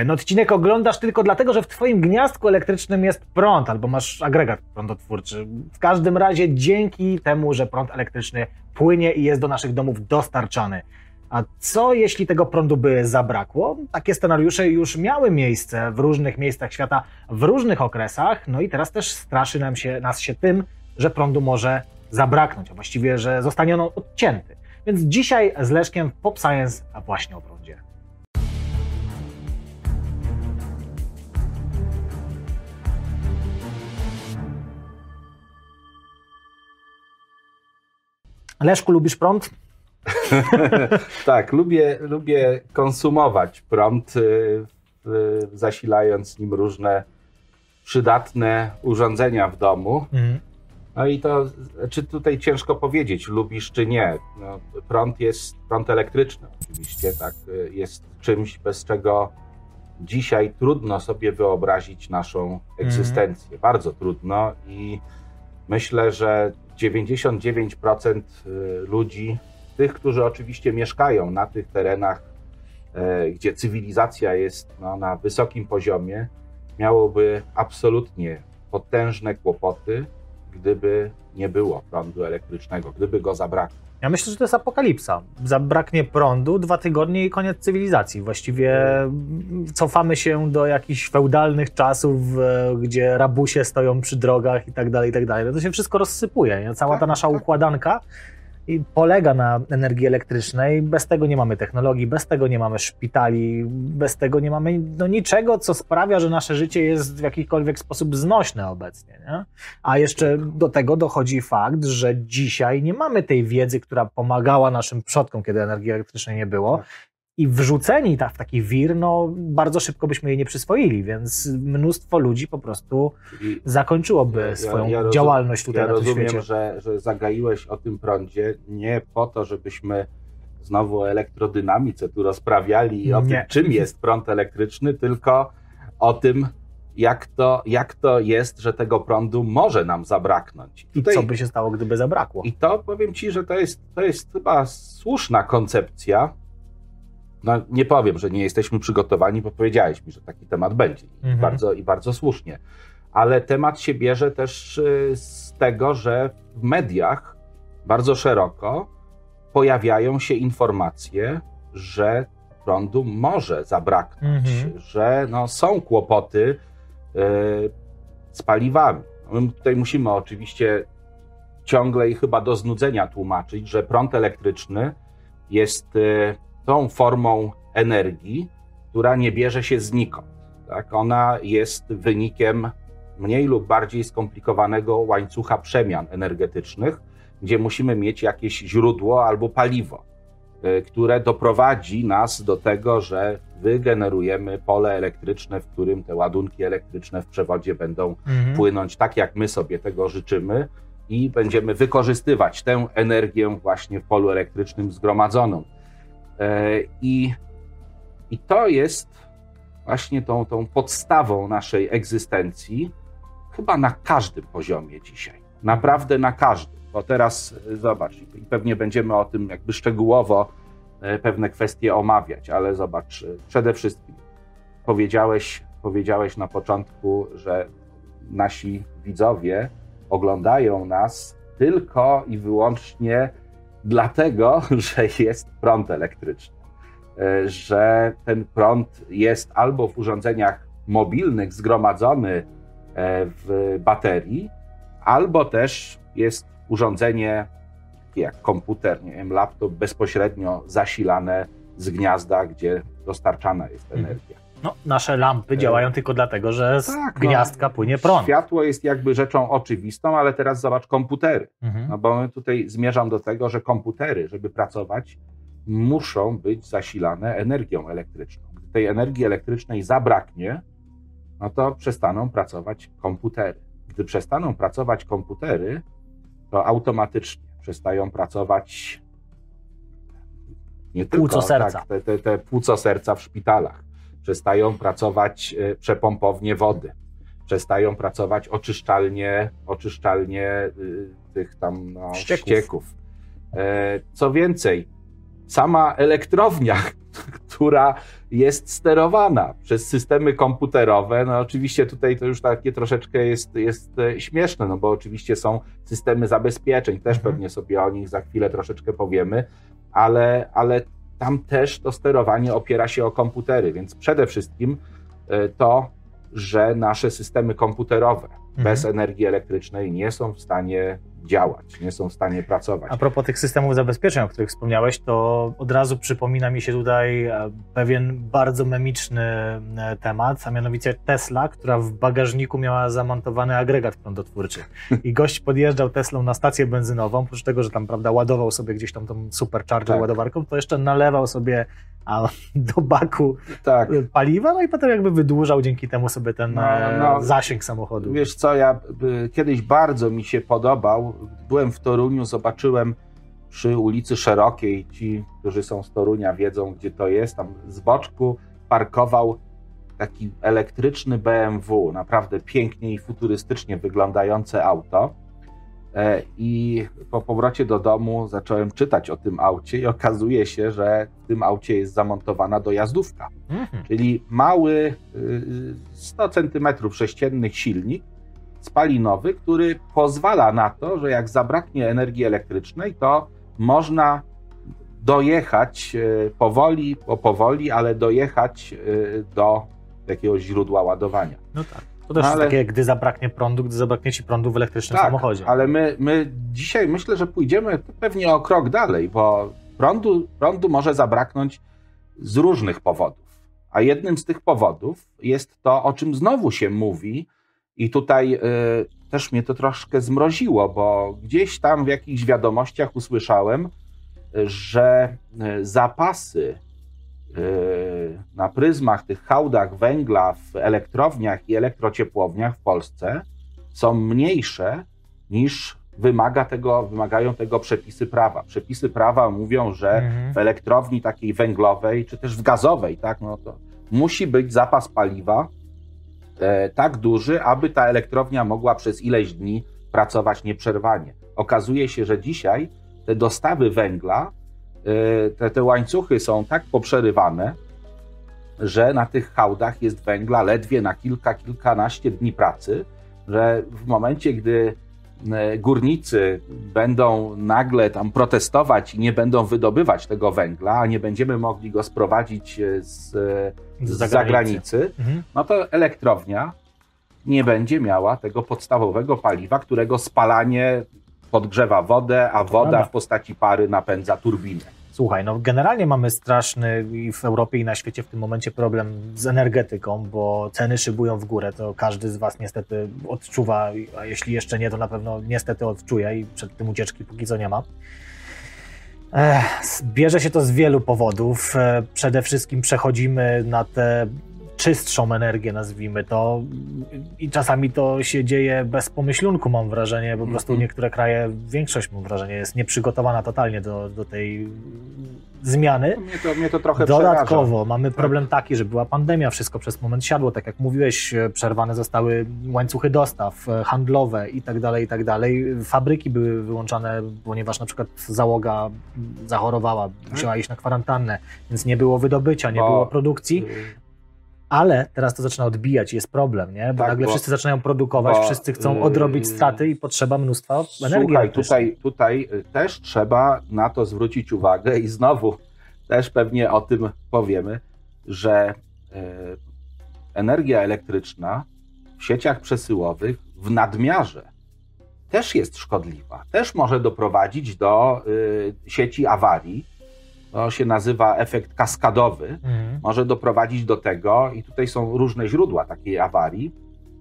Ten odcinek oglądasz tylko dlatego, że w twoim gniazdku elektrycznym jest prąd albo masz agregat prądotwórczy. W każdym razie dzięki temu, że prąd elektryczny płynie i jest do naszych domów dostarczany. A co jeśli tego prądu by zabrakło? Takie scenariusze już miały miejsce w różnych miejscach świata, w różnych okresach, no i teraz też straszy nam się, nas się tym, że prądu może zabraknąć, a właściwie, że zostanie on odcięty. Więc dzisiaj z Leszkiem Pop Science, właśnie o prądzie. Leszku, lubisz prąd? tak, lubię, lubię konsumować prąd, y, zasilając nim różne przydatne urządzenia w domu. Mhm. No i to, czy tutaj ciężko powiedzieć, lubisz czy nie. No, prąd jest, prąd elektryczny oczywiście, tak, y, jest czymś, bez czego dzisiaj trudno sobie wyobrazić naszą mhm. egzystencję. Bardzo trudno i myślę, że 99% y, ludzi tych, którzy oczywiście mieszkają na tych terenach, e, gdzie cywilizacja jest no, na wysokim poziomie, miałoby absolutnie potężne kłopoty, gdyby nie było prądu elektrycznego, gdyby go zabrakło. Ja myślę, że to jest apokalipsa. Zabraknie prądu, dwa tygodnie i koniec cywilizacji. Właściwie cofamy się do jakichś feudalnych czasów, e, gdzie rabusie stoją przy drogach i tak dalej, i tak dalej. To się wszystko rozsypuje. Cała ta tak, nasza tak. układanka i polega na energii elektrycznej. Bez tego nie mamy technologii, bez tego nie mamy szpitali, bez tego nie mamy no, niczego, co sprawia, że nasze życie jest w jakikolwiek sposób znośne obecnie. Nie? A jeszcze do tego dochodzi fakt, że dzisiaj nie mamy tej wiedzy, która pomagała naszym przodkom, kiedy energii elektrycznej nie było. I wrzuceni w taki wir, no bardzo szybko byśmy jej nie przyswoili, więc mnóstwo ludzi po prostu zakończyłoby ja, swoją ja rozum, działalność tutaj ja na tym rozumiem, świecie. Że, że zagaiłeś o tym prądzie nie po to, żebyśmy znowu o elektrodynamice tu rozprawiali i o nie. tym, czym jest prąd elektryczny, tylko o tym, jak to, jak to jest, że tego prądu może nam zabraknąć. I Tutaj, co by się stało, gdyby zabrakło? I to powiem Ci, że to jest, to jest chyba słuszna koncepcja, no, nie powiem, że nie jesteśmy przygotowani, bo powiedziałeś mi, że taki temat będzie. Mhm. Bardzo, I bardzo słusznie. Ale temat się bierze też y, z tego, że w mediach bardzo szeroko pojawiają się informacje, że prądu może zabraknąć, mhm. że no, są kłopoty y, z paliwami. My tutaj musimy oczywiście ciągle i chyba do znudzenia tłumaczyć, że prąd elektryczny jest y, tą formą energii, która nie bierze się znikąd. Tak? Ona jest wynikiem mniej lub bardziej skomplikowanego łańcucha przemian energetycznych, gdzie musimy mieć jakieś źródło albo paliwo, y, które doprowadzi nas do tego, że wygenerujemy pole elektryczne, w którym te ładunki elektryczne w przewodzie będą mhm. płynąć tak, jak my sobie tego życzymy, i będziemy wykorzystywać tę energię właśnie w polu elektrycznym zgromadzoną. E, I, i to jest właśnie tą, tą podstawą naszej egzystencji, chyba na każdym poziomie dzisiaj. Naprawdę na każdym. Bo teraz e, zobacz, i pewnie będziemy o tym jakby szczegółowo e, pewne kwestie omawiać, ale zobacz, przede wszystkim powiedziałeś, powiedziałeś na początku, że nasi widzowie oglądają nas tylko i wyłącznie dlatego, że jest prąd elektryczny, e, że ten prąd jest albo w urządzeniach mobilnych zgromadzony e, w baterii, albo też jest urządzenie jak komputer, nie wiem, laptop bezpośrednio zasilane z gniazda, gdzie dostarczana jest mhm. energia. No, nasze lampy działają tylko dlatego, że z tak, no. gniazdka no, płynie prąd. Światło jest jakby rzeczą oczywistą, ale teraz zobacz komputery. Mhm. No bo tutaj zmierzam do tego, że komputery, żeby pracować, muszą być zasilane energią elektryczną. Gdy tej energii elektrycznej zabraknie, no to przestaną pracować komputery. Gdy przestaną pracować komputery, to automatycznie przestają pracować nie tylko płuco serca. Tak, te, te, te płuco serca w szpitalach przestają pracować e, przepompownie wody, przestają pracować oczyszczalnie, oczyszczalnie y, tych tam no, ścieków. ścieków. E, co więcej, sama elektrownia, która jest sterowana przez systemy komputerowe. No oczywiście tutaj to już takie troszeczkę jest, jest e, śmieszne, no bo oczywiście są systemy zabezpieczeń, też mhm. pewnie sobie o nich za chwilę troszeczkę powiemy, ale, ale tam też to sterowanie opiera się o komputery, więc przede wszystkim e, to, że nasze systemy komputerowe mhm. bez energii elektrycznej nie są w stanie działać, nie są w stanie pracować. A propos tych systemów zabezpieczeń, o których wspomniałeś, to od razu przypomina mi się tutaj e, pewien bardzo memiczny e, temat, a mianowicie Tesla, która w bagażniku miała zamontowany agregat prądotwórczy. I gość podjeżdżał Teslą na stację benzynową, oprócz tego, że tam prawda, ładował sobie gdzieś tam tą supercharger tak. ładowarką, to jeszcze nalewał sobie a do baku tak. paliwa, no i potem jakby wydłużał dzięki temu sobie ten no, e, no, zasięg samochodu. Wiesz co, ja kiedyś bardzo mi się podobał, byłem w Toruniu, zobaczyłem przy ulicy Szerokiej, ci, którzy są z Torunia wiedzą, gdzie to jest, tam z boczku parkował taki elektryczny BMW, naprawdę pięknie i futurystycznie wyglądające auto. E, I po powrocie do domu zacząłem czytać o tym aucie i okazuje się, że w tym aucie jest zamontowana dojazdówka. Mhm. Czyli mały 100 cm sześciennych silnik spalinowy, który pozwala na to, że jak zabraknie energii elektrycznej, to można dojechać e, powoli, powoli, ale dojechać e, do jakiegoś źródła ładowania. No tak. To też no, ale... takie, gdy zabraknie prądu, gdy zabraknie ci prądu w elektrycznym tak, samochodzie. ale my, my dzisiaj myślę, że pójdziemy pewnie o krok dalej, bo prądu, prądu może zabraknąć z różnych powodów. A jednym z tych powodów jest to, o czym znowu się mówi, i tutaj y, też mnie to troszkę zmroziło, bo gdzieś tam w jakichś wiadomościach usłyszałem, że y, zapasy y, na pryzmach, tych hałdach węgla w elektrowniach i elektrociepłowniach w Polsce są mniejsze niż wymaga tego, wymagają tego przepisy prawa. Przepisy prawa mówią, że mhm. w elektrowni takiej węglowej, czy też w gazowej, tak, no to musi być zapas paliwa tak duży, aby ta elektrownia mogła przez ileś dni pracować nieprzerwanie. Okazuje się, że dzisiaj te dostawy węgla, e, te, te łańcuchy są tak poprzerywane, że na tych hałdach jest węgla ledwie na kilka, kilkanaście dni pracy, że w momencie, gdy e, górnicy będą nagle tam protestować i nie będą wydobywać tego węgla, a nie będziemy mogli go sprowadzić e, z, z, z zagranicy, mhm. no to elektrownia nie będzie miała tego podstawowego paliwa, którego spalanie podgrzewa wodę, a woda w postaci pary napędza turbinę. Słuchaj, no generalnie mamy straszny i w Europie i na świecie w tym momencie problem z energetyką, bo ceny szybują w górę. To każdy z Was niestety odczuwa, a jeśli jeszcze nie, to na pewno niestety odczuje i przed tym ucieczki póki co nie ma. Bierze się to z wielu powodów. Przede wszystkim przechodzimy na te czystszą energię, nazwijmy to. I czasami to się dzieje bez pomyślunku, mam wrażenie. Po prostu -hmm. niektóre kraje, większość, mam wrażenie, jest nieprzygotowana totalnie do, do tej zmiany. Mnie to, mnie to trochę Dodatkowo przeraża. mamy tak. problem taki, że była pandemia, wszystko przez moment siadło, tak jak mówiłeś, przerwane zostały łańcuchy dostaw e, handlowe i tak dalej, i tak. Fabryki były wyłączane, ponieważ na przykład załoga zachorowała, musiała iść na kwarantannę, więc nie było wydobycia, nie było produkcji. Ale teraz to zaczyna odbijać, jest problem, nie? Bo tak, nagle bo, wszyscy zaczynają produkować, bo, wszyscy chcą yy, odrobić straty i potrzeba mnóstwa energii. Słuchaj, tutaj, tutaj y, też trzeba na to zwrócić uwagę i znowu też pewnie o tym powiemy, że y, energia elektryczna w sieciach przesyłowych w nadmiarze też jest szkodliwa. Też może doprowadzić do y, sieci awarii, to się nazywa efekt kaskadowy, mhm. może doprowadzić do tego, i tutaj są różne źródła takiej awarii,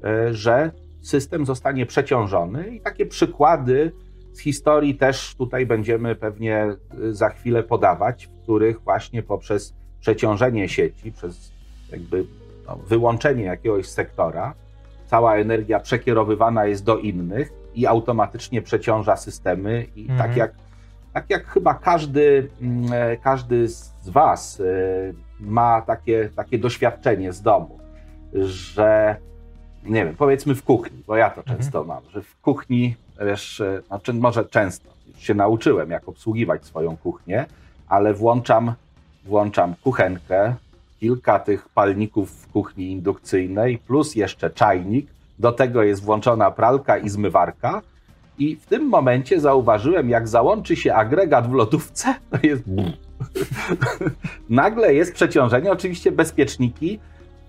e, że system zostanie przeciążony i takie przykłady z historii też tutaj będziemy pewnie e, za chwilę podawać, w których właśnie poprzez przeciążenie sieci, przez jakby no, wyłączenie jakiegoś sektora, cała energia przekierowywana jest do innych i automatycznie przeciąża systemy i tak mhm. tak jak tak jak chyba każdy, mm, e, każdy z Was e, ma takie, takie doświadczenie z domu, że nie wiem, powiedzmy w kuchni, bo ja to mhm. często mam, że w kuchni, wiesz, e, znaczy może często, już się nauczyłem, jak obsługiwać swoją kuchnię, ale włączam włączam kuchenkę, kilka tych palników w kuchni indukcyjnej, plus jeszcze czajnik. Do tego jest włączona pralka i zmywarka. I w tym momencie zauważyłem, jak załączy się agregat w lodówce, to jest. Nagle jest przeciążenie. Oczywiście bezpieczniki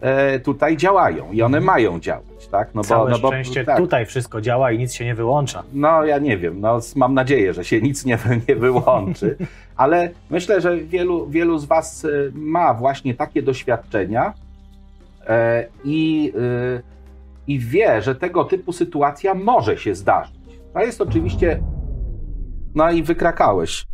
e, tutaj działają i one mhm. mają działać, tak? No bo, Całe no bo, szczęście tak. tutaj wszystko działa i nic się nie wyłącza. No ja nie wiem, no mam nadzieję, że się nic nie, nie wyłączy, ale myślę, że wielu, wielu z Was e, ma właśnie takie doświadczenia e, i, i wie, że tego typu sytuacja może się zdarzyć. To jest oczywiście, no i wykrakałeś.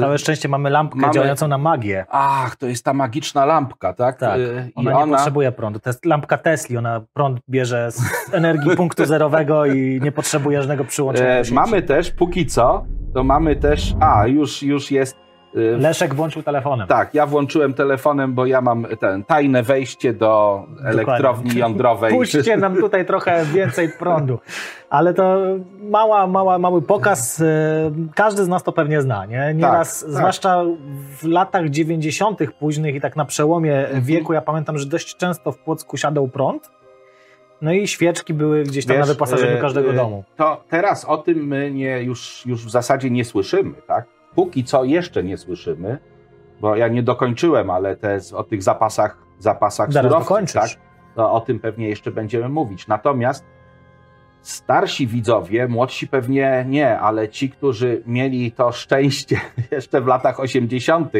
Całe szczęście mamy lampkę mamy... działającą na magię. Ach, to jest ta magiczna lampka, tak? Tak, y, ona I nie ona... potrzebuje prądu. To jest lampka Tesli, ona prąd bierze z energii punktu zerowego i nie potrzebuje żadnego przyłączenia. E, mamy też, póki co, to mamy też, a już, już jest Leszek włączył telefonem. Tak, ja włączyłem telefonem, bo ja mam ten tajne wejście do elektrowni jądrowej. Puśćcie nam tutaj trochę więcej prądu. Ale to mała, mała, mały pokaz. Y, każdy z nas to pewnie zna, nie? Nieraz, tak, tak. zwłaszcza w latach 90. późnych i tak na przełomie mhm. wieku, ja pamiętam, że dość często w Płocku siadał prąd. No i świeczki były gdzieś tam Wiesz, na wyposażeniu y, każdego domu. To teraz o tym my nie, już, już w zasadzie nie słyszymy, tak? Póki co jeszcze nie słyszymy, bo ja nie dokończyłem, ale te, o tych zapasach, zapasach surowców, tak, to o tym pewnie jeszcze będziemy mówić. Natomiast starsi widzowie, młodsi pewnie nie, ale ci, którzy mieli to szczęście jeszcze w latach 80.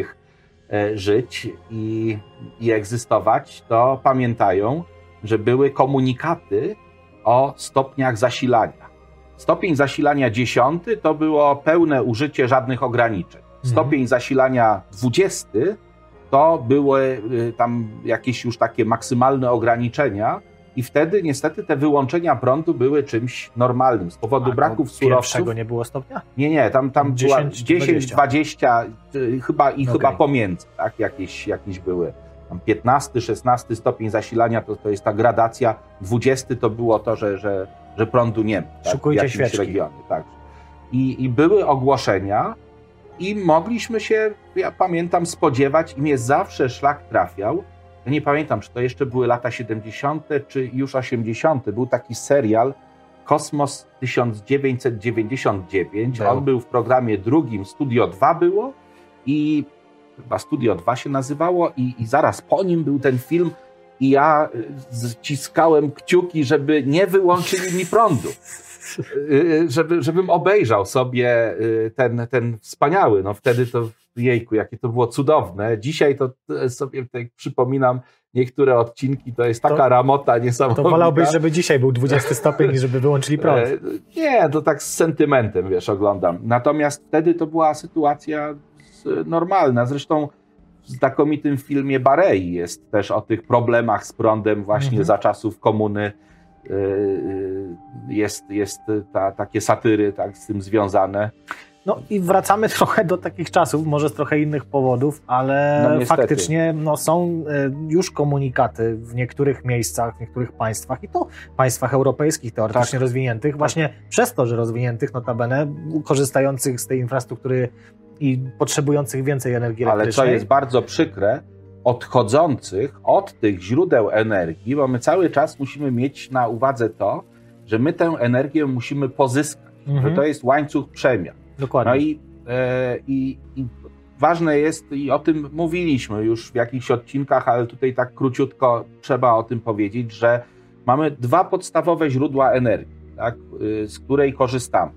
E, żyć i, i egzystować, to pamiętają, że były komunikaty o stopniach zasilania. Stopień zasilania 10 to było pełne użycie żadnych ograniczeń. Mhm. Stopień mhm. zasilania 20 to były y, tam jakieś już takie maksymalne ograniczenia, i wtedy niestety te wyłączenia prądu były czymś normalnym. Z powodu A, braków surowców. Pierwszego nie było stopnia? Nie, nie, tam, tam 10, była 10, 20, 20 chyba i okay. chyba pomiędzy, tak? Jakieś, jakieś były. Tam 15, 16 stopień zasilania to, to jest ta gradacja, 20 to było to, że, że że prądu nie ma. Tak, Szukujcie świeczki. regionie. Tak. I, I były ogłoszenia i mogliśmy się, ja pamiętam, spodziewać i mnie zawsze szlak trafiał. Ja nie pamiętam, czy to jeszcze były lata 70., czy już 80. Był taki serial Kosmos 1999. Był. On był w programie drugim, Studio 2 było i chyba Studio 2 się nazywało i, i zaraz po nim był ten film i ja ściskałem kciuki, żeby nie wyłączyli mi prądu. Y, y, żeby, żebym obejrzał sobie y, ten, ten wspaniały, no wtedy to, jejku, jakie to było cudowne. Dzisiaj to sobie tak przypominam niektóre odcinki, to jest taka to, ramota niesamowita. To wolałbyś, żeby dzisiaj był 20 stopień i żeby wyłączyli prąd. E, nie, to tak z sentymentem, wiesz, oglądam. Natomiast wtedy to była sytuacja normalna. Zresztą w znakomitym filmie Barei jest też o tych problemach z prądem właśnie mhm. za czasów komuny. Y, y, jest, jest ta, takie satyry tak, z tym związane. No i wracamy trochę do takich czasów, może z trochę innych powodów, ale no, faktycznie no, są y, już komunikaty w niektórych miejscach, w niektórych państwach i to państwach europejskich teoretycznie tak. rozwiniętych, tak. właśnie przez to, że rozwiniętych notabene, korzystających z tej infrastruktury i potrzebujących więcej energii elektrycznej. Ale co jest bardzo przykre, odchodzących od tych źródeł energii, bo my cały czas musimy mieć na uwadze to, że my tę energię musimy pozyskać, mhm. że to jest łańcuch przemian. Dokładnie. No i, e, i, i ważne jest, i o tym mówiliśmy już w jakichś odcinkach, ale tutaj tak króciutko trzeba o tym powiedzieć, że mamy dwa podstawowe źródła energii, tak, y, z której korzystamy.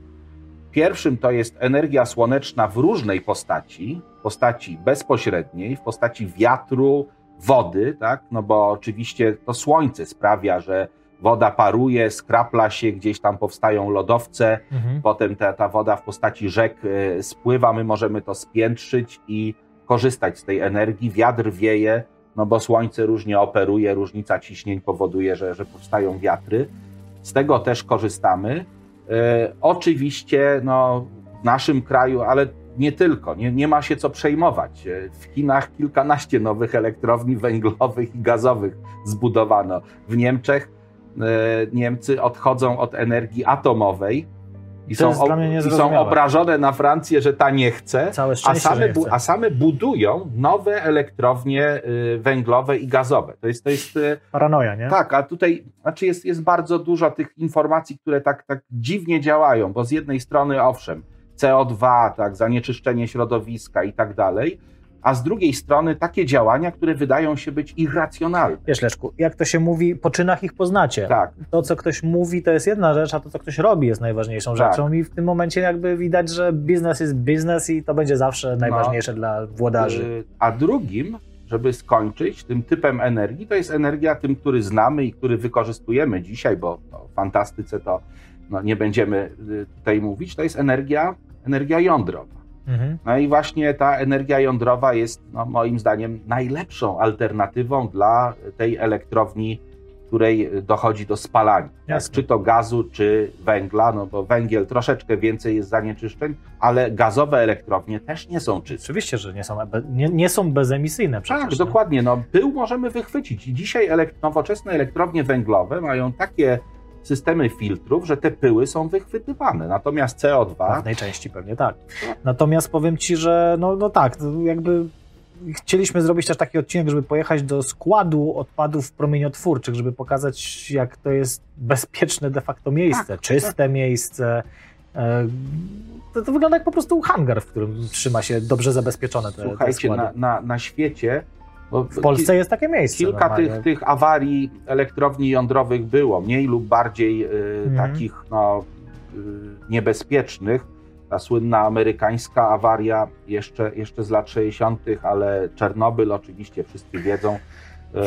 Pierwszym to jest energia słoneczna w różnej postaci, w postaci bezpośredniej, w postaci wiatru, wody, tak? No bo oczywiście to słońce sprawia, że woda paruje, skrapla się, gdzieś tam powstają lodowce, mhm. potem ta, ta woda w postaci rzek y, spływa, my możemy to spiętrzyć i korzystać z tej energii. Wiatr wieje, no bo słońce różnie operuje, różnica ciśnień powoduje, że, że powstają wiatry. Z tego też korzystamy. E, oczywiście no, w naszym kraju, ale nie tylko, nie, nie ma się co przejmować. E, w Chinach kilkanaście nowych elektrowni węglowych i gazowych zbudowano. W Niemczech e, Niemcy odchodzą od energii atomowej I są, i są obrażone na Francję, że ta nie chce, a same, chce. a same budują nowe elektrownie y, węglowe i gazowe. To jest, to jest y, paranoja, nie? Tak, a tutaj znaczy jest, jest bardzo dużo tych informacji, które tak, tak dziwnie działają, bo z jednej strony owszem, CO2, tak, zanieczyszczenie środowiska i tak dalej, a z drugiej strony takie działania, które wydają się być irracjonalne. Wiesz, Leszku, jak to się mówi, po czynach ich poznacie. Tak. To, co ktoś mówi, to jest jedna rzecz, a to, co ktoś robi, jest najważniejszą tak. rzeczą i w tym momencie jakby widać, że biznes jest biznes i to będzie zawsze no. najważniejsze no, dla włodarzy. Yy, a drugim, żeby skończyć, tym typem energii, to jest energia tym, który znamy i który wykorzystujemy dzisiaj, bo w fantastyce to no, nie będziemy y, tutaj mówić, to jest energia, energia jądrowa. Mhm. No i właśnie ta energia jądrowa jest no, moim zdaniem najlepszą alternatywą dla tej elektrowni, której dochodzi do spalania. Tak? Czy to gazu, czy węgla, no bo węgiel troszeczkę więcej jest zanieczyszczeń, ale gazowe elektrownie też nie są czyste. Oczywiście, że nie są, nie, nie są bezemisyjne przecież. Tak, dokładnie. No, pył możemy wychwycić. I dzisiaj elekt nowoczesne elektrownie węglowe mają takie systemy filtrów, że te pyły są wychwytywane. Natomiast CO2. W pewnej części pewnie tak. Natomiast powiem ci, że no, no tak, jakby chcieliśmy zrobić też taki odcinek, żeby pojechać do składu odpadów promieniotwórczych, żeby pokazać, jak to jest bezpieczne de facto miejsce, tak, czyste tak. miejsce. E, to, to, wygląda jak po prostu hangar, w którym trzyma się dobrze zabezpieczone te, Słuchajcie, te na, na, na świecie w Polsce jest takie miejsce. Kilka tych, tych awarii elektrowni jądrowych było, mniej lub bardziej y, mhm. takich no, y, niebezpiecznych. Ta słynna amerykańska awaria jeszcze, jeszcze z lat 60., ale Czernobyl oczywiście wszyscy wiedzą,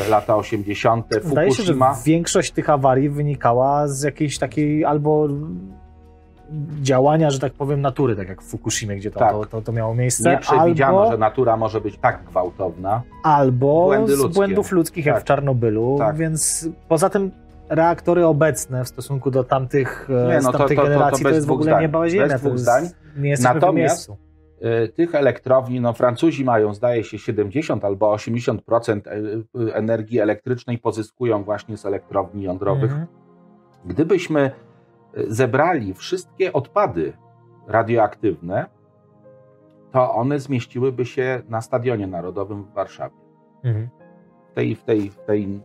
y, lata 80., Zdaje Fukushima. się, że większość tych awarii wynikała z jakiejś takiej albo działania, że tak powiem, natury, tak jak w Fukushimie, gdzie to, tak. to, to, to, miało miejsce. Nie przewidziano, albo, że natura może być tak gwałtowna. Albo Błędy z błędów ludzkich, tak. jak w Czarnobylu, tak. więc poza tym reaktory obecne w stosunku do tamtych, nie, no tamtej to, to, generacji to, jest w ogóle nieba ziemia. Dwóch zdań. Nie Natomiast y, tych elektrowni, no Francuzi mają zdaje się 70 albo 80% y, y, energii elektrycznej pozyskują właśnie z elektrowni jądrowych. Mhm. Gdybyśmy zebrali wszystkie odpady radioaktywne, to one zmieściłyby się na Stadionie Narodowym w Warszawie. Mhm. W tej, w tej, w tej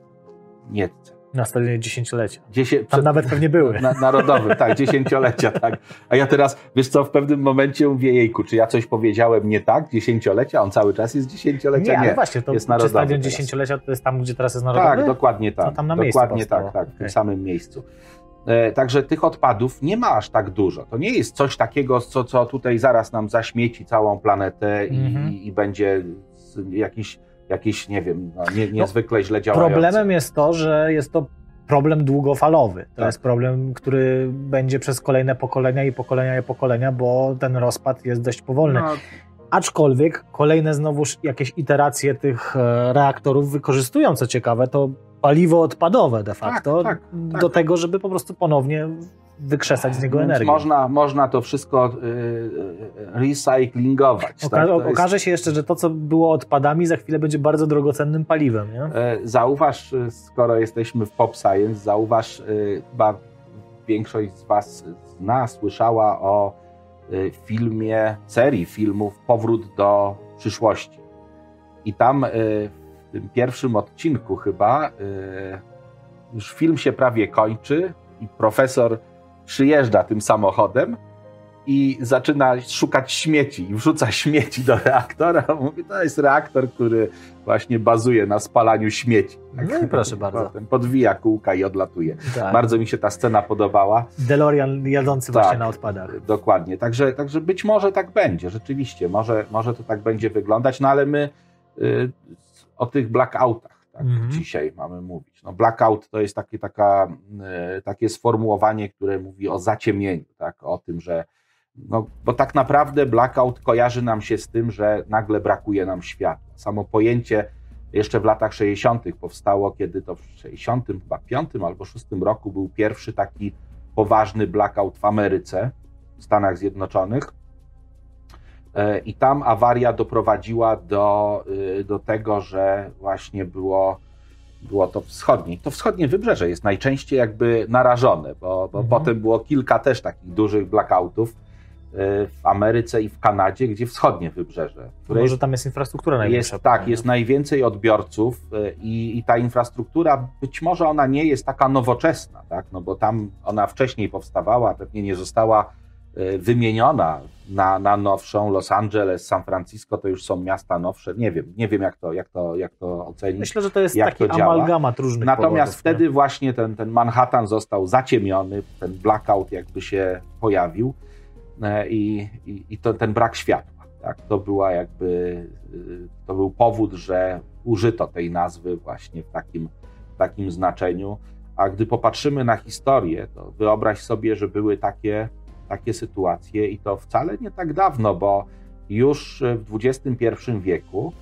nietce. Na stadionie dziesięciolecia. Dziesię... Tam przed... nawet pewnie były. Na, narodowym, tak, dziesięciolecia, tak. A ja teraz, wiesz co, w pewnym momencie mówię, jejku, czy ja coś powiedziałem nie tak, dziesięciolecia, on cały czas jest dziesięciolecia? Nie, nie. ale właśnie, to jest czy stadion dziesięciolecia to jest tam, gdzie teraz jest narodowy? Tak, dokładnie tak. To tam na dokładnie tak, tak, w tym samym miejscu. E, także tych odpadów nie ma aż tak dużo. To nie jest coś takiego, co, co tutaj zaraz nam zaśmieci całą planetę i, mm -hmm. i będzie jakiś, jakiś, nie wiem, no, nie, no, niezwykle źle działający. Problemem jest to, że jest to problem długofalowy. To tak. jest problem, który będzie przez kolejne pokolenia i pokolenia i pokolenia, bo ten rozpad jest dość powolny. No. Aczkolwiek kolejne znowuż jakieś iteracje tych e, reaktorów wykorzystują, co ciekawe, to paliwo odpadowe de facto tak, tak, tak. do tego, żeby po prostu ponownie wykrzesać z niego Więc energię. Można, można to wszystko y, y, recyklingować. Oka tak? jest... Okaże się jeszcze, że to, co było odpadami, za chwilę będzie bardzo drogocennym paliwem. Nie? E, zauważ, y, skoro jesteśmy w Pop Science, zauważ, chyba większość z Was zna, słyszała o filmie, serii filmów Powrót do przyszłości. I tam tym pierwszym odcinku chyba, y, już film się prawie kończy i profesor przyjeżdża tym samochodem i zaczyna szukać śmieci i wrzuca śmieci do reaktora. Mówi, to jest reaktor, który właśnie bazuje na spalaniu śmieci. Tak? No proszę bardzo. Potem podwija kółka i odlatuje. Tak. Bardzo mi się ta scena podobała. DeLorean jadący tak, właśnie na odpadach. Dokładnie. Także, także być może tak będzie, rzeczywiście. Może, może to tak będzie wyglądać, no ale my y, o tych blackoutach tak, mhm. dzisiaj mamy mówić. No, blackout to jest takie, taka, e, takie sformułowanie, które mówi o zaciemnieniu, tak, o tym, że no, bo tak naprawdę blackout kojarzy nam się z tym, że nagle brakuje nam światła. Samo pojęcie jeszcze w latach 60. powstało, kiedy to w 60. chyba 5 albo 6 roku był pierwszy taki poważny blackout w Ameryce, w Stanach Zjednoczonych. E, I tam awaria doprowadziła do, y, do tego, że właśnie było było to wschodnie. To wschodnie wybrzeże jest najczęściej jakby narażone, bo, bo mhm. potem było kilka też takich dużych blackoutów y, w Ameryce i w Kanadzie, gdzie wschodnie wybrzeże. Może jest, tam jest infrastruktura największa. Jest, tak, jest najwięcej odbiorców y, i, i, ta infrastruktura, być może ona nie jest taka nowoczesna, tak? no bo tam ona wcześniej powstawała, pewnie nie została wymieniona na, na nowszą. Los Angeles, San Francisco to już są miasta nowsze. Nie wiem, nie wiem jak to, jak to, jak to ocenić. Myślę, że to jest taki amalgamat różnych Natomiast powodów, wtedy nie? właśnie ten, ten Manhattan został zaciemiony, ten blackout jakby się pojawił e, i, i, i to, ten brak światła. Tak? To była jakby, to był powód, że użyto tej nazwy właśnie w takim, w takim znaczeniu. A gdy popatrzymy na historię, to wyobraź sobie, że były takie takie sytuacje i to wcale nie tak dawno, bo już w XXI wieku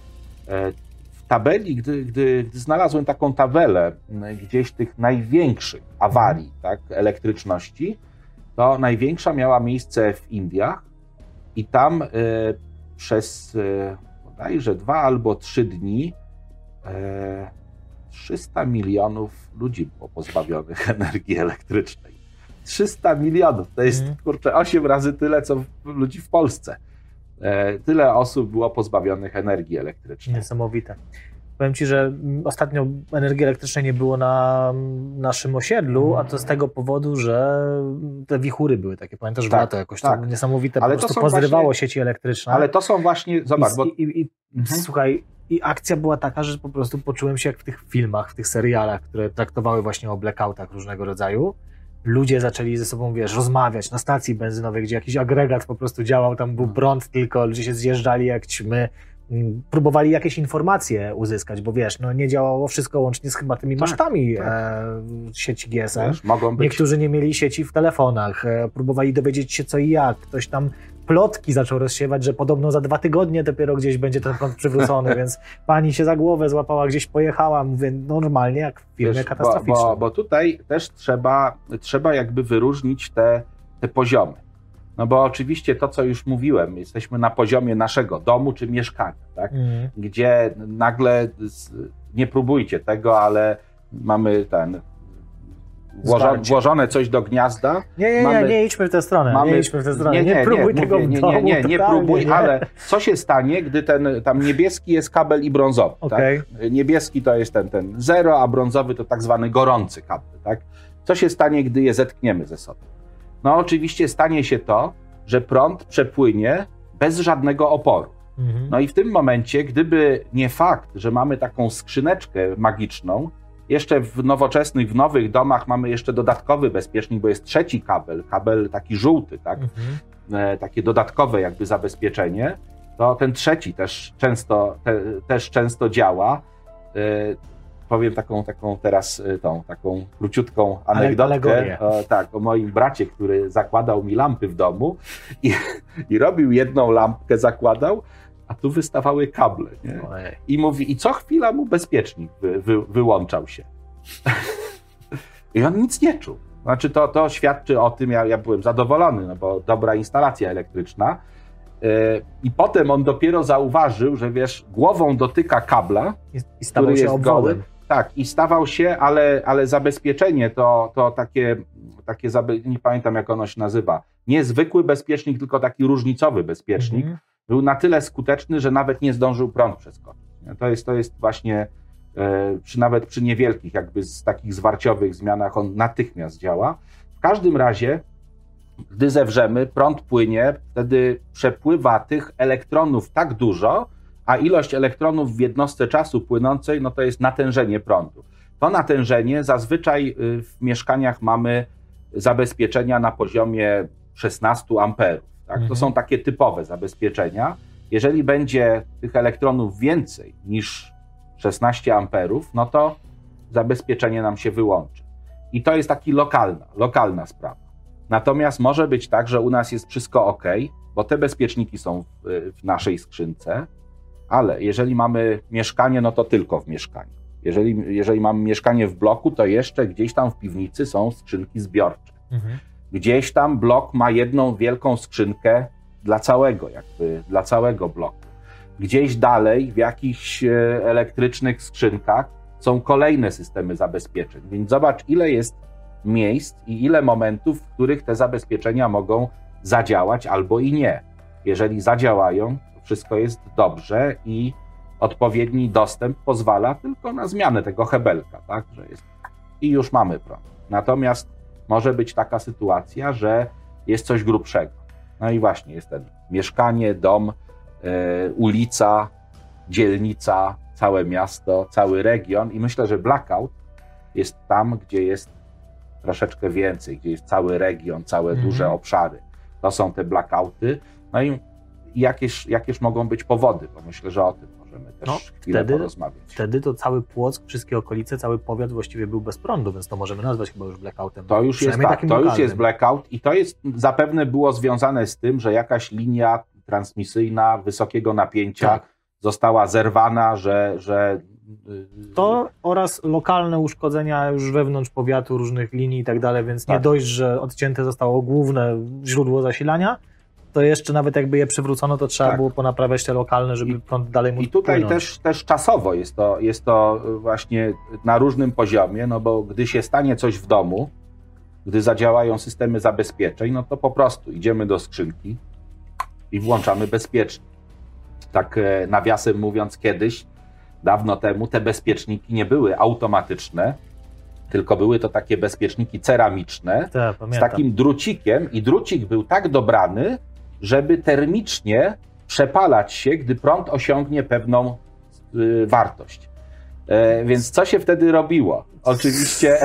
e, w tabeli, gdy, gdy, gdy znalazłem taką tabelę gdzieś tych największych awarii tak, elektryczności, to największa miała miejsce w Indiach i tam y, przez y, bodajże dwa albo trzy dni y, 300 milionów ludzi było pozbawionych energii elektrycznej. 300 milionów. To jest, mm. kurczę, 8 razy tyle, co ludzi w Polsce. E, tyle osób było pozbawionych energii elektrycznej. Niesamowite. Powiem Ci, że ostatnio energii elektrycznej nie było na naszym osiedlu, a to z tego powodu, że te wichury były takie, pamiętasz, tak, lato jakoś tak. to niesamowite, ale po prostu pozrywało właśnie, sieci elektryczne. Ale to są właśnie, zobacz, I, bo... i, i, mhm. Słuchaj, i akcja była taka, że po prostu poczułem się jak w tych filmach, w tych serialach, które traktowały właśnie o blackoutach różnego rodzaju ludzie zaczęli ze sobą, wiesz, rozmawiać na stacji benzynowej, gdzie jakiś agregat po prostu działał, tam był prąd tylko, ludzie się zjeżdżali jak ćmy, mm, próbowali jakieś informacje uzyskać, bo wiesz, no nie działało wszystko łącznie z chyba tymi tak, masztami tak. E, sieci GSM. Wiesz, być... Niektórzy nie mieli sieci w telefonach, e, próbowali dowiedzieć się co i jak, ktoś tam plotki zaczął rozsiewać, że podobno za dwa tygodnie dopiero gdzieś będzie ten prąd przywrócony, więc pani się za głowę złapała, gdzieś pojechała, mówię normalnie jak w filmie Wiesz, katastroficznym. Bo, bo, bo, tutaj też trzeba, trzeba jakby wyróżnić te, te poziomy. No bo oczywiście to, co już mówiłem, jesteśmy na poziomie naszego domu czy mieszkania, tak? Mm. gdzie nagle, nie próbujcie tego, ale mamy ten włożone, włożone coś do gniazda. Nie, nie, mamy, nie, nie idźmy w tę stronę. Mamy, nie idźmy w tę stronę. Nie, nie, nie próbuj nie, tego mówię, nie, nie, nie, nie, nie próbuj, ale co się stanie, gdy ten tam niebieski jest kabel i brązowy. Okay. Tak? Niebieski to jest ten, ten zero, a brązowy to tak zwany gorący kabel. Tak? Co się stanie, gdy je zetkniemy ze sobą? No oczywiście stanie się to, że prąd przepłynie bez żadnego oporu. Mhm. No i w tym momencie, gdyby nie fakt, że mamy taką skrzyneczkę magiczną, jeszcze w nowoczesnych, w nowych domach mamy jeszcze dodatkowy bezpiecznik, bo jest trzeci kabel, kabel taki żółty, tak? Mhm. E, takie dodatkowe jakby zabezpieczenie. To ten trzeci też często, te, też często działa. E, powiem taką, taką teraz e, tą, taką króciutką anegdotkę. O, tak, o moim bracie, który zakładał mi lampy w domu i, i robił jedną lampkę, zakładał, a tu wystawały kable. Nie? I mówi, i co chwila mu bezpiecznik wy, wy, wyłączał się. I on nic nie czuł. Znaczy, to, to świadczy o tym, ja, ja byłem zadowolony, no bo dobra instalacja elektryczna. Yy, I potem on dopiero zauważył, że wiesz, głową dotyka kabla, I, i stawał który się jest goły. Tak, i stawał się, ale, ale zabezpieczenie to, to takie, takie nie pamiętam jak ono się nazywa, nie zwykły bezpiecznik, tylko taki różnicowy bezpiecznik. -hmm był na tyle skuteczny, że nawet nie zdążył prąd przeskoczyć. To jest, to jest właśnie, e, przy, nawet przy niewielkich, jakby z takich zwarciowych zmianach, on natychmiast działa. W każdym razie, gdy zewrzemy, prąd płynie, wtedy przepływa tych elektronów tak dużo, a ilość elektronów w jednostce czasu płynącej, no to jest natężenie prądu. To natężenie zazwyczaj y, w mieszkaniach mamy zabezpieczenia na poziomie 16 amperów. Tak? Mhm. To są takie typowe zabezpieczenia. Jeżeli będzie tych elektronów więcej niż 16 amperów, no to zabezpieczenie nam się wyłączy. I to jest taki lokalna, lokalna sprawa. Natomiast może być tak, że u nas jest wszystko ok, bo te bezpieczniki są w, w naszej skrzynce, ale jeżeli mamy mieszkanie, no to tylko w mieszkaniu. Jeżeli, jeżeli mamy mieszkanie w bloku, to jeszcze gdzieś tam w piwnicy są skrzynki zbiorcze. Mhm. Gdzieś tam blok ma jedną wielką skrzynkę dla całego, jakby dla całego bloku. Gdzieś dalej w jakichś e, elektrycznych skrzynkach są kolejne systemy zabezpieczeń. Więc zobacz, ile jest miejsc i ile momentów, w których te zabezpieczenia mogą zadziałać albo i nie. Jeżeli zadziałają, wszystko jest dobrze i odpowiedni dostęp pozwala tylko na zmianę tego hebelka, tak, że jest i już mamy prąd. Natomiast może być taka sytuacja, że jest coś grubszego. No i właśnie jest ten mieszkanie, dom, e, ulica, dzielnica, całe miasto, cały region i myślę, że blackout jest tam, gdzie jest troszeczkę więcej, gdzie jest cały region, całe mhm. duże obszary. To są te blackouty. No i jakież, jakież mogą być powody, bo myślę, że o tym też no, wtedy, porozmawiać. Wtedy to cały Płock, wszystkie okolice, cały powiat właściwie był bez prądu, więc to możemy nazwać chyba już blackoutem. To już jest tak, to już jest blackout i to jest zapewne było związane z tym, że jakaś linia transmisyjna wysokiego napięcia tak. została zerwana, że, że to oraz lokalne uszkodzenia już wewnątrz powiatu, różnych linii i tak dalej, więc tak. nie dość, że odcięte zostało główne źródło zasilania, to jeszcze nawet jakby je przywrócono, to trzeba tak. było ponaprawiać te lokalne, żeby prąd dalej mógł I tutaj też, też czasowo jest to, jest to właśnie na różnym poziomie, no bo gdy się stanie coś w domu, gdy zadziałają systemy zabezpieczeń, no to po prostu idziemy do skrzynki i włączamy bezpiecznie. Tak e, nawiasem mówiąc, kiedyś, dawno temu, te bezpieczniki nie były automatyczne, tylko były to takie bezpieczniki ceramiczne tak, z takim drucikiem i drucik był tak dobrany, żeby termicznie przepalać się, gdy prąd osiągnie pewną y, wartość. E, więc co się wtedy robiło? Oczywiście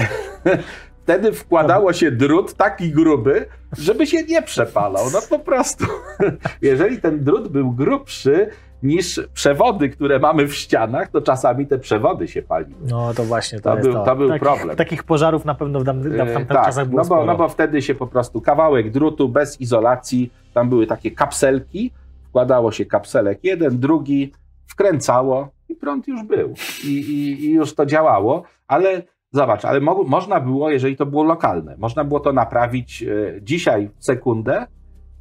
wtedy wkładało się drut taki gruby, żeby się nie przepalał. No po prostu. Jeżeli ten drut był grubszy, niż przewody, które mamy w ścianach, to czasami te przewody się paliły. No to właśnie to, to był, to. to był takich, problem. Takich pożarów na pewno w, dam, w tamtych tak, czasach było no bo, no bo wtedy się po prostu kawałek drutu bez izolacji, tam były takie kapselki, wkładało się kapselek jeden, drugi, wkręcało i prąd już był. I, i, i już to działało, ale zobacz, ale mo można było, jeżeli to było lokalne, można było to naprawić e, dzisiaj w sekundę,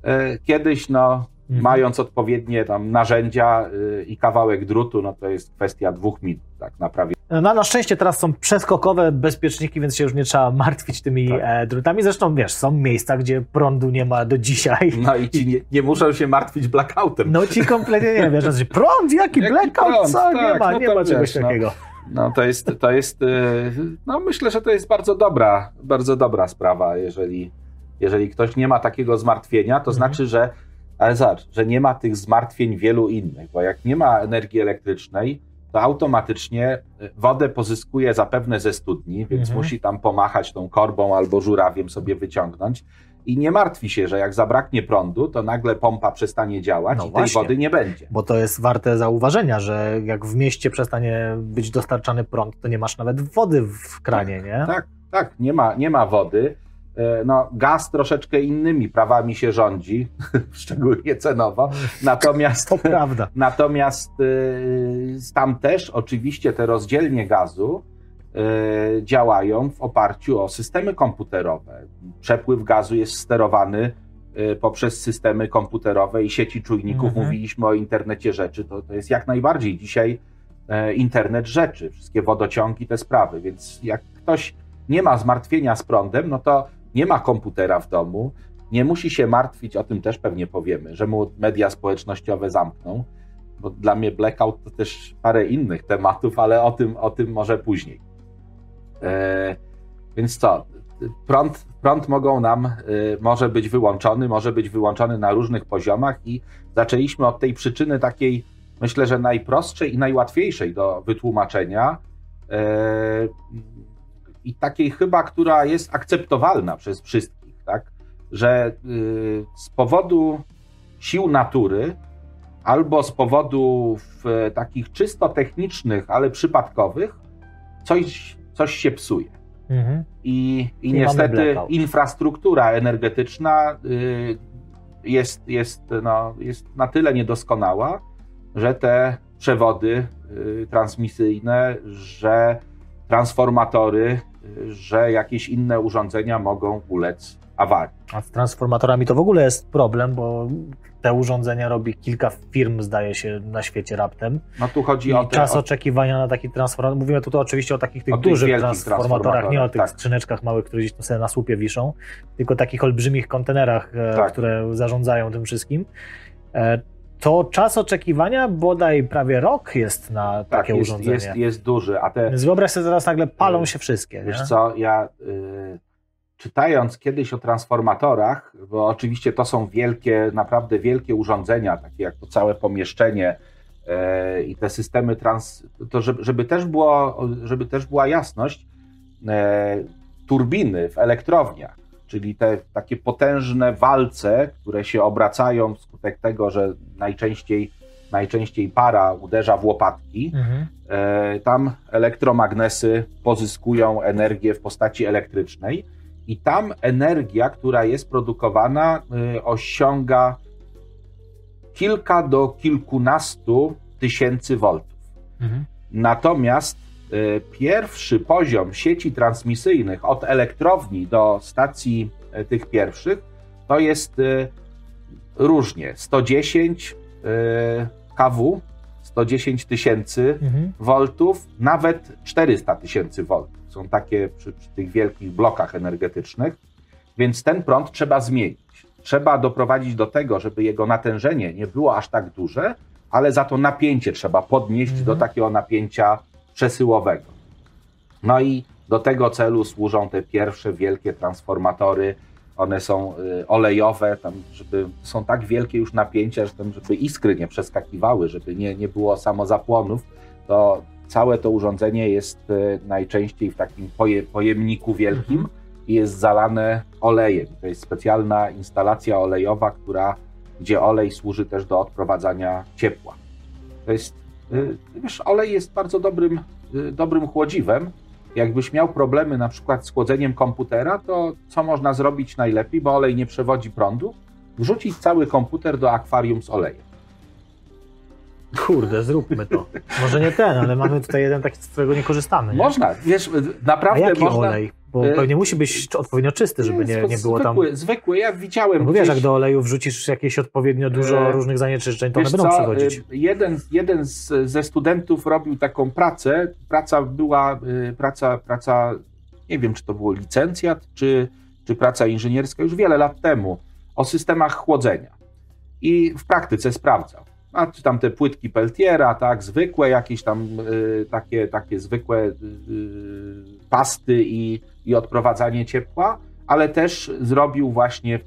e, kiedyś no Mhm. Mając odpowiednie tam narzędzia y, i kawałek drutu, no to jest kwestia dwóch minut, tak naprawdę. No, na szczęście teraz są przeskokowe bezpieczniki, więc się już nie trzeba martwić tymi tak. E, drutami. Zresztą wiesz, są miejsca, gdzie prądu nie ma do dzisiaj. No i ci nie, nie muszą się martwić blackoutem. No ci kompletnie nie wiesz, znaczy, prąd, jaki, jaki blackout, prąd, co? Tak, nie ma, no nie ma czegoś wiesz, no. takiego. No, no to jest, to jest, y, no myślę, że to jest bardzo dobra, bardzo dobra sprawa, jeżeli, jeżeli ktoś nie ma takiego zmartwienia, to mhm. znaczy, że ale zobacz, że nie ma tych zmartwień wielu innych, bo jak nie ma energii elektrycznej, to automatycznie y, wodę pozyskuje zapewne ze studni, więc mhm. musi tam pomachać tą korbą albo żurawiem sobie wyciągnąć. I nie martwi się, że jak zabraknie prądu, to nagle pompa przestanie działać no i właśnie, tej wody nie będzie. Bo to jest warte zauważenia, że jak w mieście przestanie być dostarczany prąd, to nie masz nawet wody w kranie, nie? Tak, tak, nie ma, nie ma wody. E, no, gaz troszeczkę innymi prawami się rządzi, szczególnie cenowo. Natomiast, to prawda. Natomiast y, tam też oczywiście te rozdzielnie gazu y, działają w oparciu o systemy komputerowe. Przepływ gazu jest sterowany poprzez systemy komputerowe i sieci czujników. Mhm. Mówiliśmy o internecie rzeczy. To, to jest jak najbardziej dzisiaj e, internet rzeczy, wszystkie wodociągi, te sprawy. Więc jak ktoś nie ma zmartwienia z prądem, no to nie ma komputera w domu, nie musi się martwić, o tym też pewnie powiemy, że mu media społecznościowe zamkną, bo dla mnie blackout to też parę innych tematów, ale o tym, o tym może później. E, więc co? Prąd, prąd mogą nam, e, może być wyłączony, może być wyłączony na różnych poziomach i zaczęliśmy od tej przyczyny takiej, myślę, że najprostszej i najłatwiejszej do wytłumaczenia. E, i takiej chyba, która jest akceptowalna przez wszystkich, tak? że y, z powodu sił natury albo z powodów takich czysto technicznych, ale przypadkowych, coś, coś się psuje. Mhm. I, i niestety infrastruktura energetyczna y, jest, jest, no, jest na tyle niedoskonała, że te przewody y, transmisyjne, że transformatory że jakieś inne urządzenia mogą ulec awarii. A z transformatorami to w ogóle jest problem, bo te urządzenia robi kilka firm, zdaje się, na świecie raptem. No tu chodzi I o te, czas o, oczekiwania na taki transformator. Mówimy tu oczywiście o takich tych O dużych wielkich transformatorach, nie o transformatorach, tych tak. skrzyneczkach małych, które gdzieś tam sobie na słupie wiszą, tylko takich olbrzymich kontenerach, e, Tak. które zarządzają tym wszystkim. To czas oczekiwania bodaj prawie rok jest na tak, takie jest, urządzenie. jest, jest duży, a te, Więc wyobraź sobie, teraz nagle palą Y, się wszystkie. Wiesz nie? co, ja y, czytając kiedyś o transformatorach, bo oczywiście to są wielkie, naprawdę wielkie urządzenia, takie jak to całe pomieszczenie y, i te systemy trans, to żeby, żeby, też, było, żeby też była jasność, y, turbiny w elektrowniach, czyli te takie potężne walce, które się obracają wskutek tego, że najczęściej, najczęściej para uderza w łopatki, Mhm. E, Tam elektromagnesy pozyskują energię w postaci elektrycznej i tam energia, która jest produkowana, y, osiąga kilka do kilkunastu tysięcy voltów. Mhm. Natomiast pierwszy poziom sieci transmisyjnych od elektrowni do stacji y, tych pierwszych to jest y, różnie 110 y, kW, 110 tysięcy Mhm. voltów, nawet 400 tysięcy voltów. Są takie przy, przy tych wielkich blokach energetycznych, więc ten prąd trzeba zmienić. Trzeba doprowadzić do tego, żeby jego natężenie nie było aż tak duże, ale za to napięcie trzeba podnieść Mhm. do takiego napięcia przesyłowego. No i do tego celu służą te pierwsze wielkie transformatory. One są y, olejowe, tam, żeby są tak wielkie już napięcia, że tam, żeby iskry nie przeskakiwały, żeby nie, nie było samozapłonów, to całe to urządzenie jest y, najczęściej w takim poje, pojemniku wielkim Mhm. i jest zalane olejem. To jest specjalna instalacja olejowa, która, gdzie olej służy też do odprowadzania ciepła. To jest, wiesz, olej jest bardzo dobrym, y, dobrym chłodziwem. Jakbyś miał problemy na przykład z chłodzeniem komputera, to co można zrobić najlepiej, bo olej nie przewodzi prądu? Wrzucić cały komputer do akwarium z olejem. Kurde, zróbmy to. Może nie ten, ale mamy tutaj jeden taki, z którego nie korzystamy. Nie? Można, wiesz, A naprawdę jaki można. olej? Bo Y, pewnie musi być odpowiednio czysty, żeby nie, nie było tam... zwykły, Zwykły, ja widziałem No bo wiesz, jak do oleju wrzucisz jakieś odpowiednio dużo E, różnych zanieczyszczeń, to one Wiesz będą co, przechodzić. y, Jeden, jeden z, ze studentów robił taką pracę. Praca była, praca, praca, nie wiem, czy to było licencjat, czy, czy praca inżynierska, już wiele lat temu, o systemach chłodzenia. I w praktyce sprawdzał. A czy tam te płytki Peltiera, tak, zwykłe jakieś tam y, takie, takie zwykłe y, y, pasty i, i odprowadzanie ciepła, ale też zrobił właśnie,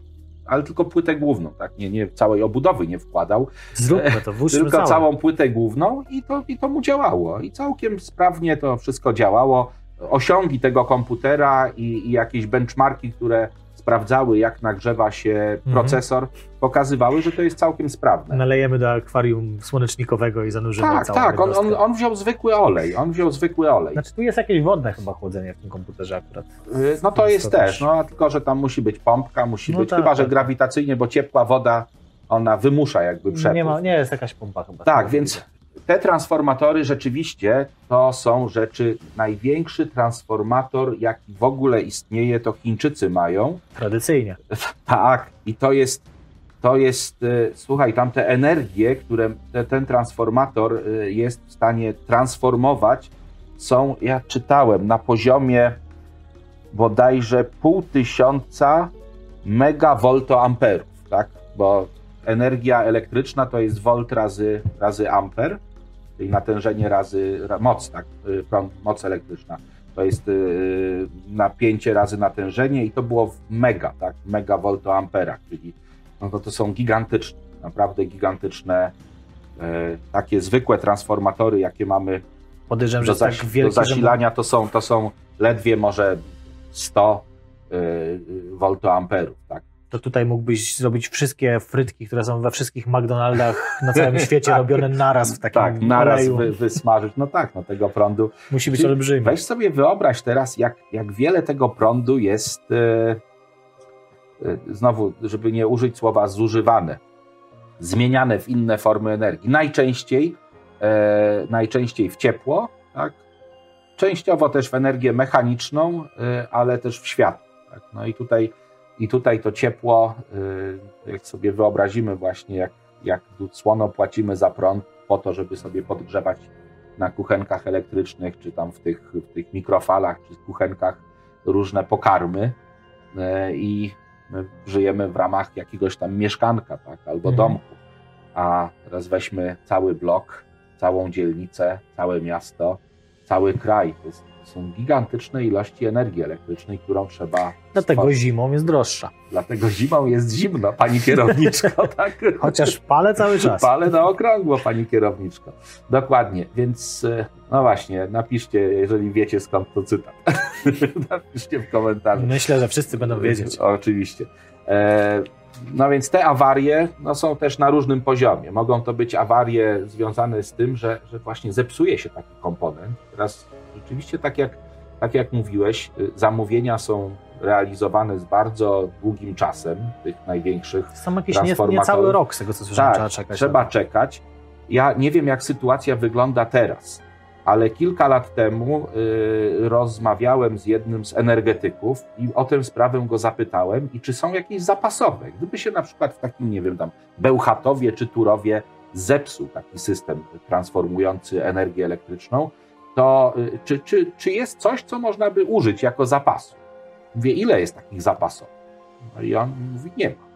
ale tylko płytę główną, tak, nie, nie całej obudowy nie wkładał, Zróbmy to, włóżmy tylko całe. całą płytę główną i to, i to mu działało. I całkiem sprawnie to wszystko działało. Osiągi tego komputera i, i jakieś benchmarki, które sprawdzały, jak nagrzewa się Mhm. procesor, pokazywały, że to jest całkiem sprawne. Nalejemy do akwarium słonecznikowego i zanurzymy tak, całą tak. On, on, on wziął zwykły olej. On wziął zwykły olej. Znaczy tu jest jakieś wodne chyba chłodzenie w tym komputerze akurat. Y, No to jest to też, też- no tylko, że tam musi być pompka, musi No być, tak, chyba, że tak. grawitacyjnie, bo ciepła woda, ona wymusza jakby przepływ. Nie, ma, nie jest jakaś pompa chyba. Tak, więc te transformatory rzeczywiście to są rzeczy. Największy transformator, jaki w ogóle istnieje, to Chińczycy mają. Tradycyjnie. Tak, i to jest, to jest, y, słuchaj, tam te energie, które te, ten transformator y, jest w stanie transformować, są, ja czytałem, na poziomie bodajże pół tysiąca megawoltoamperów, tak? Bo energia elektryczna to jest volt razy, razy amper, czyli natężenie razy ra, moc, tak? Y, Prąd, moc elektryczna. To jest y, napięcie razy natężenie i to było w mega, tak? Megawoltoamperach, czyli no to, to są gigantyczne, naprawdę gigantyczne, e, takie zwykłe transformatory, jakie mamy Podejrzewam, że do, tak do wielki, że zasilania, to są, to są ledwie może 100 y, y, voltoamperów, tak? To tutaj mógłbyś zrobić wszystkie frytki, które są we wszystkich McDonaldach na całym świecie Tak. robione naraz w takim Tak, naraz wy, wysmażyć. No tak, no tego prądu. Musi być Czyli olbrzymi. Weź sobie wyobraź teraz, jak, jak wiele tego prądu jest, e, e, znowu, żeby nie użyć słowa zużywane, zmieniane w inne formy energii. Najczęściej, e, najczęściej w ciepło, tak? częściowo też w energię mechaniczną, ale też w światło. Tak? No i tutaj I tutaj to ciepło, y, jak sobie wyobrazimy właśnie, jak, jak słono płacimy za prąd po to, żeby sobie podgrzewać na kuchenkach elektrycznych, czy tam w tych, w tych mikrofalach, czy kuchenkach różne pokarmy y, i my żyjemy w ramach jakiegoś tam mieszkanka, tak, albo mhm. domku. A teraz weźmy cały blok, całą dzielnicę, całe miasto, cały kraj. To jest są gigantyczne ilości energii elektrycznej, którą trzeba. Dlatego stworzyć. zimą jest droższa. Dlatego zimą jest zimno, pani kierowniczko, tak? Chociaż palę cały czas. Palę na okrągło, pani kierowniczko. Dokładnie, więc e, no właśnie, napiszcie, jeżeli wiecie skąd to cytat. napiszcie w komentarzu. Myślę, że wszyscy będą wiedzieć. Oczywiście. E, no więc te awarie no, są też na różnym poziomie. Mogą to być awarie związane z tym, że, że właśnie zepsuje się taki komponent. Teraz rzeczywiście tak jak, tak jak mówiłeś, y, zamówienia są realizowane z bardzo długim czasem, tych największych Są jakieś niecały nie rok z tego, co słyszałem, tak, trzeba czekać. trzeba czekać. Ja nie wiem, jak sytuacja wygląda teraz, ale kilka lat temu y, rozmawiałem z jednym z energetyków i o tę sprawę go zapytałem i czy są jakieś zapasowe. Gdyby się na przykład w takim, nie wiem, tam Bełchatowie czy Turowie zepsuł taki system transformujący energię elektryczną, to y, czy, czy, czy jest coś, co można by użyć jako zapasu? Mówię, ile jest takich zapasów? No i on mówi, nie ma.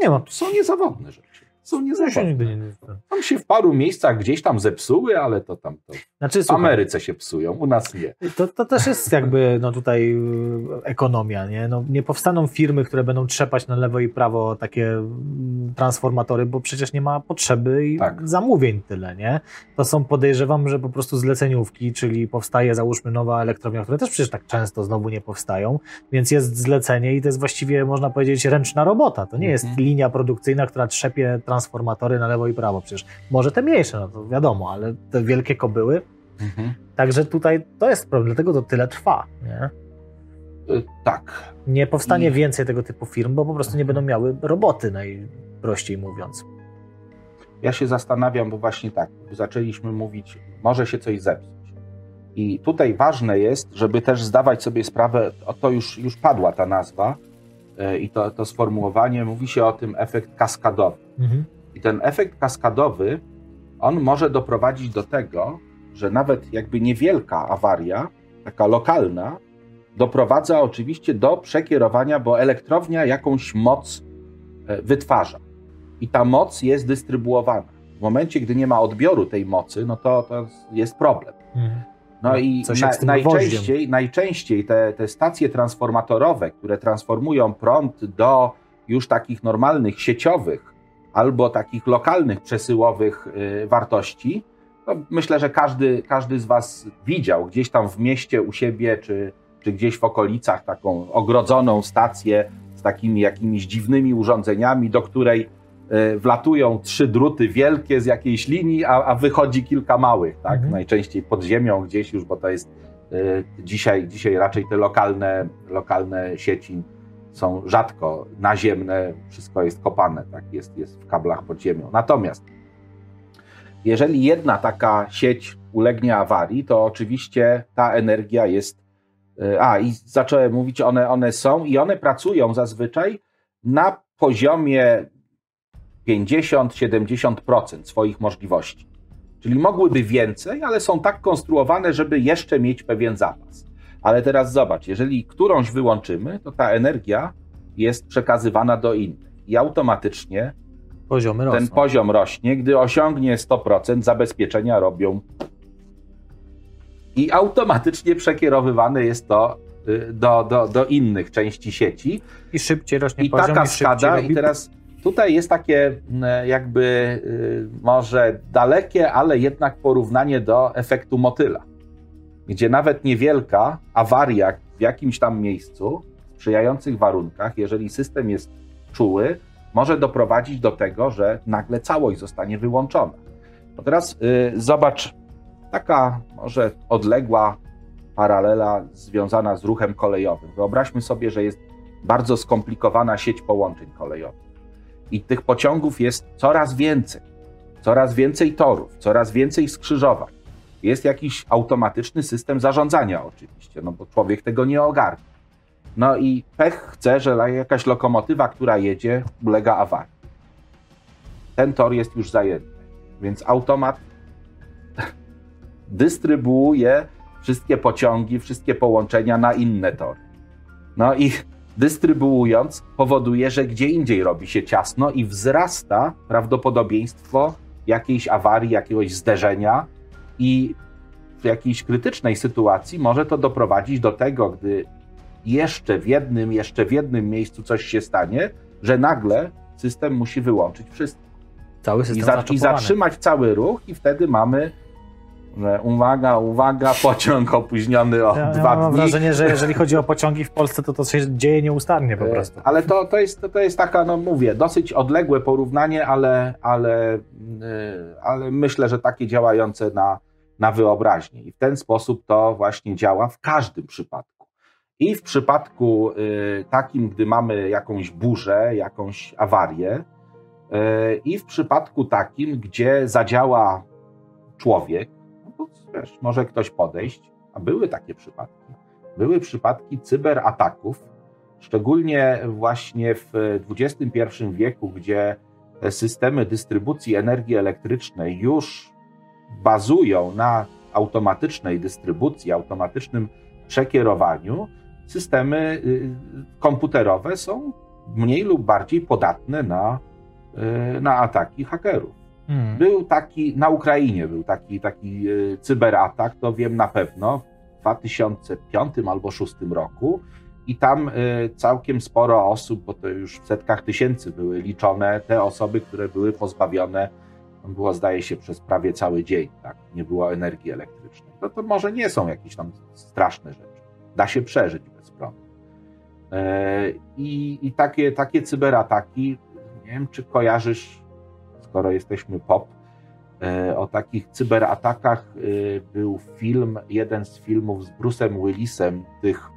Nie ma. To są niezawodne rzeczy są niezawodne. Nigdy nie, Tam się w paru miejscach gdzieś tam zepsuły, ale to tam to znaczy, w Ameryce się psują, u nas nie. To, to też jest jakby no tutaj y, ekonomia, nie? No, nie powstaną firmy, które będą trzepać na lewo i prawo takie mm, transformatory, bo przecież nie ma potrzeby i tak. zamówień tyle, nie? To są podejrzewam, że po prostu zleceniówki, czyli powstaje załóżmy nowa elektrownia, które też przecież tak często znowu nie powstają, więc jest zlecenie i to jest właściwie można powiedzieć ręczna robota. To nie jest mhm. linia produkcyjna, która trzepie transformatory na lewo i prawo. Przecież może te mniejsze, no to wiadomo, ale te wielkie kobyły. Mhm. Także tutaj to jest problem, dlatego to tyle trwa. Nie? Y, tak. Nie powstanie I... więcej tego typu firm, bo po prostu nie będą miały roboty, najprościej mówiąc. Ja się zastanawiam, bo właśnie tak, zaczęliśmy mówić, może się coś zepsuć. I tutaj ważne jest, żeby też zdawać sobie sprawę, o to już, już padła ta nazwa, E, i to, to sformułowanie, mówi się o tym efekt kaskadowy. Mhm. I ten efekt kaskadowy, on może doprowadzić do tego, że nawet jakby niewielka awaria, taka lokalna, doprowadza oczywiście do przekierowania, bo elektrownia jakąś moc e, wytwarza. I ta moc jest dystrybuowana. W momencie, gdy nie ma odbioru tej mocy, no to, to jest problem. Mhm. No, no i na, najczęściej, najczęściej te, te stacje transformatorowe, które transformują prąd do już takich normalnych sieciowych albo takich lokalnych przesyłowych y, wartości, to myślę, że każdy, każdy z Was widział gdzieś tam w mieście u siebie, czy, czy gdzieś w okolicach taką ogrodzoną stację z takimi jakimiś dziwnymi urządzeniami, do której E, wlatują trzy druty wielkie z jakiejś linii, a, a wychodzi kilka małych, tak? Mhm. Najczęściej pod ziemią gdzieś już, bo to jest y, dzisiaj, dzisiaj raczej te lokalne, lokalne sieci są rzadko naziemne, wszystko jest kopane, tak? Jest, jest w kablach pod ziemią. Natomiast jeżeli jedna taka sieć ulegnie awarii, to oczywiście ta energia jest. E, a, i zacząłem mówić, one, one są i one pracują zazwyczaj na poziomie 50-70% swoich możliwości. Czyli mogłyby więcej, ale są tak konstruowane, żeby jeszcze mieć pewien zapas. Ale teraz zobacz, jeżeli którąś wyłączymy, to ta energia jest przekazywana do innych i automatycznie Poziomy ten rosną. poziom rośnie. Gdy osiągnie 100%, zabezpieczenia robią i automatycznie przekierowywane jest to y, do, do, do innych części sieci. I szybciej rośnie I poziom. I taka skada, i teraz Tutaj jest takie mm, jakby y, może dalekie, ale jednak porównanie do efektu motyla, gdzie nawet niewielka awaria w jakimś tam miejscu, w sprzyjających warunkach, jeżeli system jest czuły, może doprowadzić do tego, że nagle całość zostanie wyłączona. Teraz yy, zobacz, taka może odległa paralela związana z ruchem kolejowym. Wyobraźmy sobie, że jest bardzo skomplikowana sieć połączeń kolejowych i tych pociągów jest coraz więcej. Coraz więcej torów, coraz więcej skrzyżowań. Jest jakiś automatyczny system zarządzania, oczywiście, no bo człowiek tego nie ogarnia. No i pech chce, że jakaś lokomotywa, która jedzie, ulega awarii. Ten tor jest już zajęty, więc automat dystrybuuje wszystkie pociągi, wszystkie połączenia na inne tory. No i dystrybuując, powoduje, że gdzie indziej robi się ciasno i wzrasta prawdopodobieństwo jakiejś awarii, jakiegoś zderzenia, i w jakiejś krytycznej sytuacji może to doprowadzić do tego, gdy jeszcze w jednym, jeszcze w jednym miejscu coś się stanie, że nagle system musi wyłączyć wszystko. Cały system I, za, I zatrzymać cały ruch, i wtedy mamy że uwaga, uwaga, pociąg opóźniony o ja, dwa ja mam dni. wrażenie, że jeżeli chodzi o pociągi w Polsce, to to się dzieje nieustannie po e, prostu. Ale to, to, jest, to jest taka, no mówię, dosyć odległe porównanie, ale, ale, e, ale myślę, że takie działające na, na wyobraźnię. I w ten sposób to właśnie działa w każdym przypadku. I w przypadku e, takim, gdy mamy jakąś burzę, jakąś awarię, i w przypadku takim, gdzie zadziała człowiek, wiesz, może ktoś podejść, a były takie przypadki. Były przypadki cyberataków, szczególnie właśnie w XXI wieku, gdzie systemy dystrybucji energii elektrycznej już bazują na automatycznej dystrybucji, automatycznym przekierowaniu, systemy y, komputerowe są mniej lub bardziej podatne na, y, na ataki hakerów. Hmm. Był taki, na Ukrainie był taki, taki e, cyberatak, to wiem na pewno, w 2005 albo 2006 roku. I tam całkiem sporo osób, bo to już w setkach tysięcy były liczone, te osoby, które były pozbawione, było zdaje się przez prawie cały dzień, tak? nie było energii elektrycznej. No to może nie są jakieś tam straszne rzeczy. Da się przeżyć bez prądu. E, I, i takie, takie cyberataki, nie wiem, czy kojarzysz skoro jesteśmy pop. E, o takich cyberatakach e, był film, jeden z filmów z Bruce'em Willisem, tych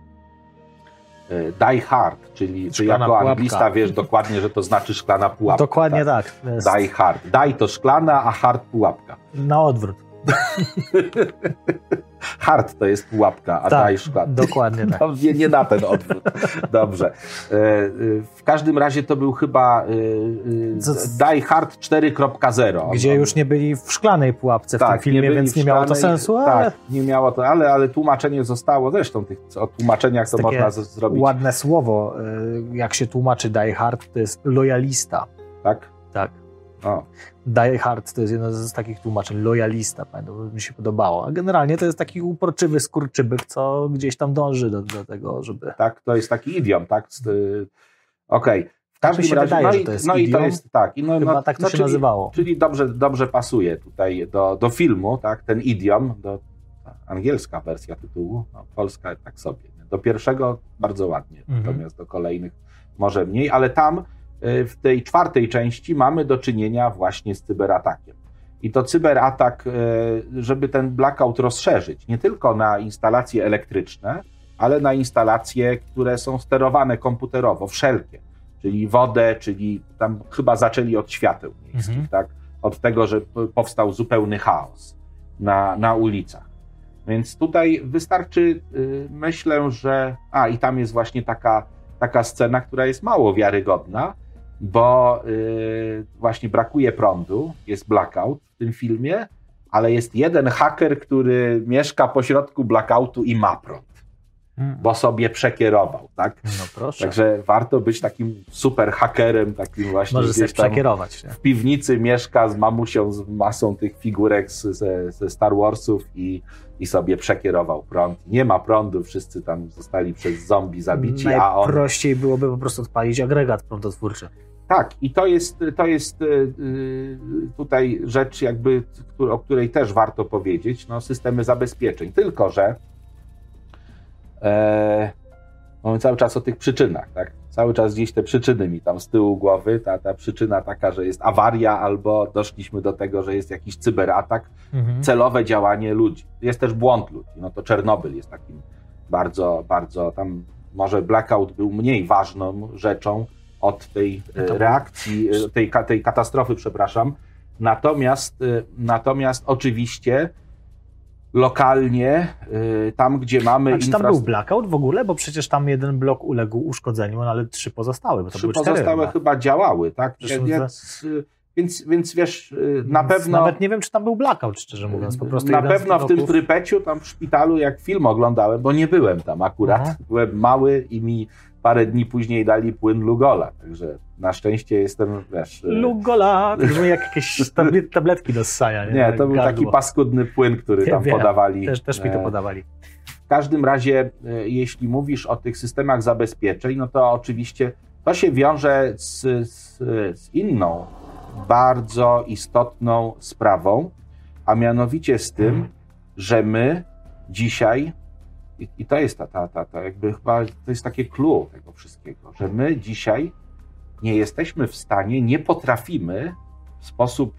Die Hard, czyli ty jako pułapka. anglista wiesz dokładnie, że to znaczy szklana pułapka. Dokładnie tak. tak. Die Hard. Die to szklana, a hard pułapka. Na odwrót. Hard to jest pułapka, a tak, daj szklankę. Dokładnie tak. No, nie, nie na ten odwrót. Dobrze. E, e, w każdym razie to był chyba e, Die Hard 4.0. Gdzie już nie byli w szklanej pułapce w tak, tym filmie, nie więc nie miało to sensu. Ale... Tak, nie miało to, ale, ale tłumaczenie zostało. Zresztą tych, o tłumaczeniach to można zrobić. Ładne słowo, jak się tłumaczy Die Hard, to jest lojalista. Tak? Tak. O. Die Hard to jest jedno z takich tłumaczeń, lojalista, pamiętam, mi się podobało. A generalnie to jest taki uporczywy skurczybyk, co gdzieś tam dąży do, do tego, żeby... Tak, to jest taki idiom, tak? Okej. Okay. W każdym tak się razie, wydaje, no, i, to jest no idiom, i to jest tak. I no, Chyba no, tak to no, się czyli, nazywało. Czyli dobrze, dobrze pasuje tutaj do, do filmu, tak? Ten idiom, do, angielska wersja tytułu, no, polska tak sobie. Do pierwszego bardzo ładnie, mhm. natomiast do kolejnych może mniej, ale tam w tej czwartej części mamy do czynienia właśnie z cyberatakiem. I to cyberatak, e, żeby ten blackout rozszerzyć, nie tylko na instalacje elektryczne, ale na instalacje, które są sterowane komputerowo, wszelkie, czyli wodę, czyli tam chyba zaczęli od świateł miejskich, mhm. tak? Od tego, że powstał zupełny chaos na, na ulicach. Więc tutaj wystarczy, y, myślę, że. A, i tam jest właśnie taka, taka scena, która jest mało wiarygodna, bo yy, właśnie brakuje prądu, jest blackout w tym filmie, ale jest jeden haker, który mieszka pośrodku blackoutu i ma prąd. Hmm. Bo sobie przekierował, tak? No proszę. Także warto być takim super hakerem, takim właśnie. Może sobie przekierować. Nie? W piwnicy mieszka z mamusią, z masą tych figurek ze, ze Star Warsów i, i sobie przekierował prąd. Nie ma prądu, wszyscy tam zostali przez zombie zabici, a on... Prościej byłoby po prostu odpalić agregat prądotwórczy. Tak, i to jest, to jest e, e, tutaj rzecz, jakby, o której też warto powiedzieć, no, systemy zabezpieczeń. Tylko, że e, mamy cały czas o tych przyczynach, tak? Cały czas gdzieś te przyczyny mi tam z tyłu głowy, ta, ta przyczyna taka, że jest awaria, albo doszliśmy do tego, że jest jakiś cyberatak, mhm. celowe działanie ludzi. Jest też błąd ludzi. No to Czernobyl jest takim bardzo, bardzo tam może blackout był mniej ważną rzeczą, od tej e, reakcji, e, tej, tej katastrofy, przepraszam. Natomiast, e, natomiast oczywiście lokalnie, y, tam gdzie mamy A czy tam był blackout w ogóle? Bo przecież tam jeden blok uległ uszkodzeniu, no ale trzy pozostałe. Bo to trzy pozostałe cztery, chyba działały, tak? Zresztą Więc, więc, więc wiesz, y, na pewno... Nawet nie wiem, czy tam był blackout, szczerze mówiąc. Po prostu na pewno w tym Prypeciu, tam w szpitalu, jak film oglądałem, bo nie byłem tam akurat, Aha. byłem mały i mi parę dni później dali płyn Lugola, także na szczęście jestem, wiesz... y, Lugola, to brzmi jak jakieś tablet, tabletki do ssania. Nie, Nie, to był Gardło. taki paskudny płyn, który tam wiem, podawali. Też, też mi to E, podawali. W każdym razie, e, jeśli mówisz o tych systemach zabezpieczeń, no to oczywiście to się wiąże z, z, z inną, bardzo istotną sprawą, a mianowicie z tym, Mhm. że my dzisiaj, i, i to jest ta, ta, ta, ta, jakby chyba to jest takie clue tego wszystkiego, że my dzisiaj nie jesteśmy w stanie, nie potrafimy w sposób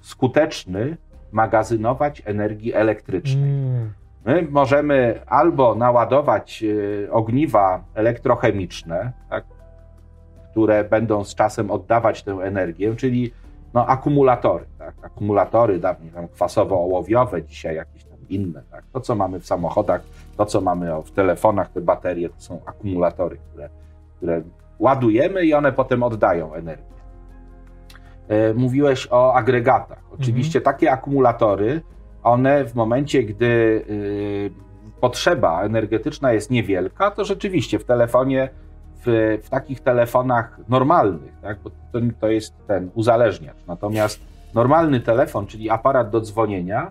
skuteczny magazynować energii elektrycznej. Mm. My możemy albo naładować y, ogniwa elektrochemiczne, tak, które będą z czasem oddawać tę energię, czyli no, akumulatory. Tak, akumulatory dawniej tam kwasowo-ołowiowe, dzisiaj jakieś tam inne. Tak. To, co mamy w samochodach, to, co mamy w telefonach, te baterie, to są akumulatory, które, które ładujemy i one potem oddają energię. E, Mówiłeś o agregatach. Oczywiście takie akumulatory, one w momencie, gdy y, potrzeba energetyczna jest niewielka, to rzeczywiście w telefonie, w, w takich telefonach normalnych, tak, bo to, to jest ten uzależniacz. Natomiast normalny telefon, czyli aparat do dzwonienia,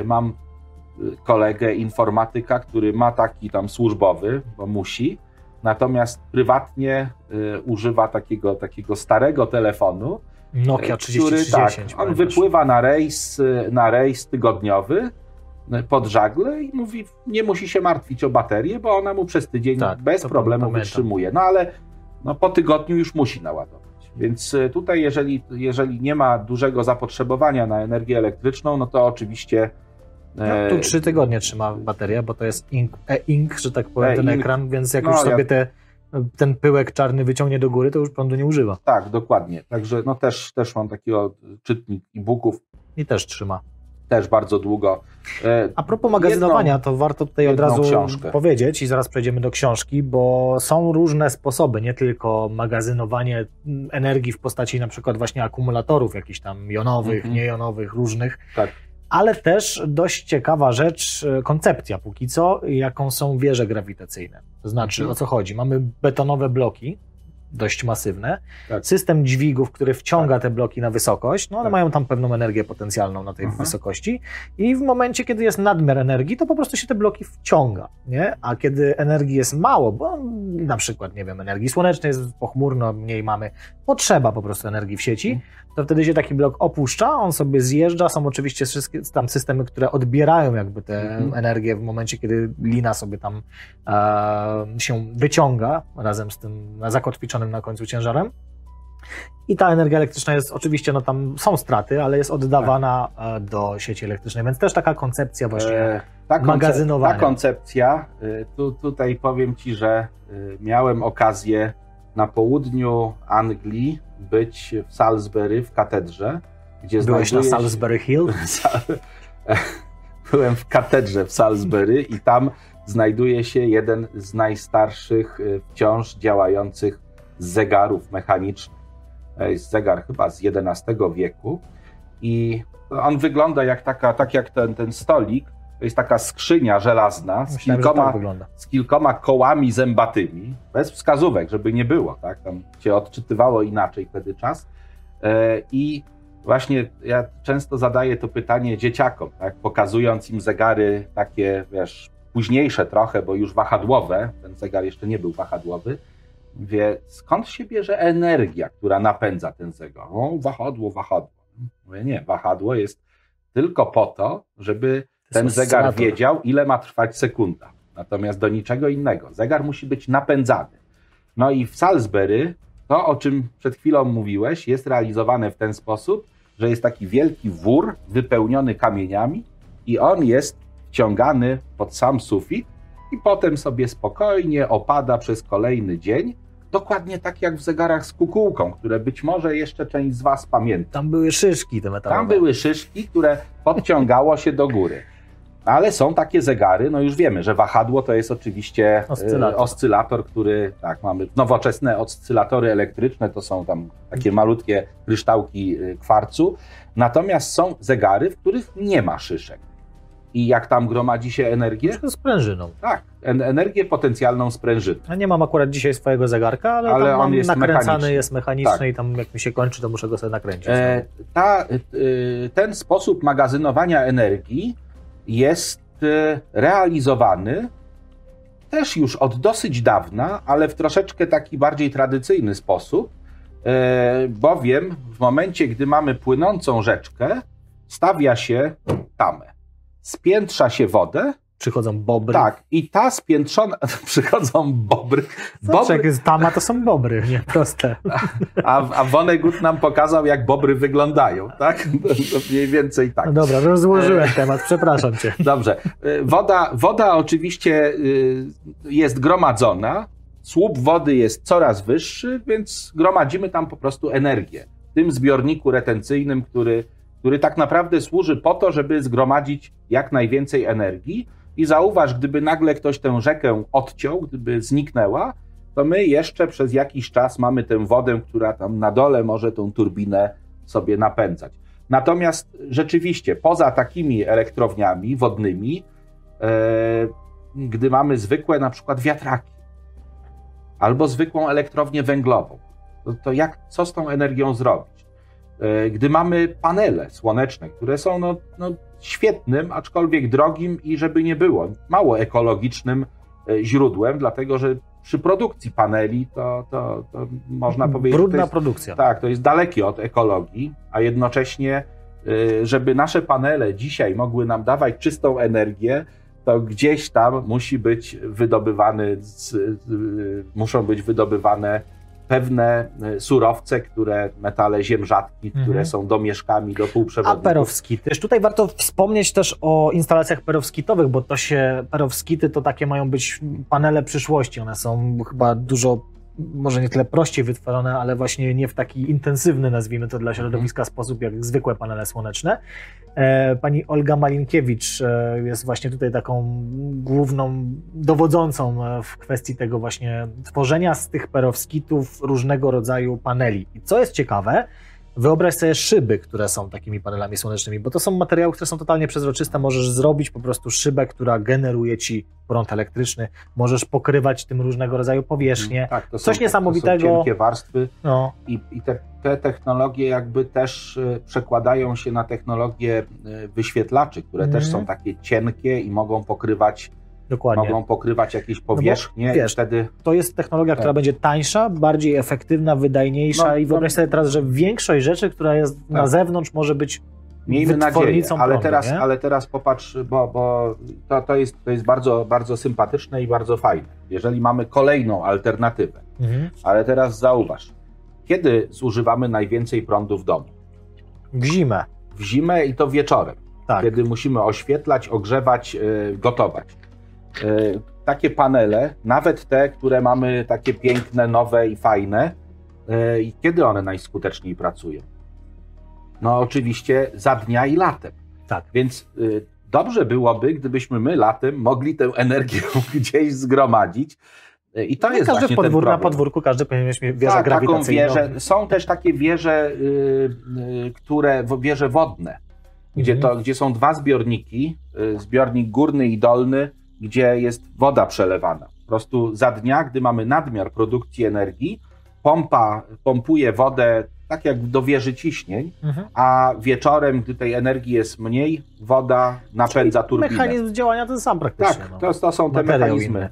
y, mam y, kolegę informatyka, który ma taki tam służbowy, bo musi, natomiast prywatnie y, używa takiego, takiego starego telefonu, Nokia który, tak, 3010. on wypływa na rejs, na rejs tygodniowy y, pod żagle i mówi, nie musi się martwić o baterię, bo ona mu przez tydzień Tak, bez problemu pamiętam. wytrzymuje. No ale no, po tygodniu już musi naładować. Więc y, tutaj, jeżeli, jeżeli nie ma dużego zapotrzebowania na energię elektryczną, no to oczywiście. No, e, tu trzy tygodnie trzyma bateria, bo to jest ink, e-ink, że tak powiem, ten E-ink. ekran, więc jak No, już ja- sobie te, ten pyłek czarny wyciągnie do góry, to już prądu nie używa. Tak, dokładnie. Także no, też, też mam takiego czytnik e-booków, I też trzyma. też bardzo długo. E, A propos magazynowania, Jedną- to warto tutaj od razu książkę. powiedzieć i zaraz przejdziemy do książki, bo są różne sposoby, nie tylko magazynowanie mm, energii w postaci na przykład właśnie akumulatorów jakichś tam jonowych, Mhm. niejonowych, różnych, Tak. Ale też dość ciekawa rzecz, e, koncepcja póki co, jaką są wieże grawitacyjne. To znaczy, Mhm. o co chodzi? Mamy betonowe bloki, dość masywne, Tak. system dźwigów, który wciąga te bloki na wysokość, no one Tak. mają tam pewną energię potencjalną na tej Aha. wysokości i w momencie, kiedy jest nadmiar energii, to po prostu się te bloki wciąga, nie? A kiedy energii jest mało, bo na przykład, nie wiem, energii słonecznej jest pochmurno, mniej mamy, potrzeba po prostu energii w sieci, Mhm. To wtedy się taki blok opuszcza, on sobie zjeżdża, są oczywiście wszystkie tam systemy, które odbierają jakby tę Mhm. energię w momencie, kiedy lina sobie tam e, się wyciąga razem z tym zakotwiczonym na końcu ciężarem. I ta energia elektryczna jest oczywiście, no tam są straty, ale jest oddawana e, do sieci elektrycznej, więc też taka koncepcja właśnie. E, ta, magazynowania. ta koncepcja, y, tu, tutaj powiem Ci, że y, miałem okazję na południu Anglii być w Salisbury w katedrze, gdzie Byłeś na Salisbury Hill? Byłem w katedrze w Salisbury i tam znajduje się jeden z najstarszych y, wciąż działających zegarów mechanicznych. To jest zegar chyba z XI wieku i on wygląda jak taka, tak jak ten, ten stolik. To jest taka skrzynia żelazna z Myślałem, kilkoma, tak z kilkoma kołami zębatymi, bez wskazówek, żeby nie było, tak? Tam się odczytywało inaczej wtedy czas. E, I właśnie ja często zadaję to pytanie dzieciakom, tak? Pokazując im zegary takie, wiesz, późniejsze trochę, bo już wahadłowe, ten zegar jeszcze nie był wahadłowy, wie, skąd się bierze energia, która napędza ten zegar? O, wahadło, wahadło. Mówię, nie, wahadło jest tylko po to, żeby ten zegar oscylator. wiedział, ile ma trwać sekunda. Natomiast do niczego innego. Zegar musi być napędzany. No i w Salisbury to, o czym przed chwilą mówiłeś, jest realizowane w ten sposób, że jest taki wielki wór wypełniony kamieniami i on jest wciągany pod sam sufit i potem sobie spokojnie opada przez kolejny dzień. Dokładnie tak jak w zegarach z kukułką, które być może jeszcze część z Was pamięta. Tam były szyszki te metalowe. Tam były szyszki, które podciągało się do góry. Ale są takie zegary, no już wiemy, że wahadło to jest oczywiście e, Oscylator. oscylator, który, tak, mamy nowoczesne oscylatory elektryczne, to są tam takie malutkie kryształki e, kwarcu. Natomiast są zegary, w których nie ma szyszek. I jak tam gromadzi się energię? Z prężyną. Tak, en- energię potencjalną sprężyny. Ja nie mam akurat dzisiaj swojego zegarka, ale, Ale tam on jest nakręcany, mechaniczny. jest mechaniczny Tak. i tam jak mi się kończy, to muszę go sobie nakręcić. E, ta, e, ten sposób magazynowania energii jest e, realizowany też już od dosyć dawna, ale w troszeczkę taki bardziej tradycyjny sposób, e, bowiem w momencie, gdy mamy płynącą rzeczkę, stawia się tamę. Spiętrza się wodę, Przychodzą bobry. tak, i ta spiętrzona, przychodzą bobry, Bobry. bobry Jak jest tama, to są bobry, nie proste. a, a Vonnegut nam pokazał, jak bobry wyglądają, tak? To, mniej więcej tak. No dobra, rozłożyłem E. temat, przepraszam cię. Dobrze. Y, Woda, woda oczywiście y, jest gromadzona, słup wody jest coraz wyższy, więc gromadzimy tam po prostu energię. W tym zbiorniku retencyjnym, który, który tak naprawdę służy po to, żeby zgromadzić jak najwięcej energii. I zauważ, gdyby nagle ktoś tę rzekę odciął, gdyby zniknęła, to my jeszcze przez jakiś czas mamy tę wodę, która tam na dole może tą turbinę sobie napędzać. Natomiast rzeczywiście, poza takimi elektrowniami wodnymi, e, gdy mamy zwykłe na przykład wiatraki albo zwykłą elektrownię węglową, to, to jak, co z tą energią zrobić? E, gdy mamy panele słoneczne, które są no, no, świetnym, aczkolwiek drogim i żeby nie było, mało ekologicznym e, źródłem, dlatego że przy produkcji paneli to, to, to można powiedzieć, Brudna jest, produkcja. tak, to jest dalekie od ekologii, a jednocześnie, y, żeby nasze panele dzisiaj mogły nam dawać czystą energię, to gdzieś tam musi być wydobywany, muszą być wydobywane pewne y, surowce, które, metale ziem rzadkich, Mhm. które są domieszkami do A półprzewodników. perowskity. Też tutaj warto wspomnieć też o instalacjach perowskitowych, bo to się, perowskity to takie mają być panele przyszłości. One są chyba dużo, może nie tyle prościej wytworzone, ale właśnie nie w taki intensywny, nazwijmy to dla środowiska, sposób jak zwykłe panele słoneczne. E, Pani Olga Malinkiewicz e, jest właśnie tutaj taką główną dowodzącą e, w kwestii tego właśnie tworzenia z tych perowskitów różnego rodzaju paneli. I co jest ciekawe, Wyobraź sobie szyby, które są takimi panelami słonecznymi, bo to są materiały, które są totalnie przezroczyste. Możesz zrobić po prostu szybę, która generuje ci prąd elektryczny. Możesz pokrywać tym różnego rodzaju powierzchnie. Tak, to są, Coś To niesamowitego. są cienkie warstwy. No, I, i te, te technologie jakby też e, przekładają się na technologie e, wyświetlaczy, które też Mhm. są takie cienkie i mogą pokrywać, dokładnie. mogą pokrywać jakieś powierzchnie wiesz, i wtedy To jest technologia, która Tak. będzie tańsza, bardziej efektywna, wydajniejsza No, i wyobraź no. sobie teraz, że większość rzeczy, która jest na Tak. zewnątrz może być miejmy nadzieję, ale prądu, teraz, nie? ale teraz popatrz, bo, bo to, to, jest, to jest bardzo, bardzo sympatyczne i bardzo fajne. Jeżeli mamy kolejną alternatywę, mhm. ale teraz zauważ, kiedy zużywamy najwięcej prądu w domu? w zimę. W zimę i to wieczorem. Tak. kiedy musimy oświetlać, ogrzewać, y, gotować. Y, Takie panele, nawet te, które mamy takie piękne, nowe i fajne, y, i kiedy one najskuteczniej pracują? No oczywiście za dnia i latem. Tak. Więc y, dobrze byłoby, gdybyśmy my latem mogli tę energię gdzieś zgromadzić. I to No, jest każdy właśnie podwór, ten na podwórku każdy powinien mieć wieżę Tak, grawitacyjną. wieżę. Są też takie wieże, y, y, które, wieże wodne, gdzie, Mhm. to, gdzie są dwa zbiorniki, y, zbiornik górny i dolny, gdzie jest woda przelewana. Po prostu za dnia, gdy mamy nadmiar produkcji energii, pompa pompuje wodę tak jak do wieży ciśnień, Mhm. a wieczorem, gdy tej energii jest mniej, woda napędza turbinę. Mechanizm działania ten sam praktycznie. Tak, no. to, to są te mechanizmy.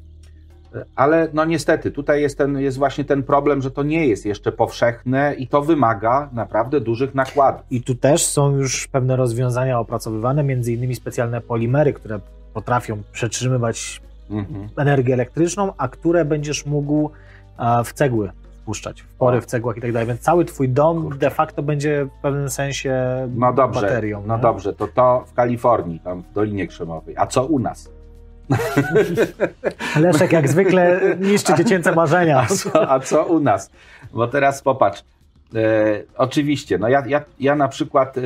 Ale no niestety, tutaj jest, ten, jest właśnie ten problem, że to nie jest jeszcze powszechne i to wymaga naprawdę dużych nakładów. I tu też są już pewne rozwiązania opracowywane, między innymi specjalne polimery, które potrafią przetrzymywać Mhm. energię elektryczną, a które będziesz mógł e, w cegły wpuszczać, w pory w cegłach i tak dalej. Więc cały twój dom de facto będzie w pewnym sensie No dobrze, baterią. no nie? dobrze, to to w Kalifornii, tam w Dolinie Krzemowej. A co u nas? Leszek jak zwykle niszczy dziecięce marzenia. A co, a co u nas? Bo teraz popatrz, E, oczywiście, no ja, ja, ja na przykład e,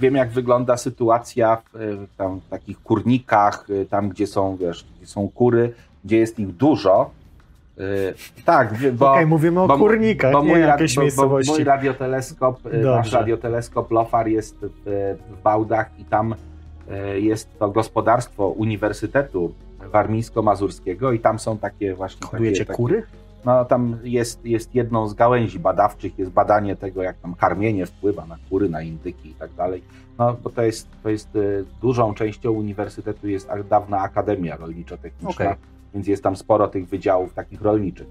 wiem, jak wygląda sytuacja w, e, tam, w takich kurnikach, e, tam gdzie są, wiesz, gdzie są kury, gdzie jest ich dużo. E, tak, bo, Okej, mówimy o bo- kurnikach, bo nie mój, bo, bo miejscowości. mój radioteleskop, e, nasz Dobrze. radioteleskop LOFAR jest w, w Bałdach i tam jest to gospodarstwo Uniwersytetu Warmińsko-Mazurskiego i tam są takie właśnie Hodujecie takie, takie, kury? No tam jest, jest jedną z gałęzi badawczych, jest badanie tego, jak tam karmienie wpływa na kury, na indyki i tak dalej. No bo to jest, to jest y, dużą częścią uniwersytetu jest dawna Akademia Rolniczo-Techniczna, Okej. więc jest tam sporo tych wydziałów takich rolniczych.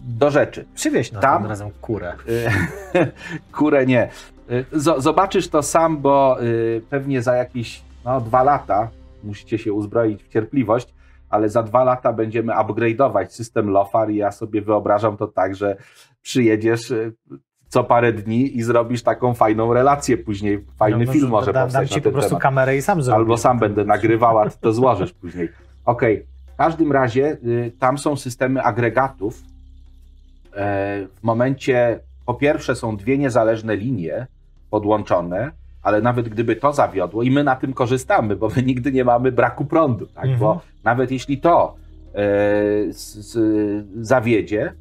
Do rzeczy. Przywieź nas Tam- tym razem kurę. Y, Kurę nie. Zo- Zobaczysz to sam, bo pewnie za jakieś no, dwa lata musicie się uzbroić w cierpliwość, ale za dwa lata będziemy upgrade'ować system LOFAR i ja sobie wyobrażam to tak, że przyjedziesz y, co parę dni i zrobisz taką fajną relację później. Fajny No, film no, może dam, powstać dam ci po prostu temat. kamerę i sam zrobię. Albo sam będę nagrywał, a ty to złożysz później. Okej, w każdym razie y, tam są systemy agregatów. E, w momencie, po pierwsze są dwie niezależne linie podłączone, ale nawet gdyby to zawiodło i my na tym korzystamy, bo my nigdy nie mamy braku prądu, tak? Mhm. bo nawet jeśli to e, z, z, zawiedzie,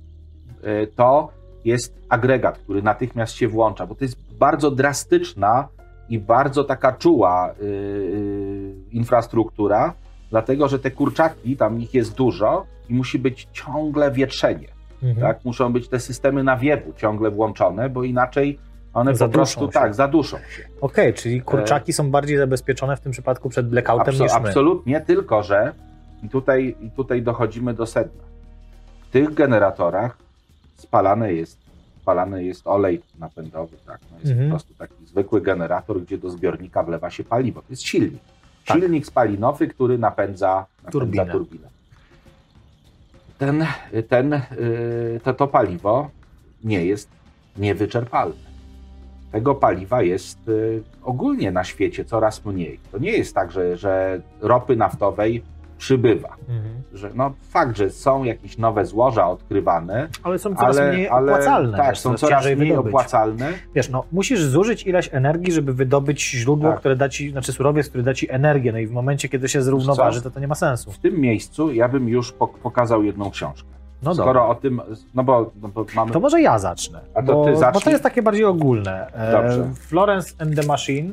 e, to jest agregat, który natychmiast się włącza, bo to jest bardzo drastyczna i bardzo taka czuła y, infrastruktura, dlatego że te kurczaki, tam ich jest dużo i musi być ciągle wietrzenie. Mhm. Tak? Muszą być te systemy nawiewu ciągle włączone, bo inaczej one po Zaduszą prostu się. tak, zaduszą się. Okej, czyli kurczaki są bardziej zabezpieczone w tym przypadku przed blackoutem niż my. absolutnie, tylko że i tutaj, i tutaj dochodzimy do sedna. W tych generatorach spalane jest, spalany jest olej napędowy. Tak? No jest Mhm. po prostu taki zwykły generator, gdzie do zbiornika wlewa się paliwo. To jest silnik. Tak. Silnik spalinowy, który napędza, napędza Turbinę. turbinę. Ten, ten, y, to, to paliwo nie jest niewyczerpalne. Tego paliwa jest y, ogólnie na świecie coraz mniej. To nie jest tak, że, że ropy naftowej przybywa. Mhm. Że, no, fakt, że są jakieś nowe złoża odkrywane, Ale są coraz ale, mniej ale opłacalne. tak, są coraz mniej wydobyć. opłacalne. Wiesz, no, musisz zużyć ileś energii, żeby wydobyć źródło, Tak. które da ci, znaczy surowiec, który da ci energię. No i w momencie, kiedy się zrównoważy, to to nie ma sensu. W tym miejscu ja bym już pok- pokazał jedną książkę. No Skoro dobra. o tym, no bo, no bo mamy To może ja zacznę. A to bo, ty bo zacznij. to jest takie bardziej ogólne. E, Dobrze. Florence and the Machine.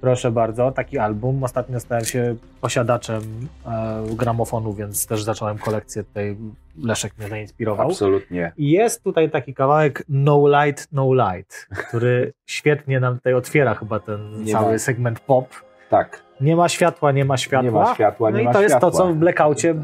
Proszę bardzo, taki album. Ostatnio stałem się posiadaczem e, gramofonu, więc też zacząłem kolekcję tutaj. Leszek mnie zainspirował. absolutnie. I jest tutaj taki kawałek No Light, No Light, który świetnie nam tutaj otwiera chyba ten Nie cały ma. segment pop. Tak, Nie ma światła, nie ma światła. nie ma światła, no nie i ma to jest to, co w blackoutie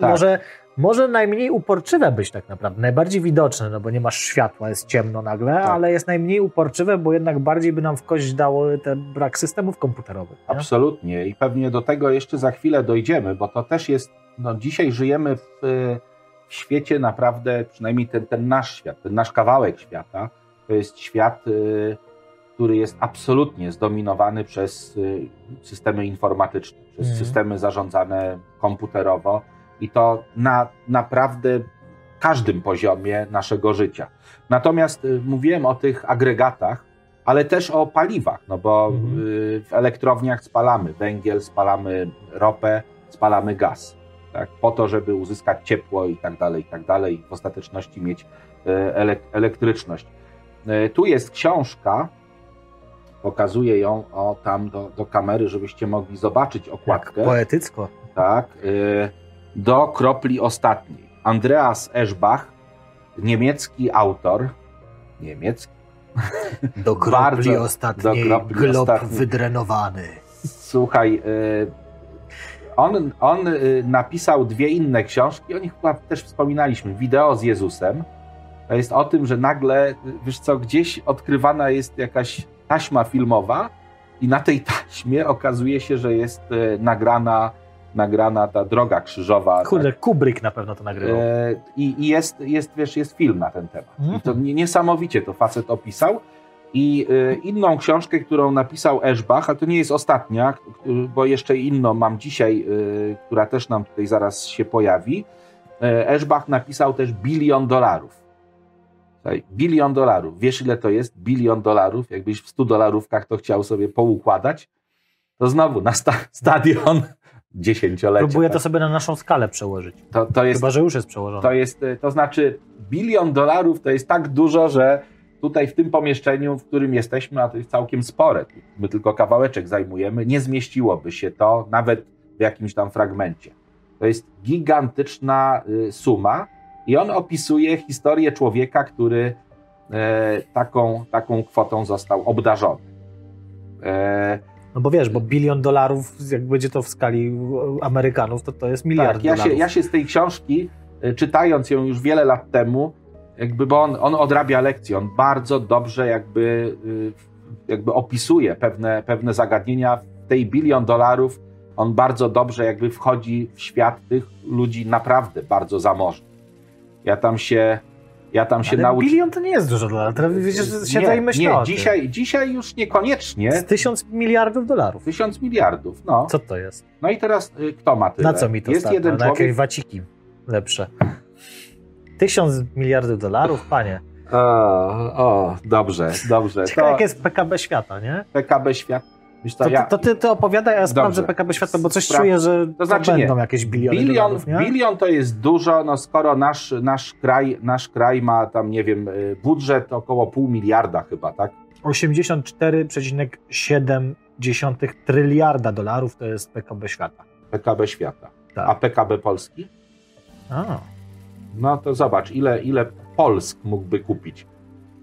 Tak. może, może najmniej uporczywe być tak naprawdę. Najbardziej widoczne, no bo nie masz światła, jest ciemno nagle, Tak. ale jest najmniej uporczywe, bo jednak bardziej by nam w kość dało ten brak systemów komputerowych. Nie? Absolutnie. I pewnie do tego jeszcze za chwilę dojdziemy, bo to też jest. No, dzisiaj żyjemy w, w świecie naprawdę, przynajmniej ten, ten nasz świat, ten nasz kawałek świata, to jest świat, y, który jest absolutnie zdominowany przez y, systemy informatyczne, przez Mhm. systemy zarządzane komputerowo i to na naprawdę każdym poziomie naszego życia. Natomiast y, mówiłem o tych agregatach, ale też o paliwach, no bo Mhm. y, w elektrowniach spalamy węgiel, spalamy ropę, spalamy gaz. Tak, po to, żeby uzyskać ciepło i tak dalej, i tak dalej, w ostateczności mieć y, elek- elektryczność. Tu jest książka, pokazuję ją o, tam do, do kamery, żebyście mogli zobaczyć Jak okładkę. poetycko. Tak, y, do kropli ostatniej. Andreas Eschbach, niemiecki autor, niemiecki, Do kropli Bardzo- ostatniej, do kropli glob ostatniej. wydrenowany. Słuchaj, y, on, on y, napisał dwie inne książki, o nich chyba też wspominaliśmy. Wideo z Jezusem. To jest o tym, że nagle, y, wiesz co, gdzieś odkrywana jest jakaś taśma filmowa i na tej taśmie okazuje się, że jest nagrana, nagrana ta droga krzyżowa. Kurde, Kubrick na pewno to nagrywał. E, I, i jest, jest, wiesz, jest film na ten temat. Mhm. I to nie- niesamowicie to facet opisał. I e, inną książkę, którą napisał Eschbach, ale to nie jest ostatnia, bo jeszcze inną mam dzisiaj, e, która też nam tutaj zaraz się pojawi. E, Eschbach napisał też bilion dolarów. Bilion dolarów. Wiesz, ile to jest? Bilion dolarów. Jakbyś w 100 dolarówkach to chciał sobie poukładać, to znowu na sta stadion dziesięciolecie. Próbuję tak? to sobie na naszą skalę przełożyć. To, to jest, Chyba, że już jest przełożone. to jest, y, to znaczy bilion dolarów to jest tak dużo, że tutaj w tym pomieszczeniu, w którym jesteśmy, a to jest całkiem spore, my tylko kawałeczek zajmujemy, nie zmieściłoby się to nawet w jakimś tam fragmencie. To jest gigantyczna y, suma i on opisuje historię człowieka, który e, taką, taką kwotą został obdarzony. No bo wiesz, bo bilion dolarów, jak będzie to w skali Amerykanów, to to jest miliard tak, ja się, dolarów. ja się z tej książki, y, czytając ją już wiele lat temu, jakby, bo on, on odrabia lekcje, on bardzo dobrze jakby, y, jakby opisuje pewne, pewne zagadnienia. W tej bilion dolarów on bardzo dobrze jakby wchodzi w świat tych ludzi naprawdę bardzo zamożnych. Ja tam się, ja tam się nauczyłem. bilion to nie jest dużo dolarów. Że siedzę i myślę nie, dzisiaj, dzisiaj już niekoniecznie. Z tysiąc miliardów dolarów. Tysiąc miliardów, no. Co to jest? No i teraz y, kto ma tyle? Na co mi to Jest jeden Na człowiek, jakieś waciki lepsze. Tysiąc miliardów dolarów, panie. O, o, dobrze, dobrze. Ciekawe, To jak jest PKB świata, nie? PKB świat. To, ja, to ty, ty opowiadaj, a ja sprawdzę. PKB świata, bo coś Spra- czuję, że to, to znaczy nie. będą jakieś biliony bilion, dolarów, nie? bilion to jest dużo, no skoro nasz, nasz, kraj, nasz kraj ma tam, nie wiem, y, budżet około pół miliarda chyba, tak? 84,7 tryliarda dolarów to jest PKB świata. PKB świata. Tak. A PKB Polski? A, No to zobacz, ile, ile Polsk mógłby kupić?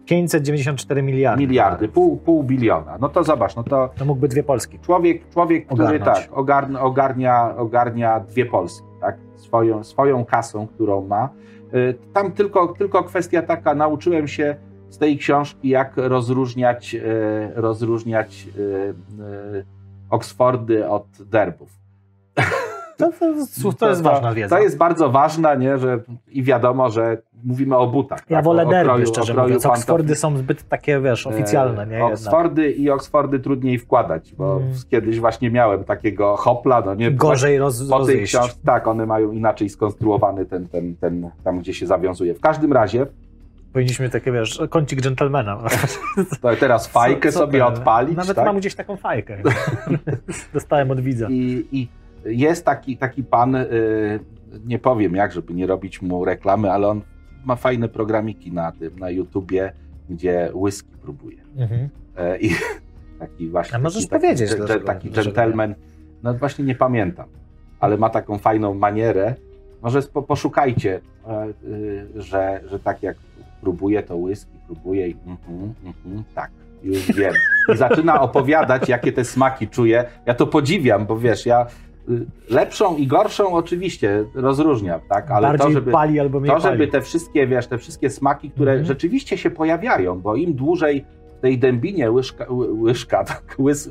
594 miliardy. Miliardy, pół, pół biliona. No to zobacz, no to To mógłby dwie Polski. człowiek, człowiek który Ogarnąć. tak, ogarnia, ogarnia, ogarnia dwie Polski, tak? Swoją, swoją kasą, którą ma. Y, Tam tylko, tylko kwestia taka, nauczyłem się z tej książki, jak rozróżniać, y, rozróżniać y, Oksfordy od derbów. To, to, to jest ważna wiedza. To jest bardzo ważna, nie? Że, i wiadomo, że mówimy o butach. ja tak? wolę o, derby, kroju- szczerze o kroju mówiąc. pantofli. Oksfordy są zbyt takie, wiesz, oficjalne, nie? E, Jednak. Oksfordy i Oksfordy trudniej wkładać, bo Mm. kiedyś właśnie miałem takiego hopla, no nie Gorzej roz, po rozjeść. książce, tak, one mają inaczej skonstruowany ten, ten, ten, tam gdzie się zawiązuje. W każdym razie, Powinniśmy takie, wiesz, kącik dżentelmena. to teraz fajkę Co- co sobie ten? odpalić, Nawet tak? mam gdzieś taką fajkę. Dostałem od widza. I, I jest taki, taki pan, y, nie powiem jak, żeby nie robić mu reklamy, ale on ma fajne programiki na tym, na YouTubie, gdzie whisky próbuje. Mhm. E, I taki właśnie. A możesz taki, powiedzieć, taki, dlaczego- taki dlaczego gentleman. No właśnie nie pamiętam, ale ma taką fajną manierę. Może po, poszukajcie, e, y, że, że tak jak próbuje to whisky, próbuje i mhm, mhm, tak, już wiem. I zaczyna opowiadać, jakie te smaki czuje. Ja to podziwiam, bo wiesz, ja lepszą i gorszą oczywiście rozróżniam, tak, ale Bardziej to, żeby pali albo mniej to, żeby pali. te wszystkie, wiesz, te wszystkie smaki, które Mhm. rzeczywiście się pojawiają, bo im dłużej w tej dębinie łyżka, ły- łyżka tak, łys,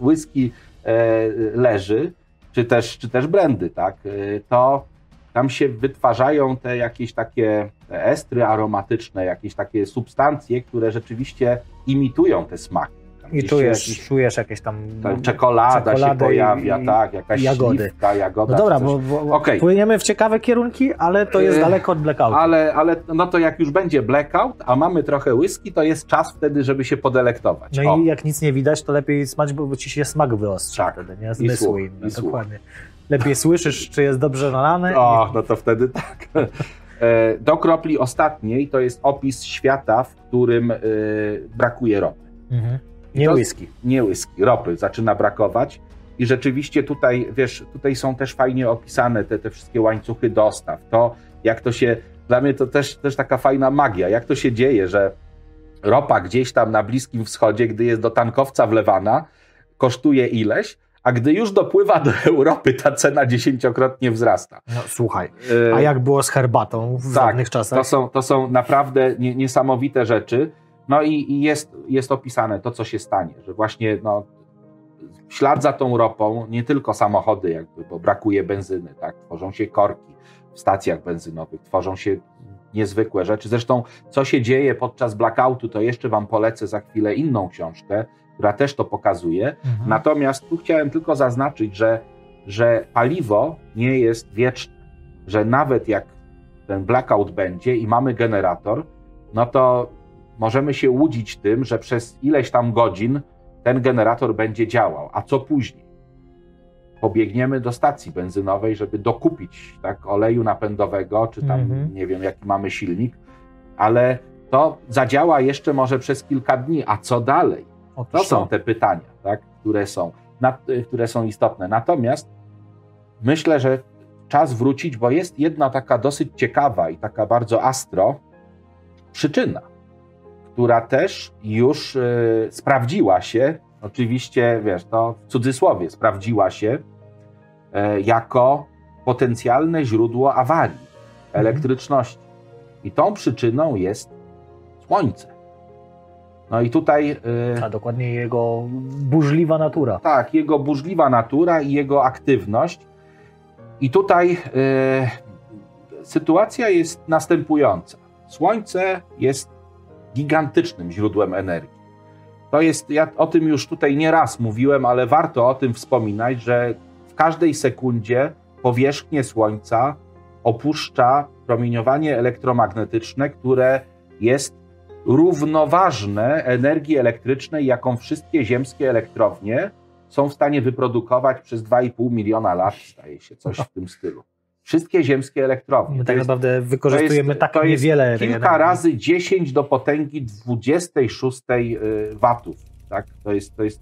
e, leży, czy też, czy też brandy, tak, e, to tam się wytwarzają te jakieś takie estry aromatyczne, jakieś takie substancje, które rzeczywiście imitują te smaki. I czujesz, jakiś- czujesz jakieś tam... ta czekolada się i- pojawia, i- tak, jakaś jagody. śliwka, jagoda. No dobra, bo, bo Okej. płyniemy w ciekawe kierunki, ale to jest Yy, daleko od blackoutu. Ale, ale no to jak już będzie blackout, a mamy trochę whisky, to jest czas wtedy, żeby się podelektować. No O, i jak nic nie widać, to lepiej smać, bo ci się smak wyostrza Tak. wtedy, nie? I Zmysły słuch, inne, i słuch. dokładnie. Lepiej słyszysz, czy jest dobrze nalane. o, no to wtedy tak. E, Do kropli ostatniej to jest opis świata, w którym e, brakuje ropy. I... Mhm. Nie to- whisky. Nie whisky, ropy zaczyna brakować. I rzeczywiście tutaj, wiesz, tutaj są też fajnie opisane te, te wszystkie łańcuchy dostaw. To, jak to się, dla mnie to też, też taka fajna magia, jak to się dzieje, że ropa gdzieś tam na Bliskim Wschodzie, gdy jest do tankowca wlewana, kosztuje ileś, a gdy już dopływa do Europy, ta cena dziesięciokrotnie wzrasta. No słuchaj, E, a jak było z herbatą w tak, dawnych czasach? To są, to są naprawdę nie, niesamowite rzeczy. No i, i jest, jest opisane to, co się stanie, że właśnie no, w ślad za tą ropą nie tylko samochody, jakby, bo brakuje benzyny, tak? tworzą się korki w stacjach benzynowych, tworzą się niezwykłe rzeczy. Zresztą, co się dzieje podczas blackoutu, to jeszcze Wam polecę za chwilę inną książkę, która też to pokazuje. Mhm. Natomiast tu chciałem tylko zaznaczyć, że, że paliwo nie jest wieczne, że nawet jak ten blackout będzie i mamy generator, no to możemy się łudzić tym, że przez ileś tam godzin ten generator będzie działał. A co później? Pobiegniemy do stacji benzynowej, żeby dokupić tak, oleju napędowego, czy tam mhm. nie wiem, jaki mamy silnik, ale to zadziała jeszcze może przez kilka dni. A co dalej? to są te pytania, tak, które, są, na, które są istotne. Natomiast myślę, że czas wrócić, bo jest jedna taka dosyć ciekawa i taka bardzo astro przyczyna, która też już y, sprawdziła się, oczywiście, wiesz, to w cudzysłowie, sprawdziła się y, jako potencjalne źródło awarii mhm. elektryczności. I tą przyczyną jest Słońce. No i tutaj. Y, A dokładnie jego burzliwa natura. Tak, jego burzliwa natura i jego aktywność. I tutaj y, sytuacja jest następująca. Słońce jest gigantycznym źródłem energii. To jest, ja o tym już tutaj nie raz mówiłem, ale warto o tym wspominać, że w każdej sekundzie powierzchnię Słońca opuszcza promieniowanie elektromagnetyczne, które jest równoważne energii elektrycznej, jaką wszystkie ziemskie elektrownie są w stanie wyprodukować przez 2,5 miliona lat, staje się coś w tym stylu. Wszystkie ziemskie elektrownie. My tak jest, naprawdę wykorzystujemy tak niewiele energii. Kilka razy 10 do potęgi 26 y, watów. Tak? To jest, to jest,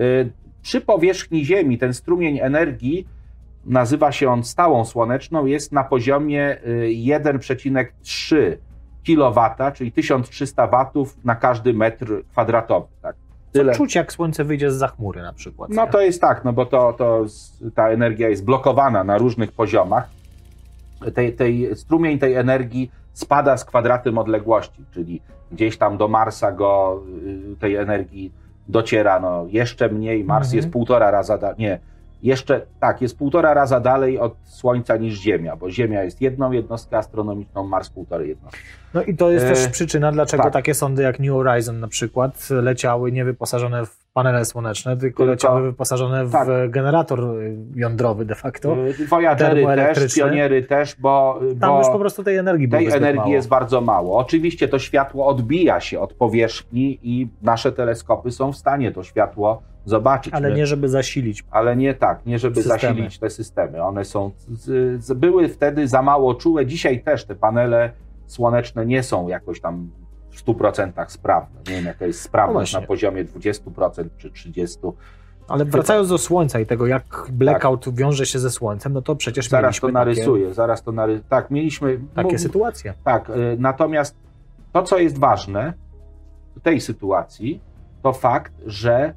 y, przy powierzchni Ziemi ten strumień energii, nazywa się on stałą słoneczną, jest na poziomie 1,3 y, kW, czyli 1300 watów na każdy metr kwadratowy. Tak. Tyle. Czuć, jak słońce wyjdzie z zachmury na przykład. No nie? to jest tak, no bo to, to ta energia jest blokowana na różnych poziomach. Tej, tej, strumień tej energii spada z kwadratem odległości, czyli gdzieś tam do Marsa go y, tej energii dociera no, jeszcze mniej. Mars mhm. jest półtora raza, nie, jeszcze tak, jest półtora raza dalej od Słońca niż Ziemia, bo Ziemia jest jedną jednostką astronomiczną, Mars półtorej jednostki. No i to jest e... też przyczyna, dlaczego tak. takie sondy jak New Horizon na przykład leciały niewyposażone w panele słoneczne, tylko, leciały wyposażone w tak. generator jądrowy de facto. Voyagery też, pioniery też, bo, Tam bo już po prostu tej energii Tej energii mało. jest bardzo mało. Oczywiście to światło odbija się od powierzchni i nasze teleskopy są w stanie to światło zobaczyć. Ale My, nie żeby zasilić. Ale nie tak, nie żeby systemy. zasilić te systemy. One są, z, z, były wtedy za mało czułe. Dzisiaj też te panele słoneczne nie są jakoś tam w 100% sprawne. Nie wiem, jaka jest sprawność no na poziomie 20% czy 30%. Ale wracając do słońca i tego, jak blackout tak. wiąże się ze słońcem, no to przecież zaraz to narysuję, takie... zaraz to narysuję. Tak, mieliśmy takie sytuacje. Tak, y, natomiast to, co jest ważne w tej sytuacji, to fakt, że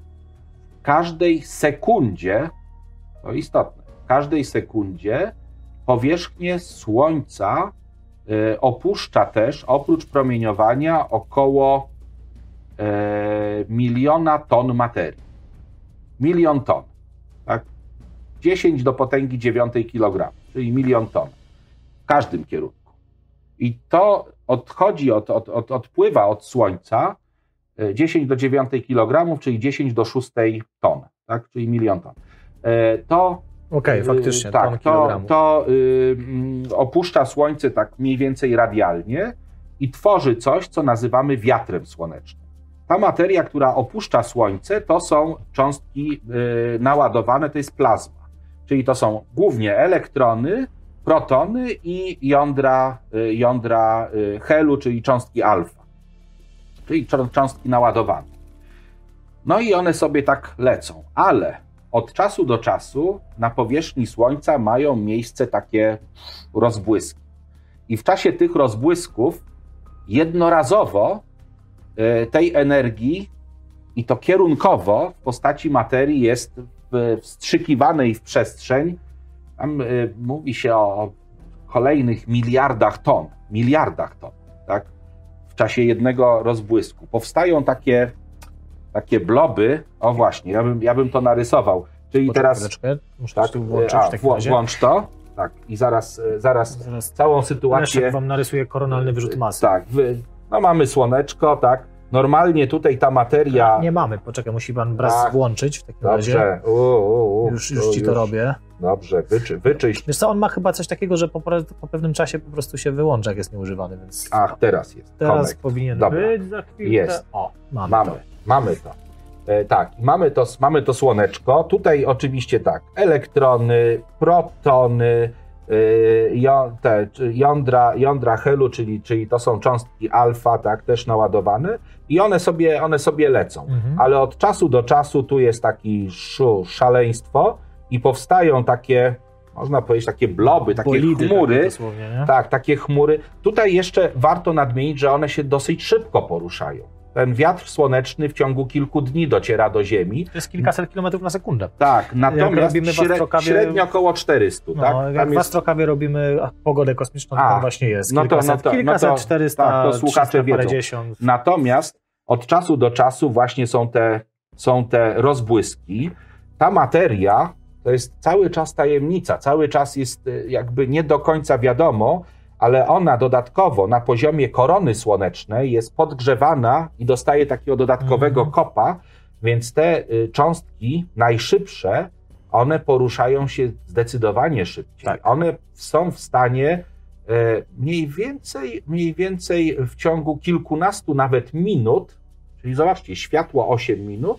w każdej sekundzie, to istotne, w każdej sekundzie powierzchnię Słońca opuszcza też, oprócz promieniowania, około y, miliona ton materii. Milion ton. Tak? 10 do potęgi 9 kg, czyli milion ton. W każdym kierunku. I to odchodzi, od, od, od, odpływa od Słońca 10 y, do 9 kg, czyli 10 do 6 ton, tak? czyli milion ton. To Okej, okay, faktycznie. tak, to, to y, opuszcza Słońce tak mniej więcej radialnie i tworzy coś, co nazywamy wiatrem słonecznym. Ta materia, która opuszcza Słońce, to są cząstki y, naładowane, to jest plazma. Czyli to są głównie elektrony, protony i jądra, y, jądra helu, czyli cząstki alfa. Czyli cząstki naładowane. No i one sobie tak lecą, ale od czasu do czasu na powierzchni Słońca mają miejsce takie rozbłyski. I w czasie tych rozbłysków jednorazowo e, tej energii i to kierunkowo w postaci materii jest wstrzykiwanej w przestrzeń. Tam e, mówi się o kolejnych miliardach ton, miliardach ton, tak? W czasie jednego rozbłysku. Powstają takie takie bloby. O właśnie, ja bym, ja bym to narysował. Czyli Poczekaj teraz. Chwileczkę. Muszę tak, włączyć a, w razie. Włącz to. Tak, i zaraz, e, zaraz, zaraz całą sytuację. Ja wam narysuję koronalny wyrzut masy. Tak, wy, no mamy słoneczko, tak. Normalnie tutaj ta materia. Nie mamy, poczekaj, musi pan braz tak. włączyć w takim Dobrze. razie. U, u, u, już, już ci to już. robię. dobrze, wyczy, wyczyść. Wiesz co, on ma chyba coś takiego, że po, po pewnym czasie po prostu się wyłącza, jak jest nieużywany, więc... Ach, teraz jest. Teraz Connect. powinien Dobra. być za chwilkę. Jest. O, mamy, mamy to. Mamy to. E, tak, mamy to, mamy to słoneczko. Tutaj oczywiście tak, elektrony, protony, e, te, jądra, jądra helu, czyli, czyli to są cząstki alfa, tak, też naładowane i one sobie, one sobie lecą. Mhm. Ale od czasu do czasu tu jest taki szu, szaleństwo i powstają takie, można powiedzieć, takie bloby, takie Bolidy, chmury. Takie tak, takie chmury. Tutaj jeszcze warto nadmienić, że one się dosyć szybko poruszają. Ten wiatr słoneczny w ciągu kilku dni dociera do Ziemi. To jest kilkaset kilometrów na sekundę. Tak, natomiast średnio, średnio około 400. No, tak? jak w Astrokawie robimy pogodę kosmiczną, to tam właśnie jest. No to, no to, kilkaset, no to, 400, tak, to słuchacze 300, wiedzą. Natomiast od czasu do czasu właśnie są te, są te rozbłyski. Ta materia to jest cały czas tajemnica, cały czas jest y, jakby nie do końca wiadomo, ale ona dodatkowo na poziomie korony słonecznej jest podgrzewana i dostaje takiego dodatkowego mhm. kopa, więc te y, cząstki najszybsze, one poruszają się zdecydowanie szybciej. Tak. One są w stanie e, mniej więcej, mniej więcej w ciągu kilkunastu nawet minut, czyli zobaczcie, światło 8 minut,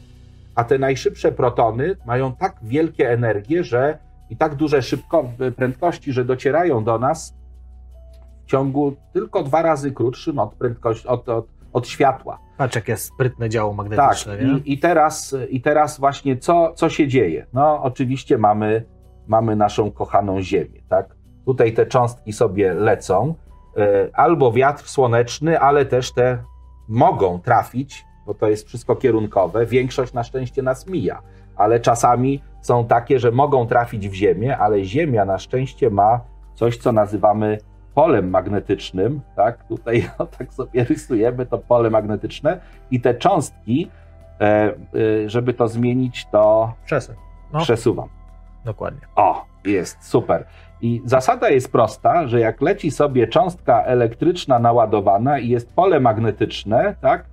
a te najszybsze protony mają tak wielkie energie, że i tak duże szybko, prędkości, że docierają do nas ciągu tylko dwa razy krótszym od prędkości, od, od, od światła. Patrz, jak jest sprytne działo magnetyczne. Tak, i, i, teraz, i teraz właśnie co, co się dzieje? No, oczywiście mamy, mamy naszą kochaną Ziemię, tak? Tutaj te cząstki sobie lecą, e, albo wiatr słoneczny, ale też te mogą trafić, bo to jest wszystko kierunkowe. Większość na szczęście nas mija, ale czasami są takie, że mogą trafić w Ziemię, ale Ziemia na szczęście ma coś, co nazywamy polem magnetycznym, tak? Tutaj no, tak sobie rysujemy to pole magnetyczne i te cząstki, e, e, żeby to zmienić, to no. przesuwam. Dokładnie. O, jest, super. I zasada jest prosta, że jak leci sobie cząstka elektryczna naładowana i jest pole magnetyczne, tak,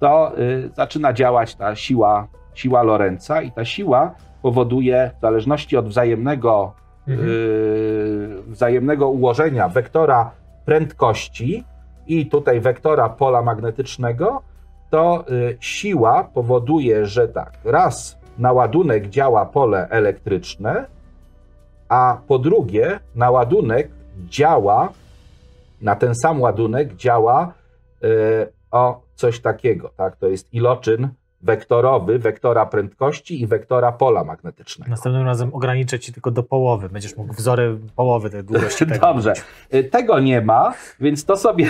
to y, zaczyna działać ta siła, siła Lorenza i ta siła powoduje, w zależności od wzajemnego mhm. y, wzajemnego ułożenia wektora prędkości i tutaj wektora pola magnetycznego, to y, siła powoduje, że tak, raz na ładunek działa pole elektryczne, a po drugie na ładunek działa, na ten sam ładunek działa y, o coś takiego, tak? To jest iloczyn wektorowy, wektora prędkości i wektora pola magnetycznego. Następnym razem ograniczę ci tylko do połowy. Będziesz mógł wzory połowy tej długości tego Dobrze. Mieć. Y, tego nie ma, więc to sobie...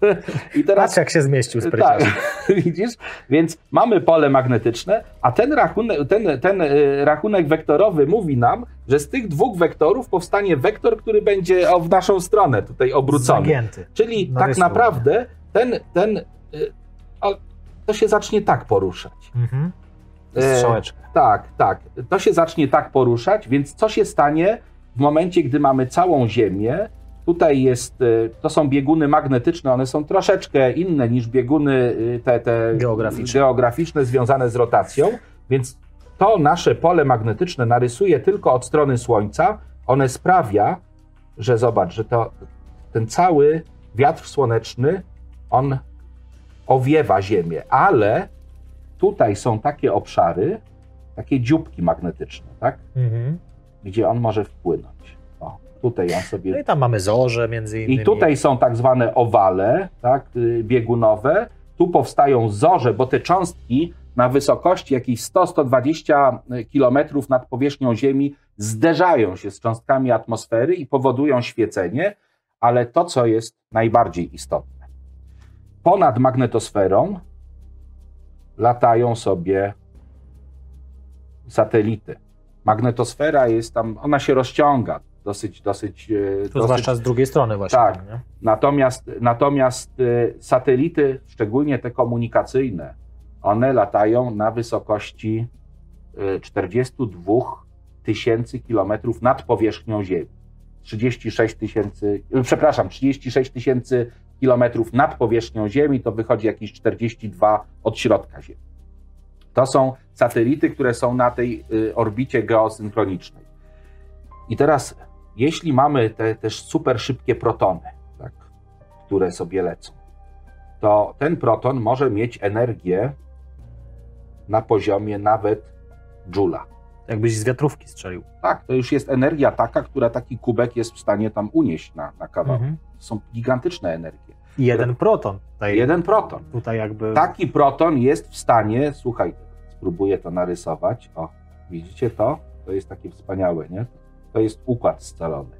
I teraz... Patrz, jak się zmieścił z Tak, widzisz? Więc mamy pole magnetyczne, a ten rachunek, ten, ten y, rachunek wektorowy mówi nam, że z tych dwóch wektorów powstanie wektor, który będzie w naszą stronę tutaj obrócony. Zagięty. Czyli tak naprawdę ten, ten y, to się zacznie tak poruszać. Mhm. E, tak, tak. To się zacznie tak poruszać, więc co się stanie w momencie, gdy mamy całą Ziemię? Tutaj jest, e, to są bieguny magnetyczne, one są troszeczkę inne niż bieguny e, te, te geograficzne. geograficzne związane z rotacją, więc to nasze pole magnetyczne narysuje tylko od strony Słońca. One sprawia, że zobacz, że to, ten cały wiatr słoneczny, on owiewa Ziemię, ale tutaj są takie obszary, takie dzióbki magnetyczne, tak? Mhm. Gdzie on może wpłynąć. O, tutaj on sobie. No i tam mamy zorze między innymi. I tutaj są tak zwane owale, tak, y, biegunowe. Tu powstają zorze, bo te cząstki na wysokości jakichś 100-120 km nad powierzchnią Ziemi zderzają się z cząstkami atmosfery i powodują świecenie, ale to, co jest najbardziej istotne, ponad magnetosferą latają sobie satelity. Magnetosfera jest tam, ona się rozciąga dosyć, dosyć. E, to dosyć, zwłaszcza z drugiej strony właśnie. Tak. Tam, natomiast, natomiast e, satelity, szczególnie te komunikacyjne, one latają na wysokości 42 e, tysięcy kilometrów nad powierzchnią Ziemi. 36 tysięcy, przepraszam, 36 tysięcy kilometrów nad powierzchnią Ziemi, to wychodzi jakieś 42 od środka Ziemi. To są satelity, które są na tej y, orbicie geosynchronicznej. I teraz, jeśli mamy te też super szybkie protony, tak, które sobie lecą, to ten proton może mieć energię na poziomie nawet joula. Jakbyś z wiatrówki strzelił. Tak, to już jest energia taka, która taki kubek jest w stanie tam unieść na, na kawałek. Mhm. Są gigantyczne energie. I jeden proton. Tutaj, Jeden proton. tutaj jakby. Taki proton jest w stanie, słuchaj, spróbuję to narysować. O, widzicie to? To jest takie wspaniałe, nie? To jest układ scalony.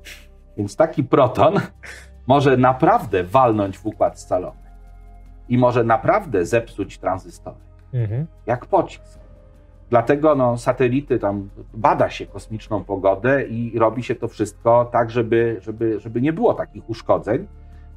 Więc taki proton może naprawdę walnąć w układ scalony. I może naprawdę zepsuć tranzystory. Mhm. Jak pocisk. Dlatego no, satelity tam bada się kosmiczną pogodę i robi się to wszystko tak, żeby, żeby, żeby nie było takich uszkodzeń.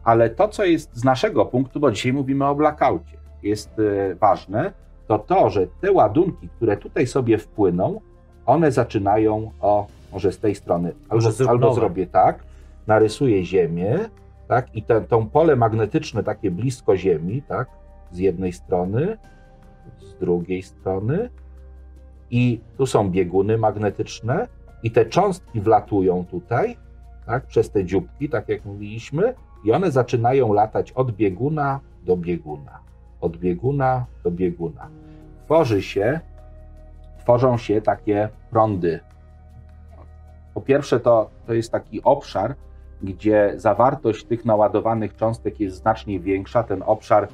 Ale to, co jest z naszego punktu, bo dzisiaj mówimy o blackoutie, jest e, ważne, to to, że te ładunki, które tutaj sobie wpłyną, one zaczynają o, może z tej strony, albo, albo zrobię tak, narysuję Ziemię, tak, i te, tą pole magnetyczne takie blisko Ziemi, tak, z jednej strony, z drugiej strony, i tu są bieguny magnetyczne, i te cząstki wlatują tutaj, tak, przez te dzióbki, tak jak mówiliśmy, i one zaczynają latać od bieguna do bieguna, od bieguna do bieguna. Tworzy się, tworzą się takie prądy. Po pierwsze, to, to jest taki obszar, gdzie zawartość tych naładowanych cząstek jest znacznie większa. Ten obszar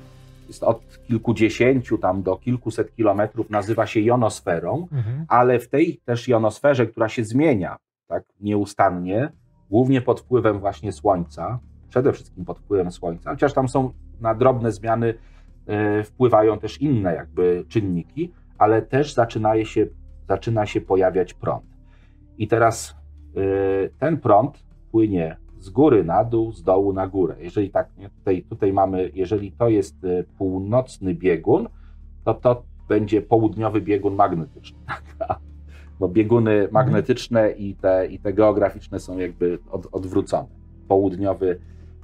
od kilkudziesięciu tam do kilkuset kilometrów, nazywa się jonosferą Mhm. ale w tej też jonosferze, która się zmienia tak nieustannie, głównie pod wpływem właśnie Słońca, przede wszystkim pod wpływem Słońca, chociaż tam są na drobne zmiany e, wpływają też inne jakby czynniki, ale też zaczyna się, zaczyna się pojawiać prąd. I teraz e, ten prąd płynie z góry na dół, z dołu na górę. Jeżeli tak, tutaj, tutaj mamy, jeżeli to jest e, północny biegun, to to będzie południowy biegun magnetyczny. Bo bieguny magnetyczne i te, i te geograficzne są jakby od, odwrócone. Południowy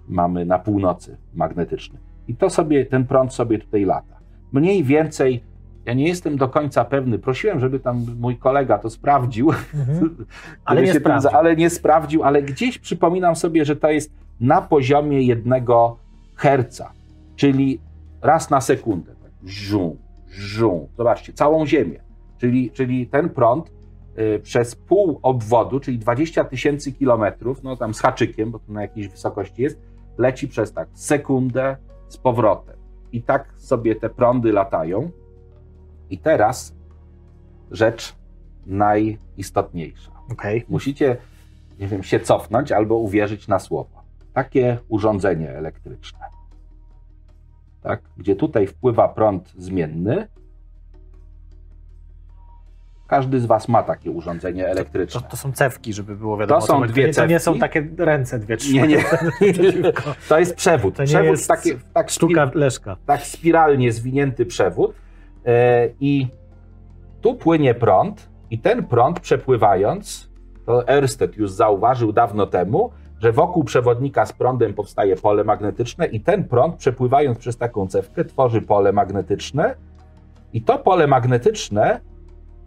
mamy na północy magnetyczny. I to sobie, ten prąd sobie tutaj lata. Mniej więcej, ja nie jestem do końca pewny, prosiłem, żeby tam mój kolega to sprawdził, Mhm. Ale nie sprawdził. za- ale nie sprawdził, ale gdzieś przypominam sobie, że to jest na poziomie jednego herca, czyli raz na sekundę. Tak, żum, żum. Zobaczcie, całą Ziemię. Czyli, czyli ten prąd y, przez pół obwodu, czyli 20 tysięcy kilometrów, no tam z haczykiem, bo to na jakiejś wysokości jest, leci przez tak sekundę z powrotem. I tak sobie te prądy latają. I teraz rzecz najistotniejsza Okej. musicie, nie wiem, się cofnąć albo uwierzyć na słowo. Takie urządzenie elektryczne, tak, gdzie tutaj wpływa prąd zmienny. Każdy z Was ma takie urządzenie To, elektryczne. to są cewki, żeby było wiadomo. To są dwie nie, To nie są cewki. takie ręce dwie, trzy. Nie, nie. To jest przewód. To nie przewód jest takie, tak, Sztuka Leszka. tak spiralnie zwinięty przewód i tu płynie prąd i ten prąd przepływając, to Ørsted już zauważył dawno temu, że wokół przewodnika z prądem powstaje pole magnetyczne i ten prąd przepływając przez taką cewkę tworzy pole magnetyczne i to pole magnetyczne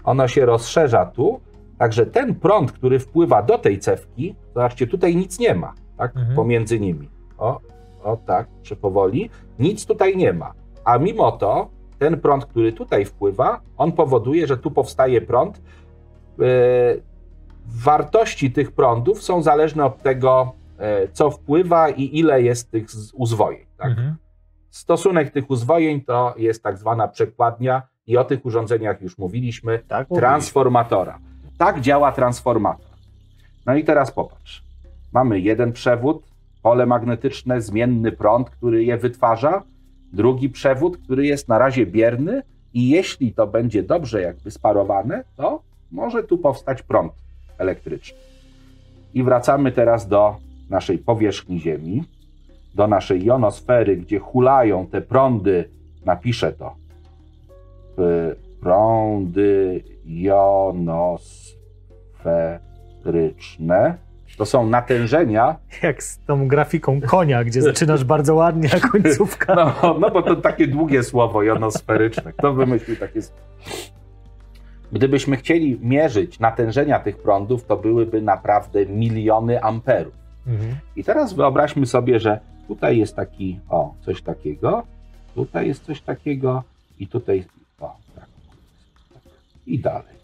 ono się rozszerza tu, także ten prąd, który wpływa do tej cewki, zobaczcie, tutaj nic nie ma, tak, Mhm. pomiędzy nimi. O, o tak, czy powoli, nic tutaj nie ma. A mimo to ten prąd, który tutaj wpływa, on powoduje, że tu powstaje prąd. Yy, wartości tych prądów są zależne od tego, e, co wpływa i ile jest tych uzwojeń. Tak? Mhm. Stosunek tych uzwojeń to jest tak zwana przekładnia i o tych urządzeniach już mówiliśmy. Tak? Transformatora. Tak działa transformator. No i teraz popatrz. Mamy jeden przewód, pole magnetyczne, zmienny prąd, który je wytwarza, drugi przewód, który jest na razie bierny i jeśli to będzie dobrze jakby sparowane, to może tu powstać prąd elektryczny. I wracamy teraz do naszej powierzchni Ziemi, do naszej jonosfery, gdzie hulają te prądy, napiszę to, prądy jonosferyczne. To są natężenia, Jak z tą grafiką konia, gdzie zaczynasz bardzo ładnie, a końcówka. no, no bo to takie długie słowo jonosferyczne. Kto wymyślił takie... s- Gdybyśmy chcieli mierzyć natężenia tych prądów, to byłyby naprawdę miliony amperów. Mhm. I teraz wyobraźmy sobie, że tutaj jest taki, o, coś takiego, tutaj jest coś takiego i tutaj, o, tak. I dalej.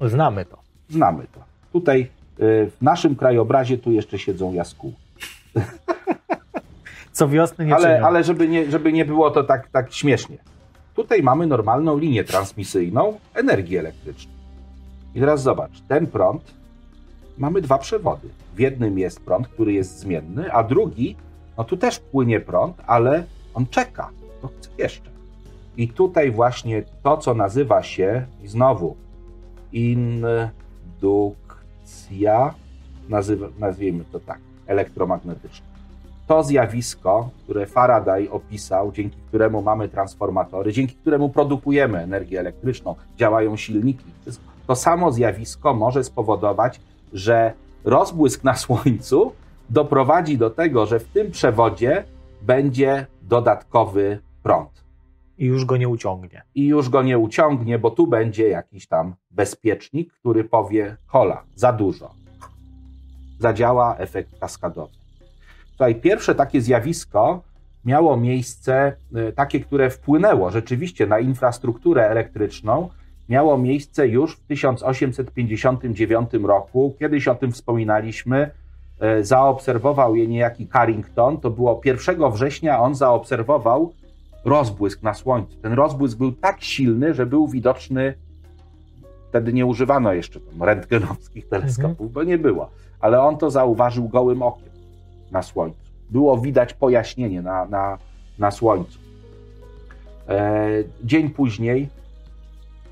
Znamy to. Znamy to. Tutaj w naszym krajobrazie tu jeszcze siedzą jaskółki. Co wiosny nie ale, ale żeby nie, żeby nie było to tak, tak śmiesznie. Tutaj mamy normalną linię transmisyjną energii elektrycznej. I teraz zobacz, ten prąd mamy dwa przewody. W jednym jest prąd, który jest zmienny, a drugi, no tu też płynie prąd, ale on czeka, to chce jeszcze. I tutaj właśnie to, co nazywa się, i znowu, indukcja, nazywa, nazwijmy to tak, elektromagnetyczna to zjawisko, które Faraday opisał, dzięki któremu mamy transformatory, dzięki któremu produkujemy energię elektryczną, działają silniki, to samo zjawisko może spowodować, że rozbłysk na Słońcu doprowadzi do tego, że w tym przewodzie będzie dodatkowy prąd. I już go nie uciągnie. I już go nie uciągnie, bo tu będzie jakiś tam bezpiecznik, który powie: hola, za dużo. Zadziała efekt kaskadowy. Tutaj pierwsze takie zjawisko miało miejsce, y, takie, które wpłynęło rzeczywiście na infrastrukturę elektryczną, miało miejsce już w 1859 roku. Kiedyś o tym wspominaliśmy. Y, zaobserwował je niejaki Carrington. To było 1 września, on zaobserwował rozbłysk na Słońcu. Ten rozbłysk był tak silny, że był widoczny. Wtedy nie używano jeszcze rentgenowskich teleskopów, mhm. bo nie było, ale on to zauważył gołym okiem na Słońcu. Było widać pojaśnienie na, na, na Słońcu. E, dzień później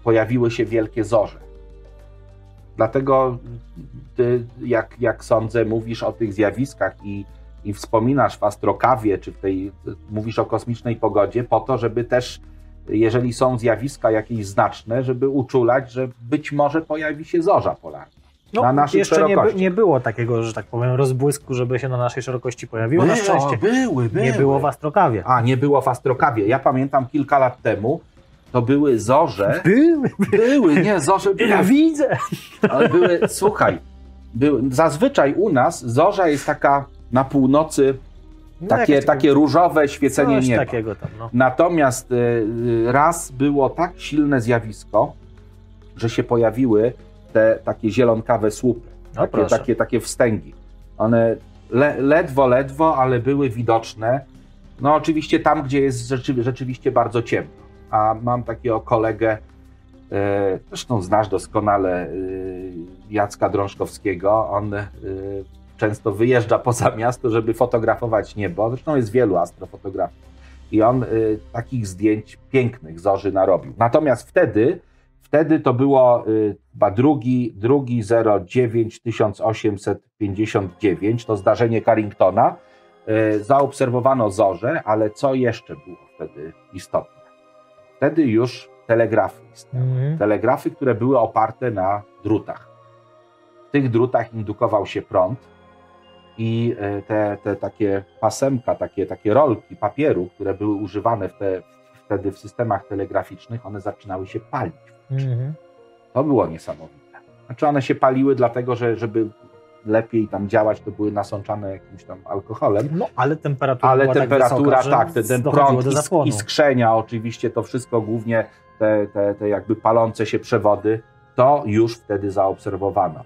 pojawiły się wielkie zorze. Dlatego ty, jak, jak sądzę, mówisz o tych zjawiskach i, i wspominasz w astrokawie, czy w tej, mówisz o kosmicznej pogodzie, po to, żeby też, jeżeli są zjawiska jakieś znaczne, żeby uczulać, że być może pojawi się zorza polarna. No, na naszej jeszcze nie, nie, było takiego, że tak powiem, rozbłysku, żeby się na naszej szerokości pojawiło. Było, na szczęście. Były, były. Nie było w Astrokawie. A, nie było w Astrokawie. Ja pamiętam kilka lat temu, to były zorze. Były. Były, nie, zorze były. Ja widzę. Ale były, słuchaj, były, zazwyczaj u nas zorza jest taka na północy, no, takie, takie różowe świecenie nieba. takiego tam, no. Natomiast y, raz było tak silne zjawisko, że się pojawiły te takie zielonkawe słupy, no takie, takie, takie wstęgi. One le, ledwo, ledwo, ale były widoczne. No oczywiście tam, gdzie jest rzeczy, rzeczywiście bardzo ciemno. A mam takiego kolegę, e, zresztą znasz doskonale e, Jacka Drążkowskiego. On e, często wyjeżdża poza miasto, żeby fotografować niebo. Zresztą jest wielu astrofotografów. I on takich zdjęć pięknych zorzy narobił. Natomiast wtedy Wtedy to było y, chyba drugi, drugi 09 1859, to zdarzenie Carringtona. Y, zaobserwowano zorze, ale co jeszcze było wtedy istotne? Wtedy już telegrafy istniały. Mm. Telegrafy, które były oparte na drutach. W tych drutach indukował się prąd i y, te, te takie pasemka, takie, takie rolki papieru, które były używane w te, wtedy w systemach telegraficznych, one zaczynały się palić Mhm. To było niesamowite. Znaczy one się paliły dlatego, że żeby lepiej tam działać, to były nasączane jakimś tam alkoholem. No, ale temperatura Ale była temperatura, tak, wysoka, tak ten, ten prąd i, i skrzenia, oczywiście to wszystko głównie te, te, te jakby palące się przewody, to już wtedy zaobserwowano.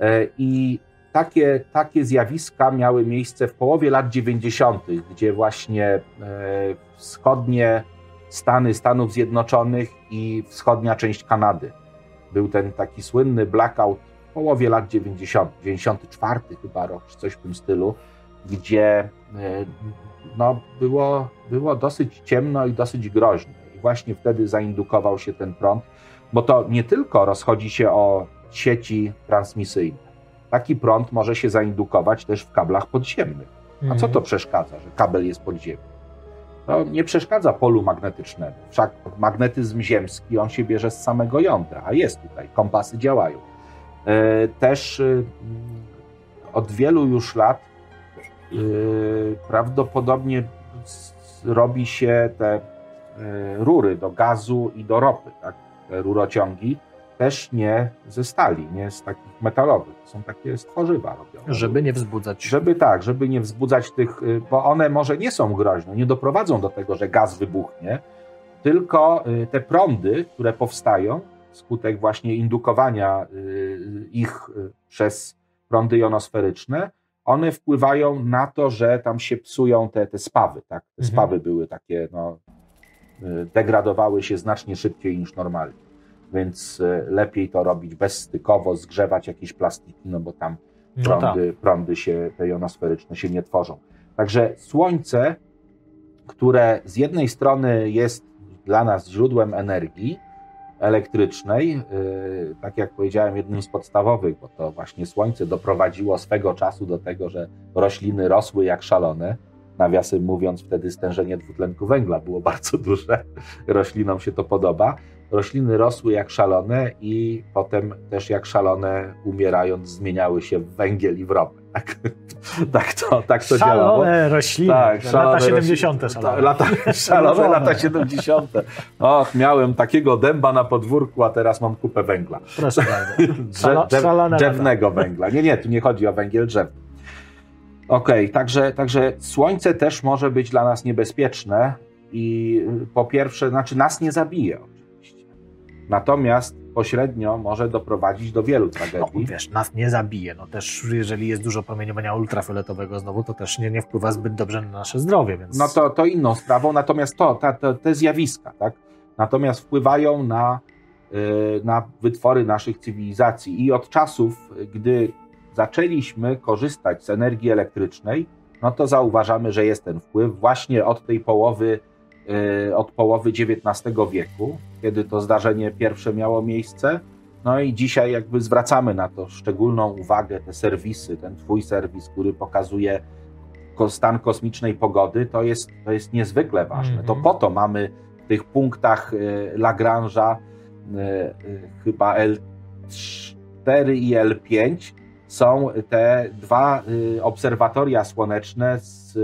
E, I takie, takie zjawiska miały miejsce w połowie lat 90., gdzie właśnie e, wschodnie Stany Stanów Zjednoczonych i wschodnia część Kanady. Był ten taki słynny blackout w połowie lat 90., 94 chyba rok, czy coś w tym stylu, gdzie e, no, było, było dosyć ciemno i dosyć groźnie. I właśnie wtedy zaindukował się ten prąd, bo to nie tylko rozchodzi się o sieci transmisyjne. Taki prąd może się zaindukować też w kablach podziemnych. A co to mhm. przeszkadza, że kabel jest podziemny? to nie przeszkadza polu magnetycznemu. Wszak magnetyzm ziemski, on się bierze z samego jądra, a jest tutaj, kompasy działają. E, też e, od wielu już lat e, prawdopodobnie robi się te rury do gazu i do ropy, tak? te rurociągi, też nie ze stali, nie z takich metalowych. To są takie stworzywa robione. Żeby nie wzbudzać. Żeby tak, żeby nie wzbudzać tych, y, bo one może nie są groźne, nie doprowadzą do tego, że gaz wybuchnie, tylko y, te prądy, które powstają skutek właśnie indukowania y, ich przez prądy jonosferyczne, one wpływają na to, że tam się psują te, te spawy. Tak? Te mhm. spawy były takie, no, degradowały się znacznie szybciej niż normalnie więc e, lepiej to robić bezstykowo, zgrzewać jakieś plastiki, no bo tam no prądy, tak. prądy się, te jonosferyczne się nie tworzą. Także Słońce, które z jednej strony jest dla nas źródłem energii elektrycznej, yy, tak jak powiedziałem, jednym z podstawowych, bo to właśnie Słońce doprowadziło swego czasu do tego, że rośliny rosły jak szalone. Nawiasem mówiąc, wtedy stężenie dwutlenku węgla było bardzo duże. Roślinom się to podoba rośliny rosły jak szalone i potem też jak szalone umierając zmieniały się w węgiel i w ropę. Tak, tak to, tak to szalone działało. rośliny, tak, szalone lata 70. Rośliny, szalone. Lata, szalone lata 70. Och, miałem takiego dęba na podwórku, a teraz mam kupę węgla. Proszę bardzo. Drzew, drzewnego węgla. Nie, nie, tu nie chodzi o węgiel drzewny. Okej, okay, także, także słońce też może być dla nas niebezpieczne i po pierwsze, znaczy nas nie zabije Natomiast pośrednio może doprowadzić do wielu tragedii. No, wiesz, nas nie zabije. No też jeżeli jest dużo promieniowania ultrafioletowego znowu, to też nie, nie wpływa zbyt dobrze na nasze zdrowie. Więc... No to, to inną sprawą, natomiast to, ta, te, te zjawiska, tak? Natomiast wpływają na, yy, na wytwory naszych cywilizacji i od czasów, gdy zaczęliśmy korzystać z energii elektrycznej, no to zauważamy, że jest ten wpływ właśnie od tej połowy Y, od połowy XIX wieku, kiedy to zdarzenie pierwsze miało miejsce. No i dzisiaj jakby zwracamy na to szczególną uwagę, te serwisy, ten twój serwis, który pokazuje stan kosmicznej pogody, to jest, to jest niezwykle ważne. Mm -hmm. To mhm. po to mamy w tych punktach y, Lagrange'a y, chyba L4 i L5 są te dwa obserwatoria słoneczne z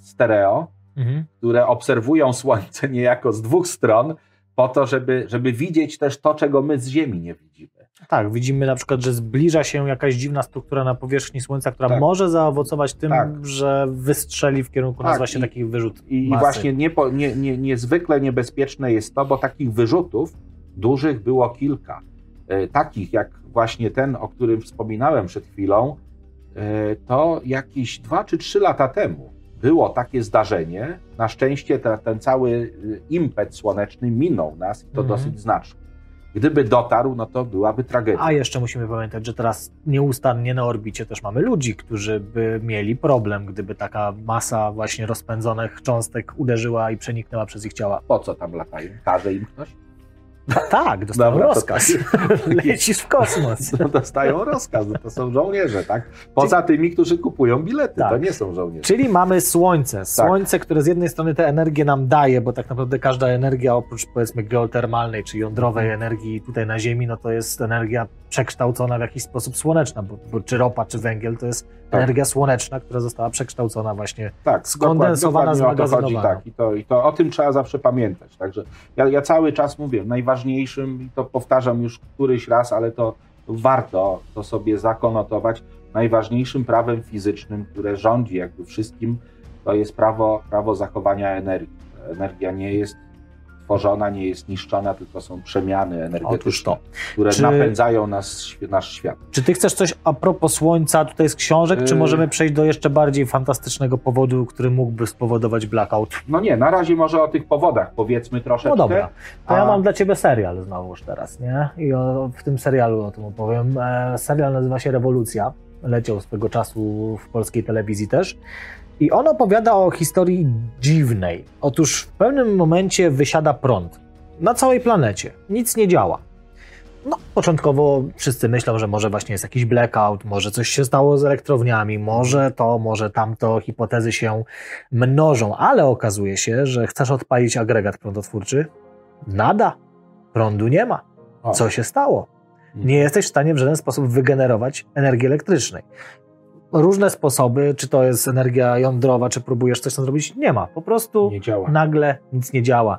stereo, mhm. które obserwują Słońce niejako z dwóch stron, po to, żeby, żeby widzieć też to, czego my z Ziemi nie widzimy. Tak, widzimy na przykład, że zbliża się jakaś dziwna struktura na powierzchni Słońca, która tak. może zaowocować tym, tak. że wystrzeli w kierunku tak. nas właśnie taki wyrzut. I, i właśnie nie, nie, nie, niezwykle niebezpieczne jest to, bo takich wyrzutów dużych było kilka. E, takich jak właśnie ten, o którym wspominałem przed chwilą, e, to jakieś dwa czy trzy lata temu było takie zdarzenie. Na szczęście ten, ten cały y, impet słoneczny minął nas i to mhm. dosyć znacznie. Gdyby dotarł, no to byłaby tragedia. A jeszcze musimy pamiętać, że teraz nieustannie na orbicie też mamy ludzi, którzy by mieli problem, gdyby taka masa właśnie rozpędzonych cząstek uderzyła i przeniknęła przez ich ciała. Po co tam latają? Każe im ktoś? Tak, dostają Dobra, rozkaz. Tak. Lecisz w kosmos. No, dostają rozkaz, no to są żołnierze, tak? Poza tymi, którzy kupują bilety, tak. to nie są żołnierze. Czyli mamy słońce. Tak. Słońce, tak. które z jednej strony tę energię nam daje, bo tak naprawdę każda energia oprócz powiedzmy geotermalnej, czy jądrowej energii tutaj na Ziemi, no to jest energia przekształcona w jakiś sposób słoneczna, bo, bo czy ropa, czy węgiel to jest tak. energia słoneczna, która została przekształcona właśnie, tak, skondensowana, zmagazynowana. Tak, i to, i to o tym trzeba zawsze pamiętać. Także ja, ja cały czas mówię, najważniejszym, i to powtarzam już któryś raz, ale to warto to sobie zakonotować, najważniejszym prawem fizycznym, które rządzi jakby wszystkim, to jest prawo, prawo zachowania energii. Energia nie jest tworzona, nie jest niszczona, tylko są przemiany energetyczne, które czy, napędzają nas, nasz świat. Czy ty chcesz coś a propos Słońca tutaj z książek, czy y- możemy przejść do jeszcze bardziej fantastycznego powodu, który mógłby spowodować blackout? No nie, na razie może o tych powodach powiedzmy troszeczkę. No dobra, to a... ja mam dla ciebie serial znowuż teraz, nie? I o, w tym serialu o tym opowiem. E, serial nazywa się Rewolucja. Leciał swego czasu w polskiej telewizji też. I on opowiada o historii dziwnej. Otóż w pewnym momencie wysiada prąd na całej planecie. Nic nie działa. No, początkowo wszyscy myślą, że może właśnie jest jakiś blackout, może coś się stało z elektrowniami, może to, może tamto, hipotezy się mnożą, ale okazuje się, że chcesz odpalić agregat prądotwórczy, nada, prądu nie ma. Co się stało? Nie jesteś w stanie w żaden sposób wygenerować energii elektrycznej różne sposoby, czy to jest energia jądrowa, czy próbujesz coś tam zrobić, nie ma. Po prostu nagle nic nie działa.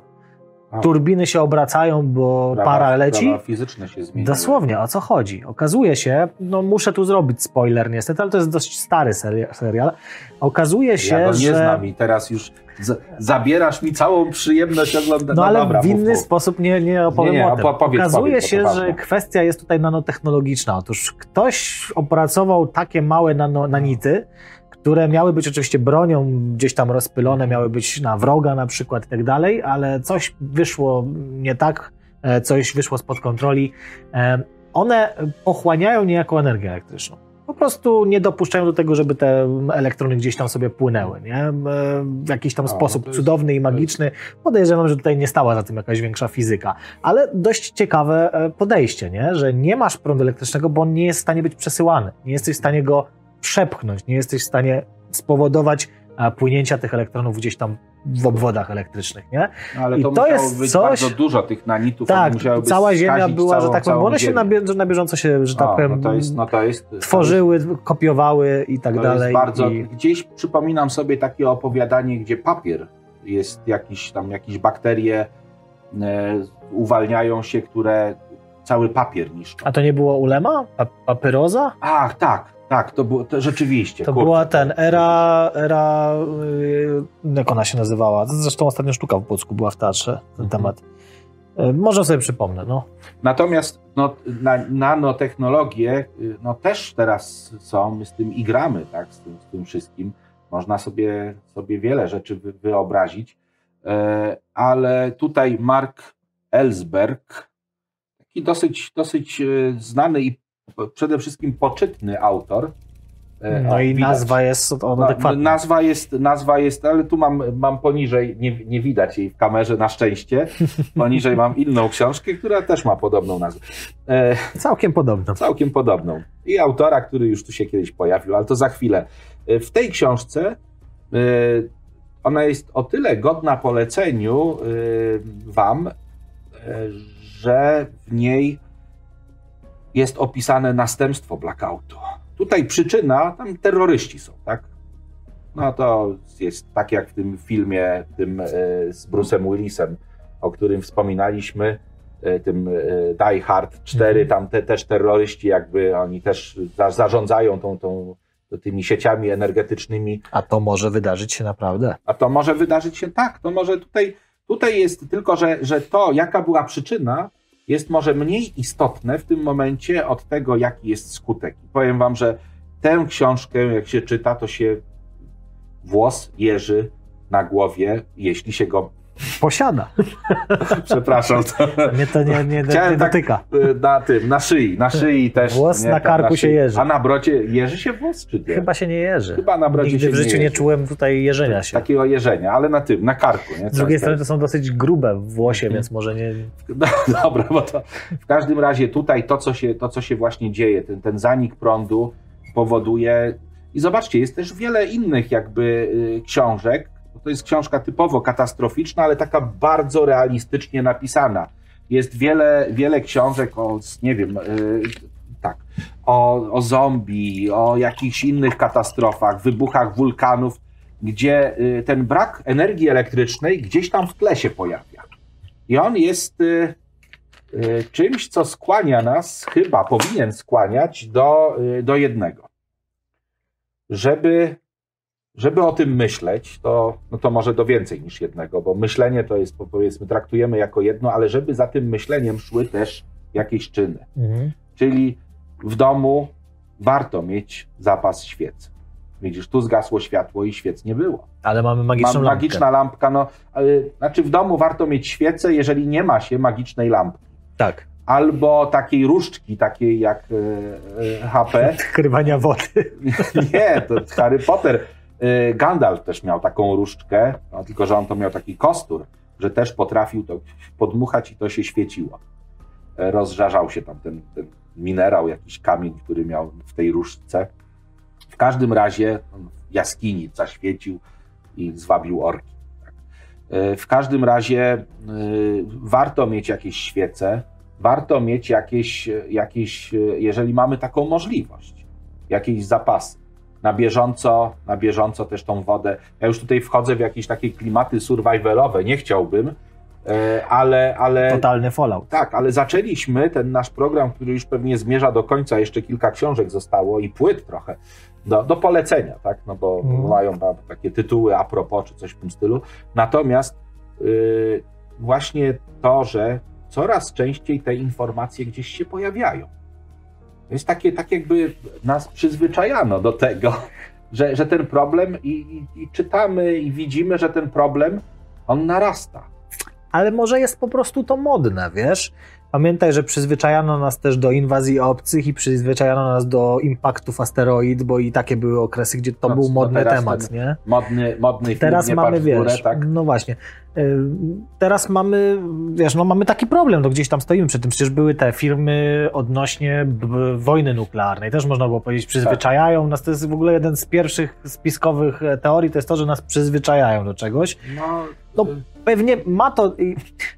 Turbiny się obracają, bo prawa, para leci. Prawa fizyczne się zmieniają. Dosłownie, o co chodzi? Okazuje się, no muszę tu zrobić spoiler niestety, ale to jest dość stary serial. Okazuje się, ja go nie że... znam i teraz już z, zabierasz mi całą przyjemność oglądania. No ale dobra, w inny mów, sposób nie, nie opowiem nie, nie, o tym. Opowiedz, Okazuje powiedz, się, że kwestia jest tutaj nanotechnologiczna. Otóż ktoś opracował takie małe nano, nanity, które miały być oczywiście bronią gdzieś tam rozpylone, miały być na wroga na przykład i tak dalej, ale coś wyszło nie tak, e, coś wyszło spod kontroli. E, one pochłaniają niejako energię elektryczną. Po prostu nie dopuszczają do tego, żeby te elektrony gdzieś tam sobie płynęły, nie? E, w jakiś tam A, sposób jest, cudowny i magiczny. Podejrzewam, że tutaj nie stała za tym jakaś większa fizyka, ale dość ciekawe podejście, nie? Że nie masz prądu elektrycznego, bo on nie jest w stanie być przesyłany. Nie jesteś w stanie go przepchnąć, nie jesteś w stanie spowodować płynięcia tych elektronów gdzieś tam w obwodach elektrycznych, nie? No, ale to, I to jest być coś... bardzo dużo tych nanitów. Tak, cała Ziemia była, całą, że tak powiem, one się na, na, bieżąco się, że tak powiem, no to jest, no to jest, tworzyły, to jest, kopiowały i tak dalej. Bardzo, i... Gdzieś przypominam sobie takie opowiadanie, gdzie papier jest jakiś tam, jakieś bakterie e, uwalniają się, które cały papier niszczą. A to nie było ulema? Pa papyroza? Ach, tak, tak, to było to rzeczywiście. To była ten era, era yy, jak ona się nazywała? Zresztą ostatnia sztuka w Płocku była w teatrze, ten mhm. temat. Yy, może sobie przypomnę, no. Natomiast no, na, nanotechnologie yy, no, też teraz są, my z tym igramy, tak, z tym, z tym wszystkim. Można sobie, sobie wiele rzeczy wy, wyobrazić, yy, ale tutaj Mark Ellsberg, taki dosyć, dosyć yy, znany i przede wszystkim poczytny autor. E, no i widać. nazwa jest adekwatna. Nazwa jest, nazwa jest, ale tu mam, mam poniżej, nie, nie widać jej w kamerze na szczęście, poniżej mam inną książkę, która też ma podobną nazwę. E, całkiem podobną. Całkiem podobną. I autora, który już tu się kiedyś pojawił, ale to za chwilę. E, w tej książce e, ona jest o tyle godna poleceniu e, wam, że w niej jest opisane następstwo blackoutu. Tutaj przyczyna, tam terroryści są, tak? No to jest tak jak w tym filmie tym e, z Bruce'em Willisem, o którym wspominaliśmy, e, tym e, Die Hard 4, mhm. tam te, też terroryści jakby, oni też zarządzają tą, tą, tymi sieciami energetycznymi. A to może wydarzyć się naprawdę. A to może wydarzyć się tak, to może tutaj, tutaj jest tylko, że, że to, jaka była przyczyna, jest może mniej istotne w tym momencie od tego, jaki jest skutek. powiem wam, że tę książkę, jak się czyta, to się włos jeży na głowie, jeśli się go Posiada. Przepraszam. To... Mnie to nie, nie, nie dotyka. Tak, na tym, na szyi, na szyi też. Włos nie, na karku na się jeży. A na brocie jeży się włos, czy nie? Chyba się nie jeży. Chyba na brocie Nigdy się w życiu nie, nie, czułem tutaj jeżenia się. Takiego jeżenia, ale na tym, na karku. Nie? Z drugiej strony to są dosyć grube włosie, hmm. więc może nie... No, dobra, bo to w każdym razie tutaj to, co się, to, co się właśnie dzieje, ten, ten zanik prądu powoduje i zobaczcie, jest też wiele innych jakby y, książek, to jest książka typowo katastroficzna, ale taka bardzo realistycznie napisana. Jest wiele, wiele książek o, nie wiem, yy, tak, o, o zombie, o jakichś innych katastrofach, wybuchach wulkanów, gdzie yy, ten brak energii elektrycznej gdzieś tam w tle się pojawia. I on jest yy, czymś, co skłania nas, chyba powinien skłaniać do, y, do jednego. Żeby żeby o tym myśleć, to, no to może do więcej niż jednego, bo myślenie to jest, powiedzmy, traktujemy jako jedno, ale żeby za tym myśleniem szły też jakieś czyny. Mhm. Czyli w domu warto mieć zapas świec. Widzisz, tu zgasło światło i świec nie było. Ale mamy magiczną Mam, lampkę. Magiczna lampka, no, yy, znaczy w domu warto mieć świecę, jeżeli nie ma się magicznej lampki. Tak. Albo takiej różdżki, takiej jak yy, yy, HP. Krywania wody. nie, to Harry Potter Gandalf też miał taką różdżkę, no, tylko że on to miał taki kostur, że też potrafił to podmuchać i to się świeciło. E, rozżarzał się tam ten, ten minerał, jakiś kamień, który miał w tej różdżce. W każdym razie jaskini zaświecił i zwabił orki. E, w każdym razie y, warto mieć jakieś świece, warto mieć jakieś, jakieś, jeżeli mamy taką możliwość, jakieś zapasy na bieżąco, na bieżąco też tą wodę. Ja już tutaj wchodzę w jakieś takie klimaty survivalowe, nie chciałbym, E, ale, ale. Totalny fallout. Tak, ale zaczęliśmy ten nasz program, który już pewnie zmierza do końca, jeszcze kilka książek zostało i płyt trochę. Do, do polecenia, tak? No bo mm. mają takie tytuły a propos, czy coś w tym stylu. Natomiast yy, właśnie to, że coraz częściej te informacje gdzieś się pojawiają. To jest takie, tak jakby nas przyzwyczajano do tego, że, że ten problem i, i, i czytamy i widzimy, że ten problem on narasta. Ale może jest po prostu to modne, wiesz? Pamiętaj, że przyzwyczajano nas też do inwazji obcych i przyzwyczajano nas do impaktów asteroid, bo i takie były okresy, gdzie to no, był modny no temat, nie? Modny, modny film, Teraz mamy, wiesz, tak? no właśnie. Y, teraz mamy, wiesz, no mamy taki problem, no gdzieś tam stoimy przy tym. Przecież były te firmy odnośnie wojny nuklearnej. Też można było powiedzieć, przyzwyczajają nas. To jest w ogóle jeden z pierwszych spiskowych e, teorii, to jest to, że nas przyzwyczajają do czegoś. No, no pewnie ma to,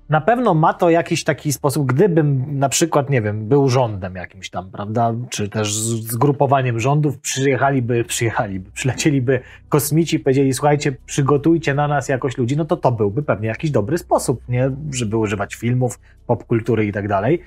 na pewno ma to jakiś taki sposób, gdybym na przykład, nie wiem, był rządem jakimś tam, prawda, czy też zgrupowaniem rządów, przyjechaliby, przyjechaliby, przylecieliby kosmici, powiedzieli, słuchajcie, przygotujcie na nas jakoś ludzi, no to to byłby pewnie jakiś dobry sposób, nie, żeby używać filmów, popkultury i tak dalej,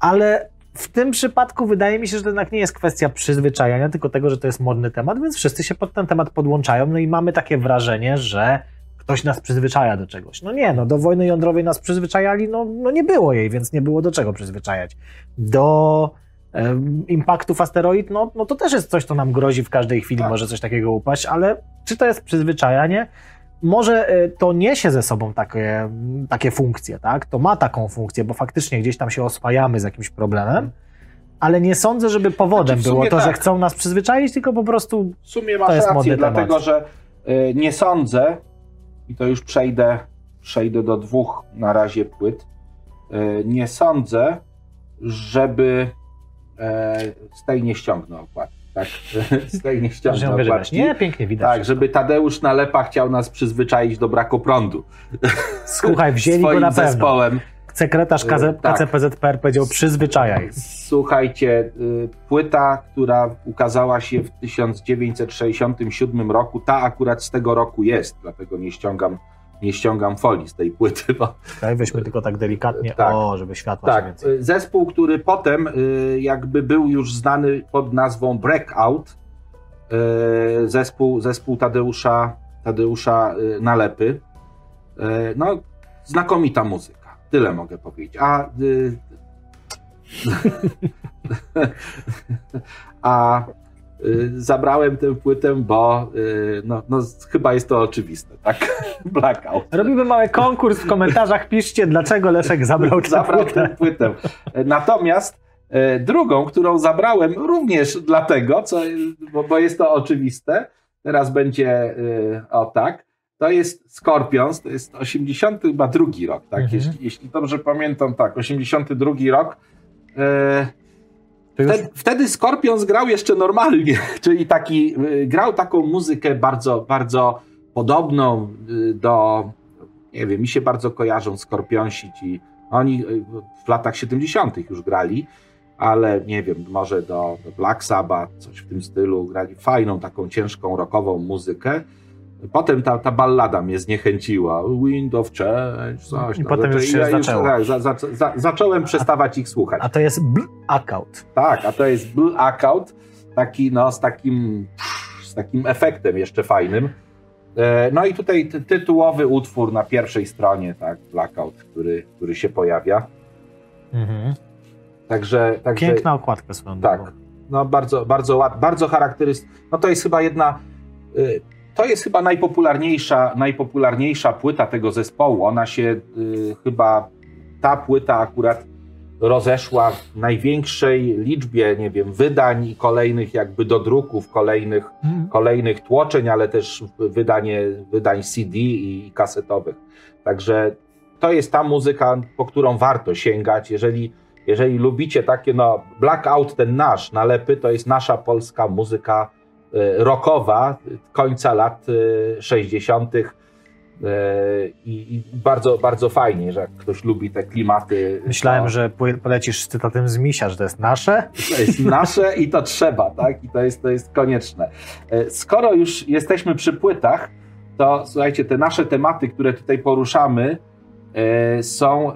ale w tym przypadku wydaje mi się, że to jednak nie jest kwestia przyzwyczajania, tylko tego, że to jest modny temat, więc wszyscy się pod ten temat podłączają, no i mamy takie wrażenie, że ktoś nas przyzwyczaja do czegoś. No nie, no do wojny jądrowej nas przyzwyczajali, no, no nie było jej, więc nie było do czego przyzwyczajać. Do e, impaktów asteroid, no, no to też jest coś, co nam grozi w każdej chwili, tak. może coś takiego upaść, ale czy to jest przyzwyczajanie? Może e, to niesie ze sobą takie, takie funkcje, tak? To ma taką funkcję, bo faktycznie gdzieś tam się oswajamy z jakimś problemem, ale nie sądzę, żeby powodem znaczy było to, tak. że chcą nas przyzwyczaić, tylko po prostu. W sumie masz to jest rację, dlatego temat. że y, nie sądzę, i to już przejdę, przejdę do dwóch na razie płyt. E, nie sądzę, żeby e, z tej nie ściągnął okładki. Tak, z tej nie ściągnął. Nie, pięknie widać. Tak, żeby Tadeusz Nalepa chciał nas przyzwyczaić do braku prądu. Słuchaj, wzięli go na pewno. zespołem. Sekretarz KZ, e, tak. KCPZPR powiedział przyzwyczajaj. Słuchajcie, płyta, która ukazała się w 1967 roku, ta akurat z tego roku jest, dlatego nie ściągam, nie ściągam folii z tej płyty. Bo... Tak, weźmy tylko tak delikatnie, tak. o, żeby światła tak. więcej. Zespół, który potem jakby był już znany pod nazwą Breakout, zespół, zespół Tadeusza, Tadeusza Nalepy. No, znakomita muzyka. Tyle mogę powiedzieć. A, y, a y, zabrałem tę płytę, bo y, no, no, chyba jest to oczywiste, tak? Blackout. Robimy mały konkurs w komentarzach. Piszcie, dlaczego Leszek zabrał tę zabrał płytę. tę płytę. Natomiast y, drugą, którą zabrałem również dlatego, co, bo, bo jest to oczywiste, teraz będzie y, o tak, to jest Scorpions, to jest 82 rok, tak? Mhm. Jeśli, jeśli, dobrze pamiętam, tak, 82 rok. E, wtedy, wtedy Scorpions grał jeszcze normalnie, czyli taki, e, grał taką muzykę bardzo, bardzo podobną e, do, nie wiem, mi się bardzo kojarzą Scorpionsi, ci, oni w latach 70. już grali, ale nie wiem, może do, do Black Sabbath, coś w tym stylu, grali fajną, taką ciężką, rockową muzykę. Potem ta, ta ballada mnie zniechęciła. Wind of Change, coś. I potem już się ja zaczęło. tak, za, za, za, zacząłem przestawać ich słuchać. A to jest blackout. Tak, a to jest blackout, taki no z takim, z takim efektem jeszcze fajnym. E, no i tutaj ty, tytułowy utwór na pierwszej stronie, tak, blackout, który, który się pojawia. Mhm. Także, także... Piękna okładka swoją Tak, no bardzo, bardzo bardzo charakterystyczna. No to jest chyba jedna... Y, to jest chyba najpopularniejsza, najpopularniejsza płyta tego zespołu. Ona się y, chyba, ta płyta akurat rozeszła w największej liczbie, nie wiem, wydań i kolejnych jakby dodruków, kolejnych, mm. kolejnych tłoczeń, ale też wydanie, wydań CD i kasetowych. Także to jest ta muzyka, po którą warto sięgać. Jeżeli, jeżeli lubicie takie, no, Blackout, ten nasz, nalepy, to jest nasza polska muzyka rockowa końca lat 60. E, e, I, bardzo, bardzo fajnie, że ktoś lubi te klimaty. Myślałem, to... że polecisz z cytatem z Misia, że to jest nasze. To jest nasze i to trzeba, tak? I to jest, to jest konieczne. Skoro już jesteśmy przy płytach, to słuchajcie, te nasze tematy, które tutaj poruszamy, są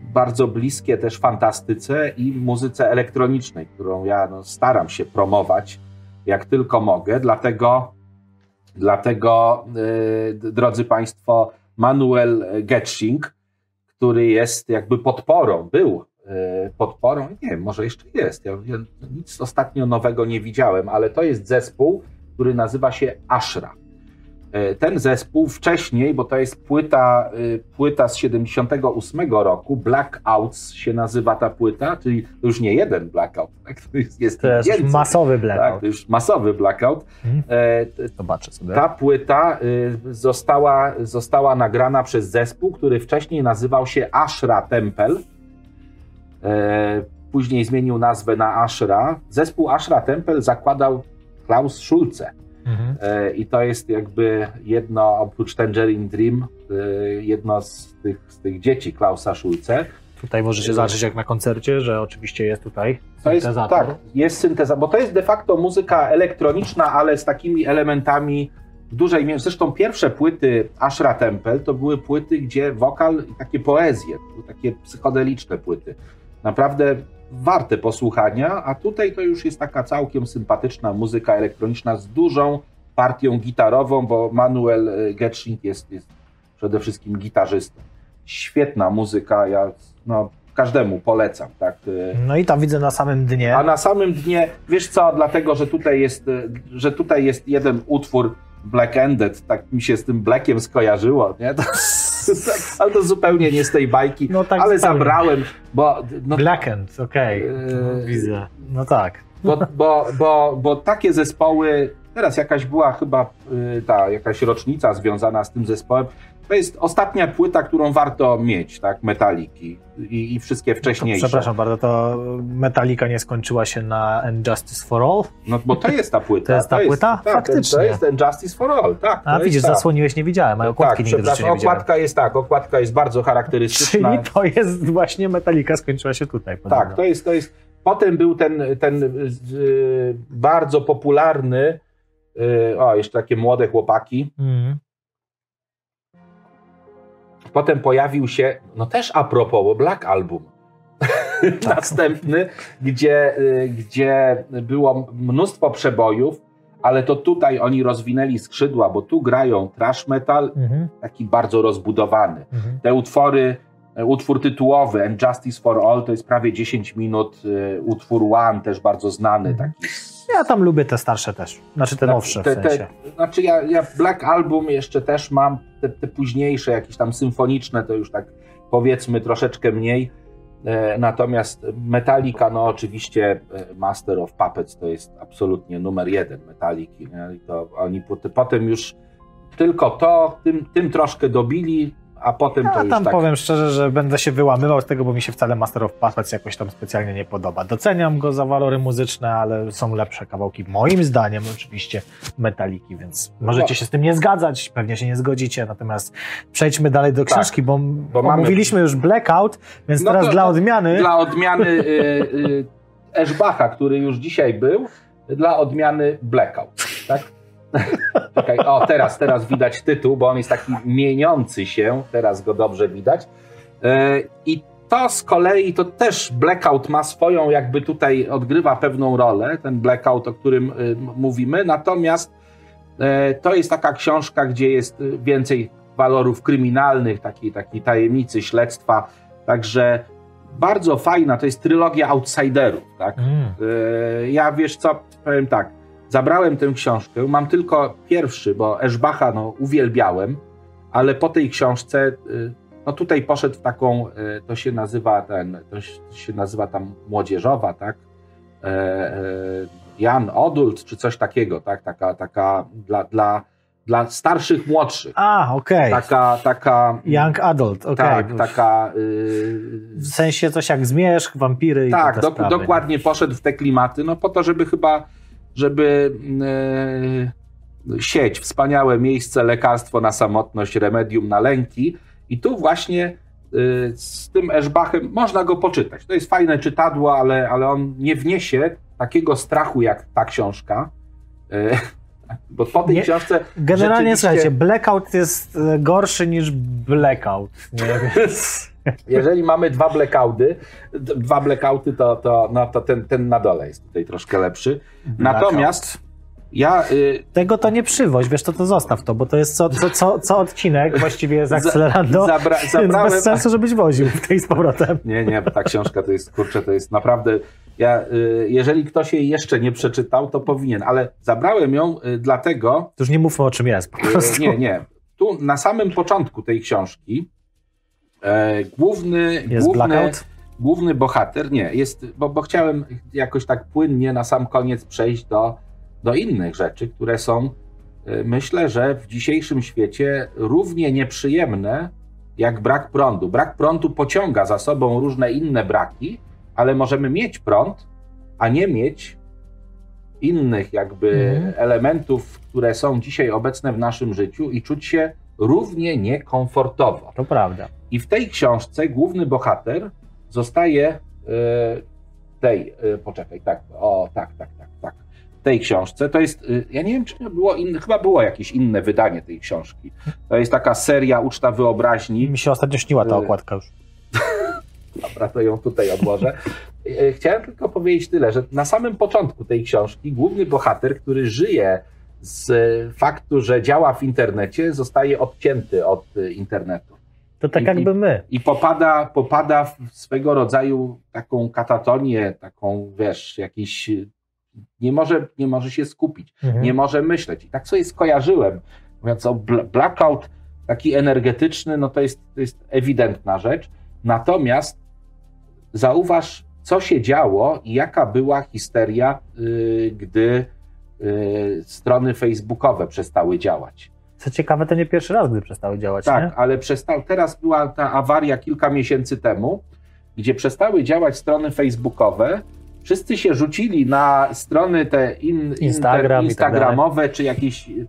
bardzo bliskie też fantastyce i muzyce elektronicznej, którą ja no, staram się promować jak tylko mogę. Dlatego, dlatego drodzy Państwo, Manuel Getsching, który jest jakby podporą, był e, podporą, nie wiem, może jeszcze jest. Ja, ja nic ostatnio nowego nie widziałem, ale to jest zespół, który nazywa się Ashra. E, ten zespół wcześniej, bo to jest płyta, e, płyta z 78 roku, Blackouts się nazywa ta płyta, czyli to już nie jeden blackout, tak? to jest, jest to jest więcej, masowy blackout. Tak? To już masowy blackout. Hmm. Zobaczę sobie. Ta płyta została, została nagrana przez zespół, który wcześniej nazywał się Ashra Temple. Później zmienił nazwę na Ashra. Zespół Ashra Temple zakładał Klaus Schulze. Mhm. E, I to jest jakby jedno, oprócz Tangerine Dream, e, jedno z tych, z tych dzieci Klausa Schulze. Tutaj możecie zobaczyć jak na koncercie, że oczywiście jest tutaj to syntezator. Jest, tak, jest synteza, bo to jest de facto muzyka elektroniczna, ale z takimi elementami w dużej mierze. Zresztą pierwsze płyty Ashra Temple to były płyty, gdzie wokal i takie poezje, takie psychodeliczne płyty. Naprawdę warte posłuchania, a tutaj to już jest taka całkiem sympatyczna muzyka elektroniczna z dużą partią gitarową, bo Manuel e, Getsching jest, jest przede wszystkim gitarzystą. Świetna muzyka, ja no, każdemu polecam. Tak. E. No i tam widzę na samym dnie. A na samym dnie, wiesz co, dlatego, że tutaj jest, e, że tutaj jest jeden utwór Black Ended, tak mi się z tym Blackiem skojarzyło, nie? To, ale to zupełnie nie z tej bajki, no tak ale zabrałem, bo... No, Blackened, okej, okay. yy, widzę, no tak. Bo, bo, bo, bo takie zespoły, teraz jakaś była chyba yy, ta jakaś rocznica związana z tym zespołem, to jest ostatnia płyta, którą warto mieć, tak, Metaliki i, i wszystkie wcześniejsze. To, przepraszam bardzo, to Metallica nie skończyła się na Justice for All? No bo to jest ta płyta. To jest ta to płyta? Jest, tak, Faktycznie. To jest Justice for All, tak. A widzisz, ta. zasłoniłeś, nie widziałem, a okładki tak, nigdy nie okładka jest tak, okładka jest bardzo charakterystyczna. Czyli to jest właśnie Metallica skończyła się tutaj. Podobno. Tak, to jest, to jest, potem był ten, ten yy, bardzo popularny, yy, o, jeszcze takie młode chłopaki, mm Potem pojawił się, no też a propos, Black Album. Tak. Następny, gdzie, y, gdzie było mnóstwo przebojów, ale to tutaj oni rozwinęli skrzydła, bo tu grają trash metal, mhm. taki bardzo rozbudowany. Mhm. Te utwory, e, utwór tytułowy And Justice for All to jest prawie 10 minut, y, utwór One też bardzo znany, mhm. taki ja tam lubię te starsze też, znaczy te nowsze te, w sensie. Znaczy ja, ja Black Album jeszcze też mam, te, te późniejsze, jakieś tam symfoniczne, to już tak powiedzmy troszeczkę mniej. E, natomiast Metallica, no oczywiście e, Master of Puppets to jest absolutnie numer jeden Metalliki. Nie? I to oni potem już tylko to, tym, tym troszkę dobili, a potem ja to już tam tak... powiem szczerze, że będę się wyłamywał z tego, bo mi się wcale Master of Puppets jakoś tam specjalnie nie podoba. Doceniam go za walory muzyczne, ale są lepsze kawałki, moim zdaniem oczywiście, metaliki, więc możecie no. się z tym nie zgadzać, pewnie się nie zgodzicie, natomiast przejdźmy dalej do tak, książki, tak, bo, bo omówiliśmy mamy... już Blackout, więc no teraz dla odmiany... Dla odmiany y, y, Eszbacha, który już dzisiaj był, dla odmiany Blackout, tak? Czekaj, o teraz, teraz widać tytuł, bo on jest taki mieniący się, teraz go dobrze widać. E, I to z kolei, to też Blackout ma swoją, jakby tutaj odgrywa pewną rolę, ten Blackout, o którym y, mówimy, natomiast e, to jest taka książka, gdzie jest więcej walorów kryminalnych, takiej, takiej tajemnicy, śledztwa, także bardzo fajna, to jest trylogia outsiderów, tak? Mm. E, ja wiesz co, powiem tak, Zabrałem tę książkę, mam tylko pierwszy, bo Eszbacha no, uwielbiałem, ale po tej książce, y, no tutaj poszedł w taką, y, to się nazywa ten, to się nazywa tam młodzieżowa, tak? E, e, Jan Odult, czy coś takiego, tak? Taka, taka dla, dla, dla starszych, młodszych. A, okej. Okay. Taka, taka... Young adult, okej. Okay. Tak, taka... Yy... W sensie coś jak zmierzch, wampiry i Tak, do, sprawy, dokładnie poszedł w te klimaty, no po to, żeby chyba żeby e, sieć, wspaniałe miejsce, lekarstwo na samotność, remedium na lęki. I tu właśnie e, z tym Eszbachem można go poczytać. To jest fajne czytadło, ale, ale on nie wniesie takiego strachu jak ta książka. E, Bo po tej nie, książce. Generalnie rzeczywiście... słuchajcie, blackout jest gorszy niż blackout. Nie? Jeżeli mamy dwa blackouty, dwa blackouty, to, to, no, to ten, ten na dole jest tutaj troszkę lepszy. Natomiast ja, y... Tego to nie przywoź, wiesz, to to zostaw to, bo to jest co, co, co, co odcinek właściwie z Accelerando, Zabra zabrałem... bez sensu, żebyś woził w tej z powrotem. Nie, nie, ta książka to jest, kurczę, to jest naprawdę... Ja, y, jeżeli ktoś jej jeszcze nie przeczytał, to powinien, ale zabrałem ją y, dlatego... To już nie mówmy o czym jest po y, prostu. Nie, nie. Tu na samym początku tej książki główny... Jest główny, blackout? Główny bohater, nie, jest, bo, bo chciałem jakoś tak płynnie na sam koniec przejść do do innych rzeczy, które są, y, myślę, że w dzisiejszym świecie równie nieprzyjemne jak brak prądu. Brak prądu pociąga za sobą różne inne braki, ale możemy mieć prąd, a nie mieć innych jakby mhm. elementów, które są dzisiaj obecne w naszym życiu i czuć się równie niekomfortowo. To prawda. I w tej książce główny bohater zostaje y, tej, y, poczekaj, tak, o, tak, tak, tak, tak tej książce. To jest, y, ja nie wiem, czy było inne, chyba było jakieś inne wydanie tej książki. To jest taka seria Uczta Wyobraźni. Mi się ostatnio śniła ta okładka już. Dobra, to ją tutaj odłożę. Chciałem tylko powiedzieć tyle, że na samym początku tej książki główny bohater, który żyje z faktu, że działa w internecie, zostaje odcięty od internetu. To tak I, jakby my. I popada, popada w swego rodzaju taką katatonię, taką, wiesz, jakiś nie może, nie może się skupić, mhm. nie może myśleć. I tak sobie skojarzyłem, mówiąc o blackout taki energetyczny, no to jest, to jest ewidentna rzecz. Natomiast zauważ, co się działo i jaka była histeria, yy, gdy strony facebookowe przestały działać. Co ciekawe, to nie pierwszy raz, gdy przestały działać. Tak, nie? ale przestał. Teraz była ta awaria kilka miesięcy temu, gdzie przestały działać strony facebookowe wszyscy się rzucili na strony te in, Instagram tak instagramowe, tak czy jakieś. Yy,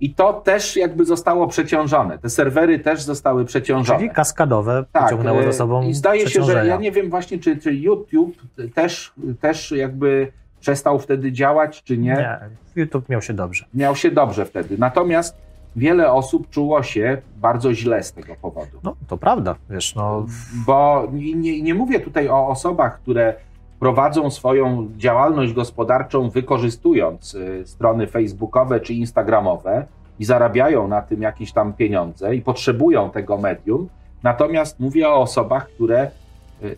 I to też jakby zostało przeciążone. Te serwery też zostały przeciążone. Czyli kaskadowe tak, pociągnęło za e, sobą. I zdaje się, że ja nie wiem właśnie, czy, czy YouTube też, też jakby przestał wtedy działać, czy nie. Nie, YouTube miał się dobrze. Miał się dobrze wtedy. Natomiast wiele osób czuło się bardzo źle z tego powodu. No, to prawda, wiesz, no. Bo nie, nie mówię tutaj o osobach, które prowadzą swoją działalność gospodarczą wykorzystując y, strony facebookowe czy instagramowe i zarabiają na tym jakieś tam pieniądze i potrzebują tego medium. Natomiast mówię o osobach, które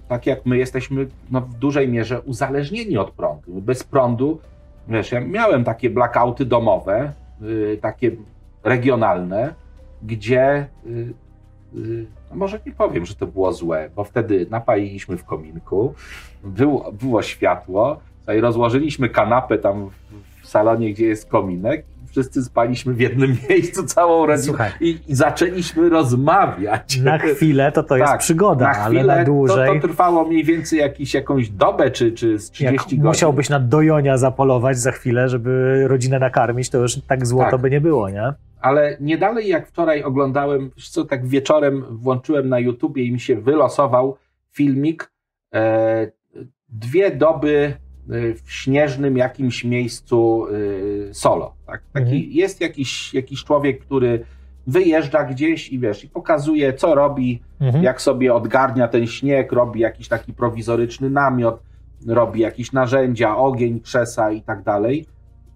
tak jak my jesteśmy no, w dużej mierze uzależnieni od prądu. Bez prądu, wiesz, ja miałem takie blackouty domowe, y, takie regionalne, gdzie no może nie powiem, że to było złe, bo wtedy napaliliśmy w kominku, było, było światło, i rozłożyliśmy kanapę tam w salonie, gdzie jest kominek wszyscy spaliśmy w jednym miejscu całą rodziną i, i, zaczęliśmy rozmawiać. Na chwilę to to jest tak, przygoda, na chwilę ale na dłużej... To, to trwało mniej więcej jakiś, jakąś dobę, czy, czy z 30 Jak godzin. musiałbyś na dojonia zapolować za chwilę, żeby rodzinę nakarmić, to już tak złoto tak. by nie było, nie? ale nie dalej jak wczoraj oglądałem, co tak wieczorem włączyłem na YouTubie i mi się wylosował filmik e, dwie doby w śnieżnym jakimś miejscu e, solo. Tak? Taki, mhm. Jest jakiś, jakiś człowiek, który wyjeżdża gdzieś i wiesz, i pokazuje, co robi, mhm. jak sobie odgarnia ten śnieg, robi jakiś taki prowizoryczny namiot, robi jakieś narzędzia, ogień, krzesa i tak dalej.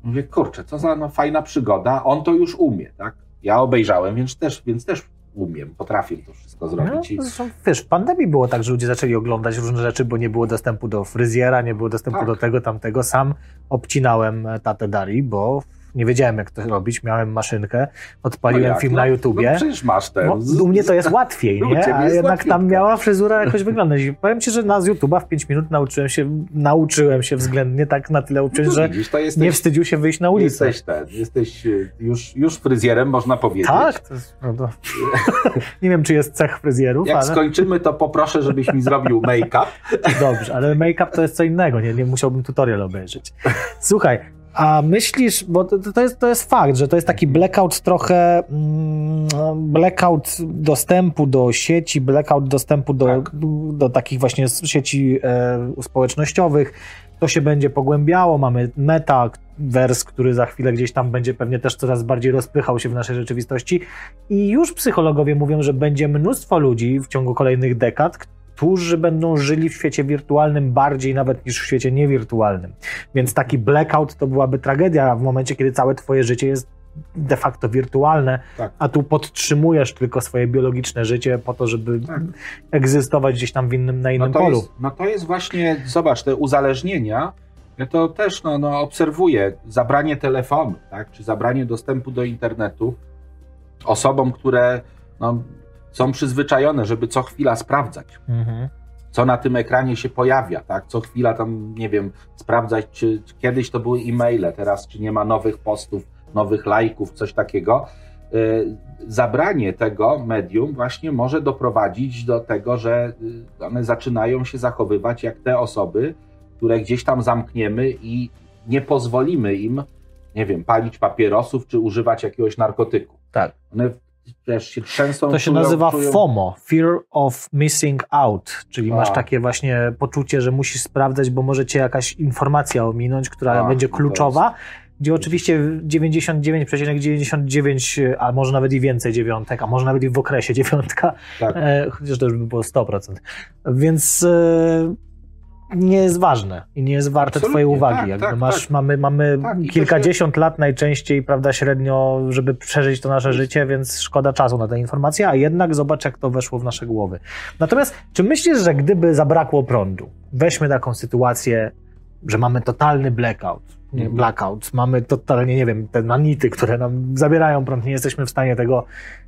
Mówię, kurczę, co za no, fajna przygoda, on to już umie, tak? Ja obejrzałem, więc też, więc też umiem, potrafię to wszystko zrobić. No, zresztą, wiesz, w pandemii było tak, że ludzie zaczęli oglądać różne rzeczy, bo nie było dostępu do fryzjera, nie było dostępu tak. do tego, tamtego. Sam obcinałem tatę Dari, bo nie wiedziałem jak to robić, miałem maszynkę, odpaliłem no film no, na YouTubie. No przecież masz ten. No, u mnie to jest łatwiej, nie? A jednak tam miała fryzura jakoś wyglądać. I powiem ci, że na z YouTube'a w 5 minut nauczyłem się, nauczyłem się względnie tak na tyle uczyć, no że widzisz, jesteś, nie wstydził się wyjść na ulicę. Jesteś ten, jesteś y, już, już fryzjerem, można powiedzieć. Tak, to jest prawda. nie wiem, czy jest cech fryzjerów, Jak ale... skończymy, to poproszę, żebyś mi zrobił make-up. Dobrze, ale make-up to jest co innego, nie, nie musiałbym tutorial obejrzeć. Słuchaj, a myślisz, bo to, to, jest, to jest fakt, że to jest taki blackout trochę, mm, blackout dostępu do sieci, blackout dostępu do, tak. do, do, takich właśnie sieci e, społecznościowych. To się będzie pogłębiało. Mamy Meta, wers, który za chwilę gdzieś tam będzie pewnie też coraz bardziej rozpychał się w naszej rzeczywistości. I już psychologowie mówią, że będzie mnóstwo ludzi w ciągu kolejnych dekad, którzy będą żyli w świecie wirtualnym bardziej nawet niż w świecie niewirtualnym. Więc taki blackout to byłaby tragedia w momencie, kiedy całe twoje życie jest de facto wirtualne, tak. a tu podtrzymujesz tylko swoje biologiczne życie po to, żeby tak. egzystować gdzieś tam w innym, na innym no polu. Jest, no to jest właśnie, zobacz, te uzależnienia, ja to też no, no, obserwuję, zabranie telefonu, tak, czy zabranie dostępu do internetu osobom, które no, są przyzwyczajone, żeby co chwila sprawdzać. Mhm co na tym ekranie się pojawia, tak? Co chwila tam, nie wiem, sprawdzać, czy, czy, kiedyś to były e-maile, teraz czy nie ma nowych postów, nowych lajków, coś takiego. Y, zabranie tego medium właśnie może doprowadzić do tego, że y, one zaczynają się zachowywać jak te osoby, które gdzieś tam zamkniemy i nie pozwolimy im, nie wiem, palić papierosów czy używać jakiegoś narkotyku. Tak. One też się trzęsą. To się czują, nazywa czują... FOMO, Fear of Missing Out, czyli A. masz takie właśnie poczucie, że musisz sprawdzać, bo może cię jakaś informacja ominąć, która A, będzie kluczowa gdzie oczywiście 99,99, ,99, a może nawet i więcej dziewiątek, a może nawet i w okresie dziewiątka, tak. e, chociaż to już by było 100%. Więc e, nie jest ważne i nie jest warte Absolutnie, twojej uwagi. Tak, Jakby tak, masz, tak. Mamy, mamy tak, kilkadziesiąt się... lat najczęściej, prawda, średnio, żeby przeżyć to nasze życie, więc szkoda czasu na te informacje, a jednak zobacz, jak to weszło w nasze głowy. Natomiast, czy myślisz, że gdyby zabrakło prądu, weźmy taką sytuację, że mamy totalny blackout, nie, mhm. blackout, mamy totalnie, nie wiem, te nanity, które nam zabierają prąd, nie jesteśmy w stanie tego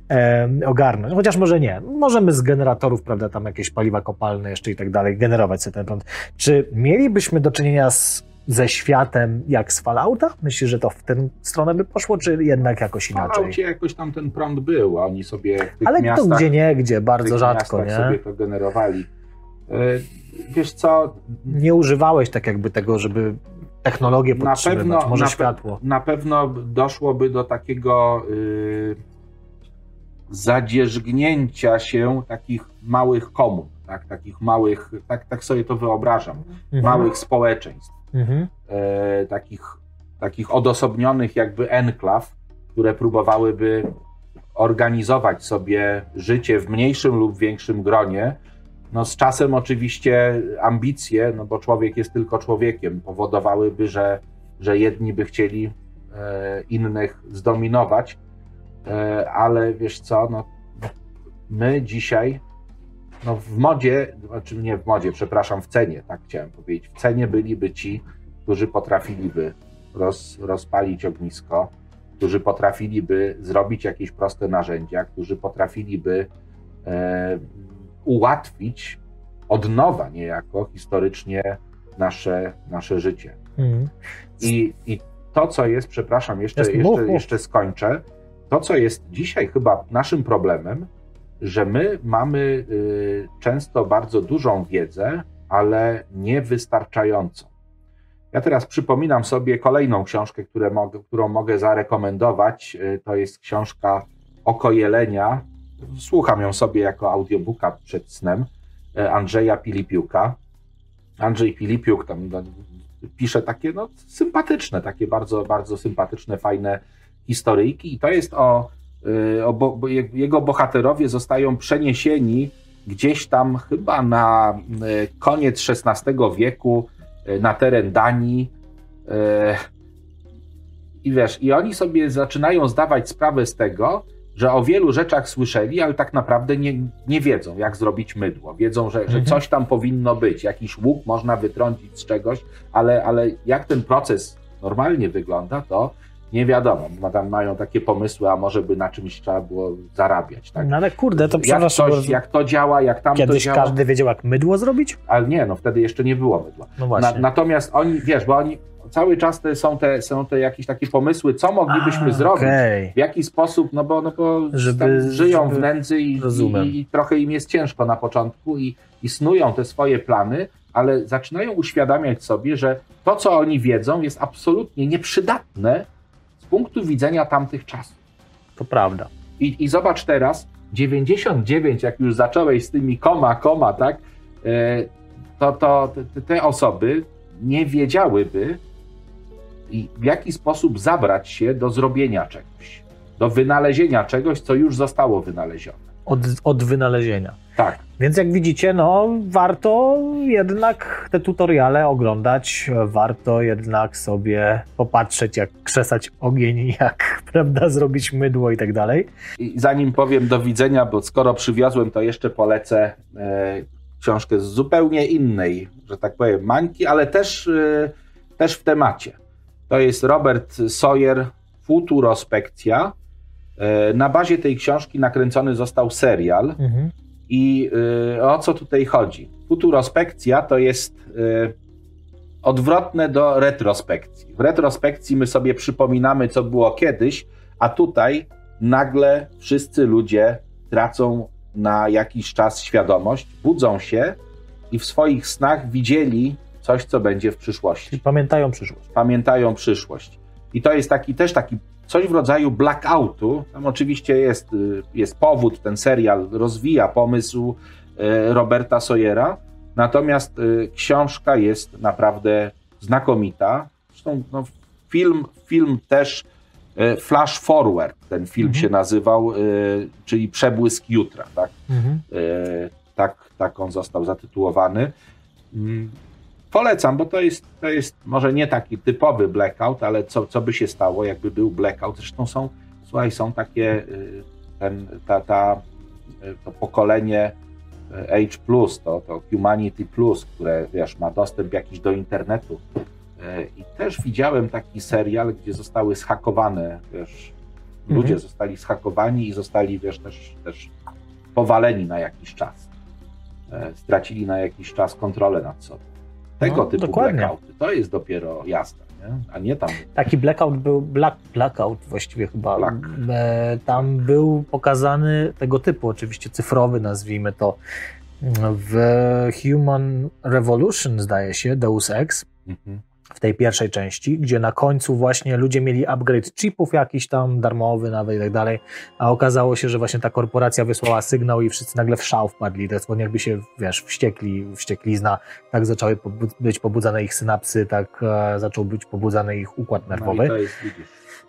e, ogarnąć. Chociaż może nie. Możemy z generatorów, prawda, tam jakieś paliwa kopalne jeszcze i tak dalej, generować sobie ten prąd. Czy mielibyśmy do czynienia z, ze światem jak z Fallouta? Myślisz, że to w tę stronę by poszło, czy jednak jakoś inaczej? W Falloutie jakoś tam ten prąd był, a oni sobie w tych Ale miastach, to gdzie nie, gdzie, bardzo rzadko, nie? sobie to generowali. E, wiesz co? Nie używałeś tak jakby tego, żeby technologię podtrzymywać, na pewno, może na światło. Na pewno doszłoby do takiego yy, zadzierzgnięcia się takich małych komun, tak, takich małych, tak, tak sobie to wyobrażam, mhm. małych społeczeństw, mhm. e, takich, takich odosobnionych jakby enklaw, które próbowałyby organizować sobie życie w mniejszym lub większym gronie, no z czasem oczywiście ambicje, no bo człowiek jest tylko człowiekiem, powodowałyby, że, że jedni by chcieli e, innych zdominować, e, ale wiesz co, no, my dzisiaj no w modzie, znaczy nie w modzie, przepraszam, w cenie, tak chciałem powiedzieć, w cenie byliby ci, którzy potrafiliby roz, rozpalić ognisko, którzy potrafiliby zrobić jakieś proste narzędzia, którzy potrafiliby e, ułatwić od nowa niejako historycznie nasze, nasze życie. Mm. I, I to, co jest, przepraszam, jeszcze, jeszcze, jeszcze skończę, to, co jest dzisiaj chyba naszym problemem, że my mamy y, często bardzo dużą wiedzę, ale niewystarczającą. Ja teraz przypominam sobie kolejną książkę, którą mogę zarekomendować. Y, to jest książka Oko Jelenia Słucham ją sobie jako audiobooka przed snem e, Andrzeja Pilipiuka. Andrzej Pilipiuk tam no, pisze takie no, sympatyczne, takie bardzo, bardzo sympatyczne, fajne historyjki i to jest o, e, o bo, jego bohaterowie zostają przeniesieni gdzieś tam chyba na e, koniec XVI wieku na teren Danii i wiesz, i oni sobie zaczynają zdawać sprawę z tego, że o wielu rzeczach słyszeli, ale tak naprawdę nie, nie wiedzą, jak zrobić mydło. Wiedzą, że, że mhm. coś tam powinno być, jakiś łuk można wytrącić z czegoś, ale, ale jak ten proces normalnie wygląda, to nie wiadomo. Tam mają takie pomysły, a może by na czymś trzeba było zarabiać. Tak? No ale kurde, to jak, coś, jak to działa, jak tam Kiedyś to działa. każdy wiedział, jak mydło zrobić? Ale nie, no wtedy jeszcze nie było mydła. No właśnie. Na, natomiast oni, wiesz, bo oni cały czas te, są, te, są te jakieś takie pomysły, co moglibyśmy A, zrobić, okay. w jaki sposób, no bo, no bo żeby, żyją żeby... w nędzy i, i, i, trochę im jest ciężko na początku i, i snują te swoje plany, ale zaczynają uświadamiać sobie, że to, co oni wiedzą, jest absolutnie nieprzydatne z punktu widzenia tamtych czasów. To prawda. I, i zobacz teraz, 99, jak już zacząłeś z tymi koma, koma, tak, e, to, to te, te osoby nie wiedziałyby, i w jaki sposób zabrać się do zrobienia czegoś, do wynalezienia czegoś, co już zostało wynalezione. Od, od wynalezienia. Tak. Więc jak widzicie, no warto jednak te tutoriale oglądać, warto jednak sobie popatrzeć, jak krzesać ogień, jak prawda, zrobić mydło i tak dalej. I zanim powiem do widzenia, bo skoro przywiozłem, to jeszcze polecę e, książkę z zupełnie innej, że tak powiem, mańki, ale też, e, też w temacie. To jest Robert Sawyer, Futurospekcja. E, na bazie tej książki nakręcony został serial. Mhm. I y, o co tutaj chodzi? Futurospekcja to jest y, odwrotne do retrospekcji. W retrospekcji my sobie przypominamy, co było kiedyś, a tutaj nagle wszyscy ludzie tracą na jakiś czas świadomość, budzą się i w swoich snach widzieli coś, co będzie w przyszłości. I pamiętają przyszłość. Pamiętają przyszłość. I to jest taki też taki coś w rodzaju blackoutu. Tam oczywiście jest, y, jest powód, ten serial rozwija pomysł y, Roberta Sawyera, natomiast y, książka jest naprawdę znakomita. Zresztą no, film, film też Flash Forward, ten film mhm. się nazywał, czyli Przebłysk Jutra. Tak? Mhm. tak, tak on został zatytułowany. Polecam, bo to jest, to jest może nie taki typowy blackout, ale co, co by się stało, jakby był blackout. Zresztą są, słuchaj, są takie, y, ten, ta, ta, y, to pokolenie y, H+, to, to Humanity+, Plus, które, wiesz, ma dostęp jakiś do internetu. I też widziałem taki serial, gdzie zostały schakowane, wiesz, ludzie mhm. zostali schakowani i zostali, wiesz, też, też powaleni na jakiś czas. Stracili na jakiś czas kontrolę nad sobą. Tego no, typu dokładnie. blackouty. To jest dopiero jasne, nie? a nie tam. Taki blackout był, black, blackout właściwie chyba. Black. E, tam był pokazany tego typu, oczywiście cyfrowy, nazwijmy to. W Human Revolution, zdaje się, Deus Ex. Mhm w tej pierwszej części, gdzie na końcu właśnie ludzie mieli upgrade chipów jakiś tam, darmowy nawet i tak dalej, a okazało się, że właśnie ta korporacja wysłała sygnał i wszyscy nagle w szał wpadli, to jest jakby się, wiesz, wściekli, wścieklizna, tak zaczęły być pobudzane ich synapsy, tak e, zaczął być pobudzany ich układ no nerwowy. No jest,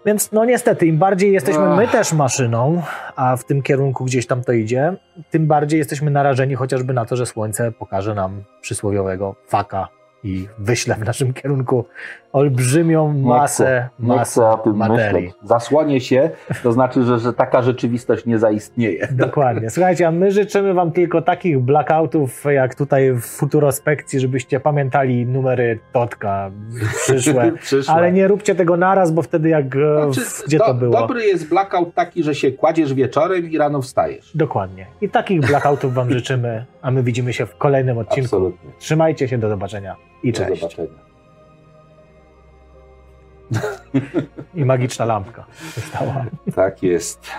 Więc no niestety, im bardziej jesteśmy my też maszyną, a w tym kierunku gdzieś tam to idzie, tym bardziej jesteśmy narażeni chociażby na to, że słońce pokaże nam przysłowiowego faka i wyśle w naszym kierunku olbrzymią masę, nie chcę, masę nie o tym materii. Myśleć. Zasłonię się, to znaczy, że, że taka rzeczywistość nie zaistnieje. Dokładnie. Słuchajcie, a my życzymy Wam tylko takich blackoutów, jak tutaj w Futurospekcji, żebyście pamiętali numery Totka przyszłe. przyszłe. Ale nie róbcie tego naraz, bo wtedy jak... E, znaczy, gdzie do, to było? Dobry jest blackout taki, że się kładziesz wieczorem i rano wstajesz. Dokładnie. I takich blackoutów Wam życzymy, a my widzimy się w kolejnym odcinku. Absolutnie. Trzymajcie się, do zobaczenia i cześć. Do zobaczenia. I magiczna lampka została. Tak jest.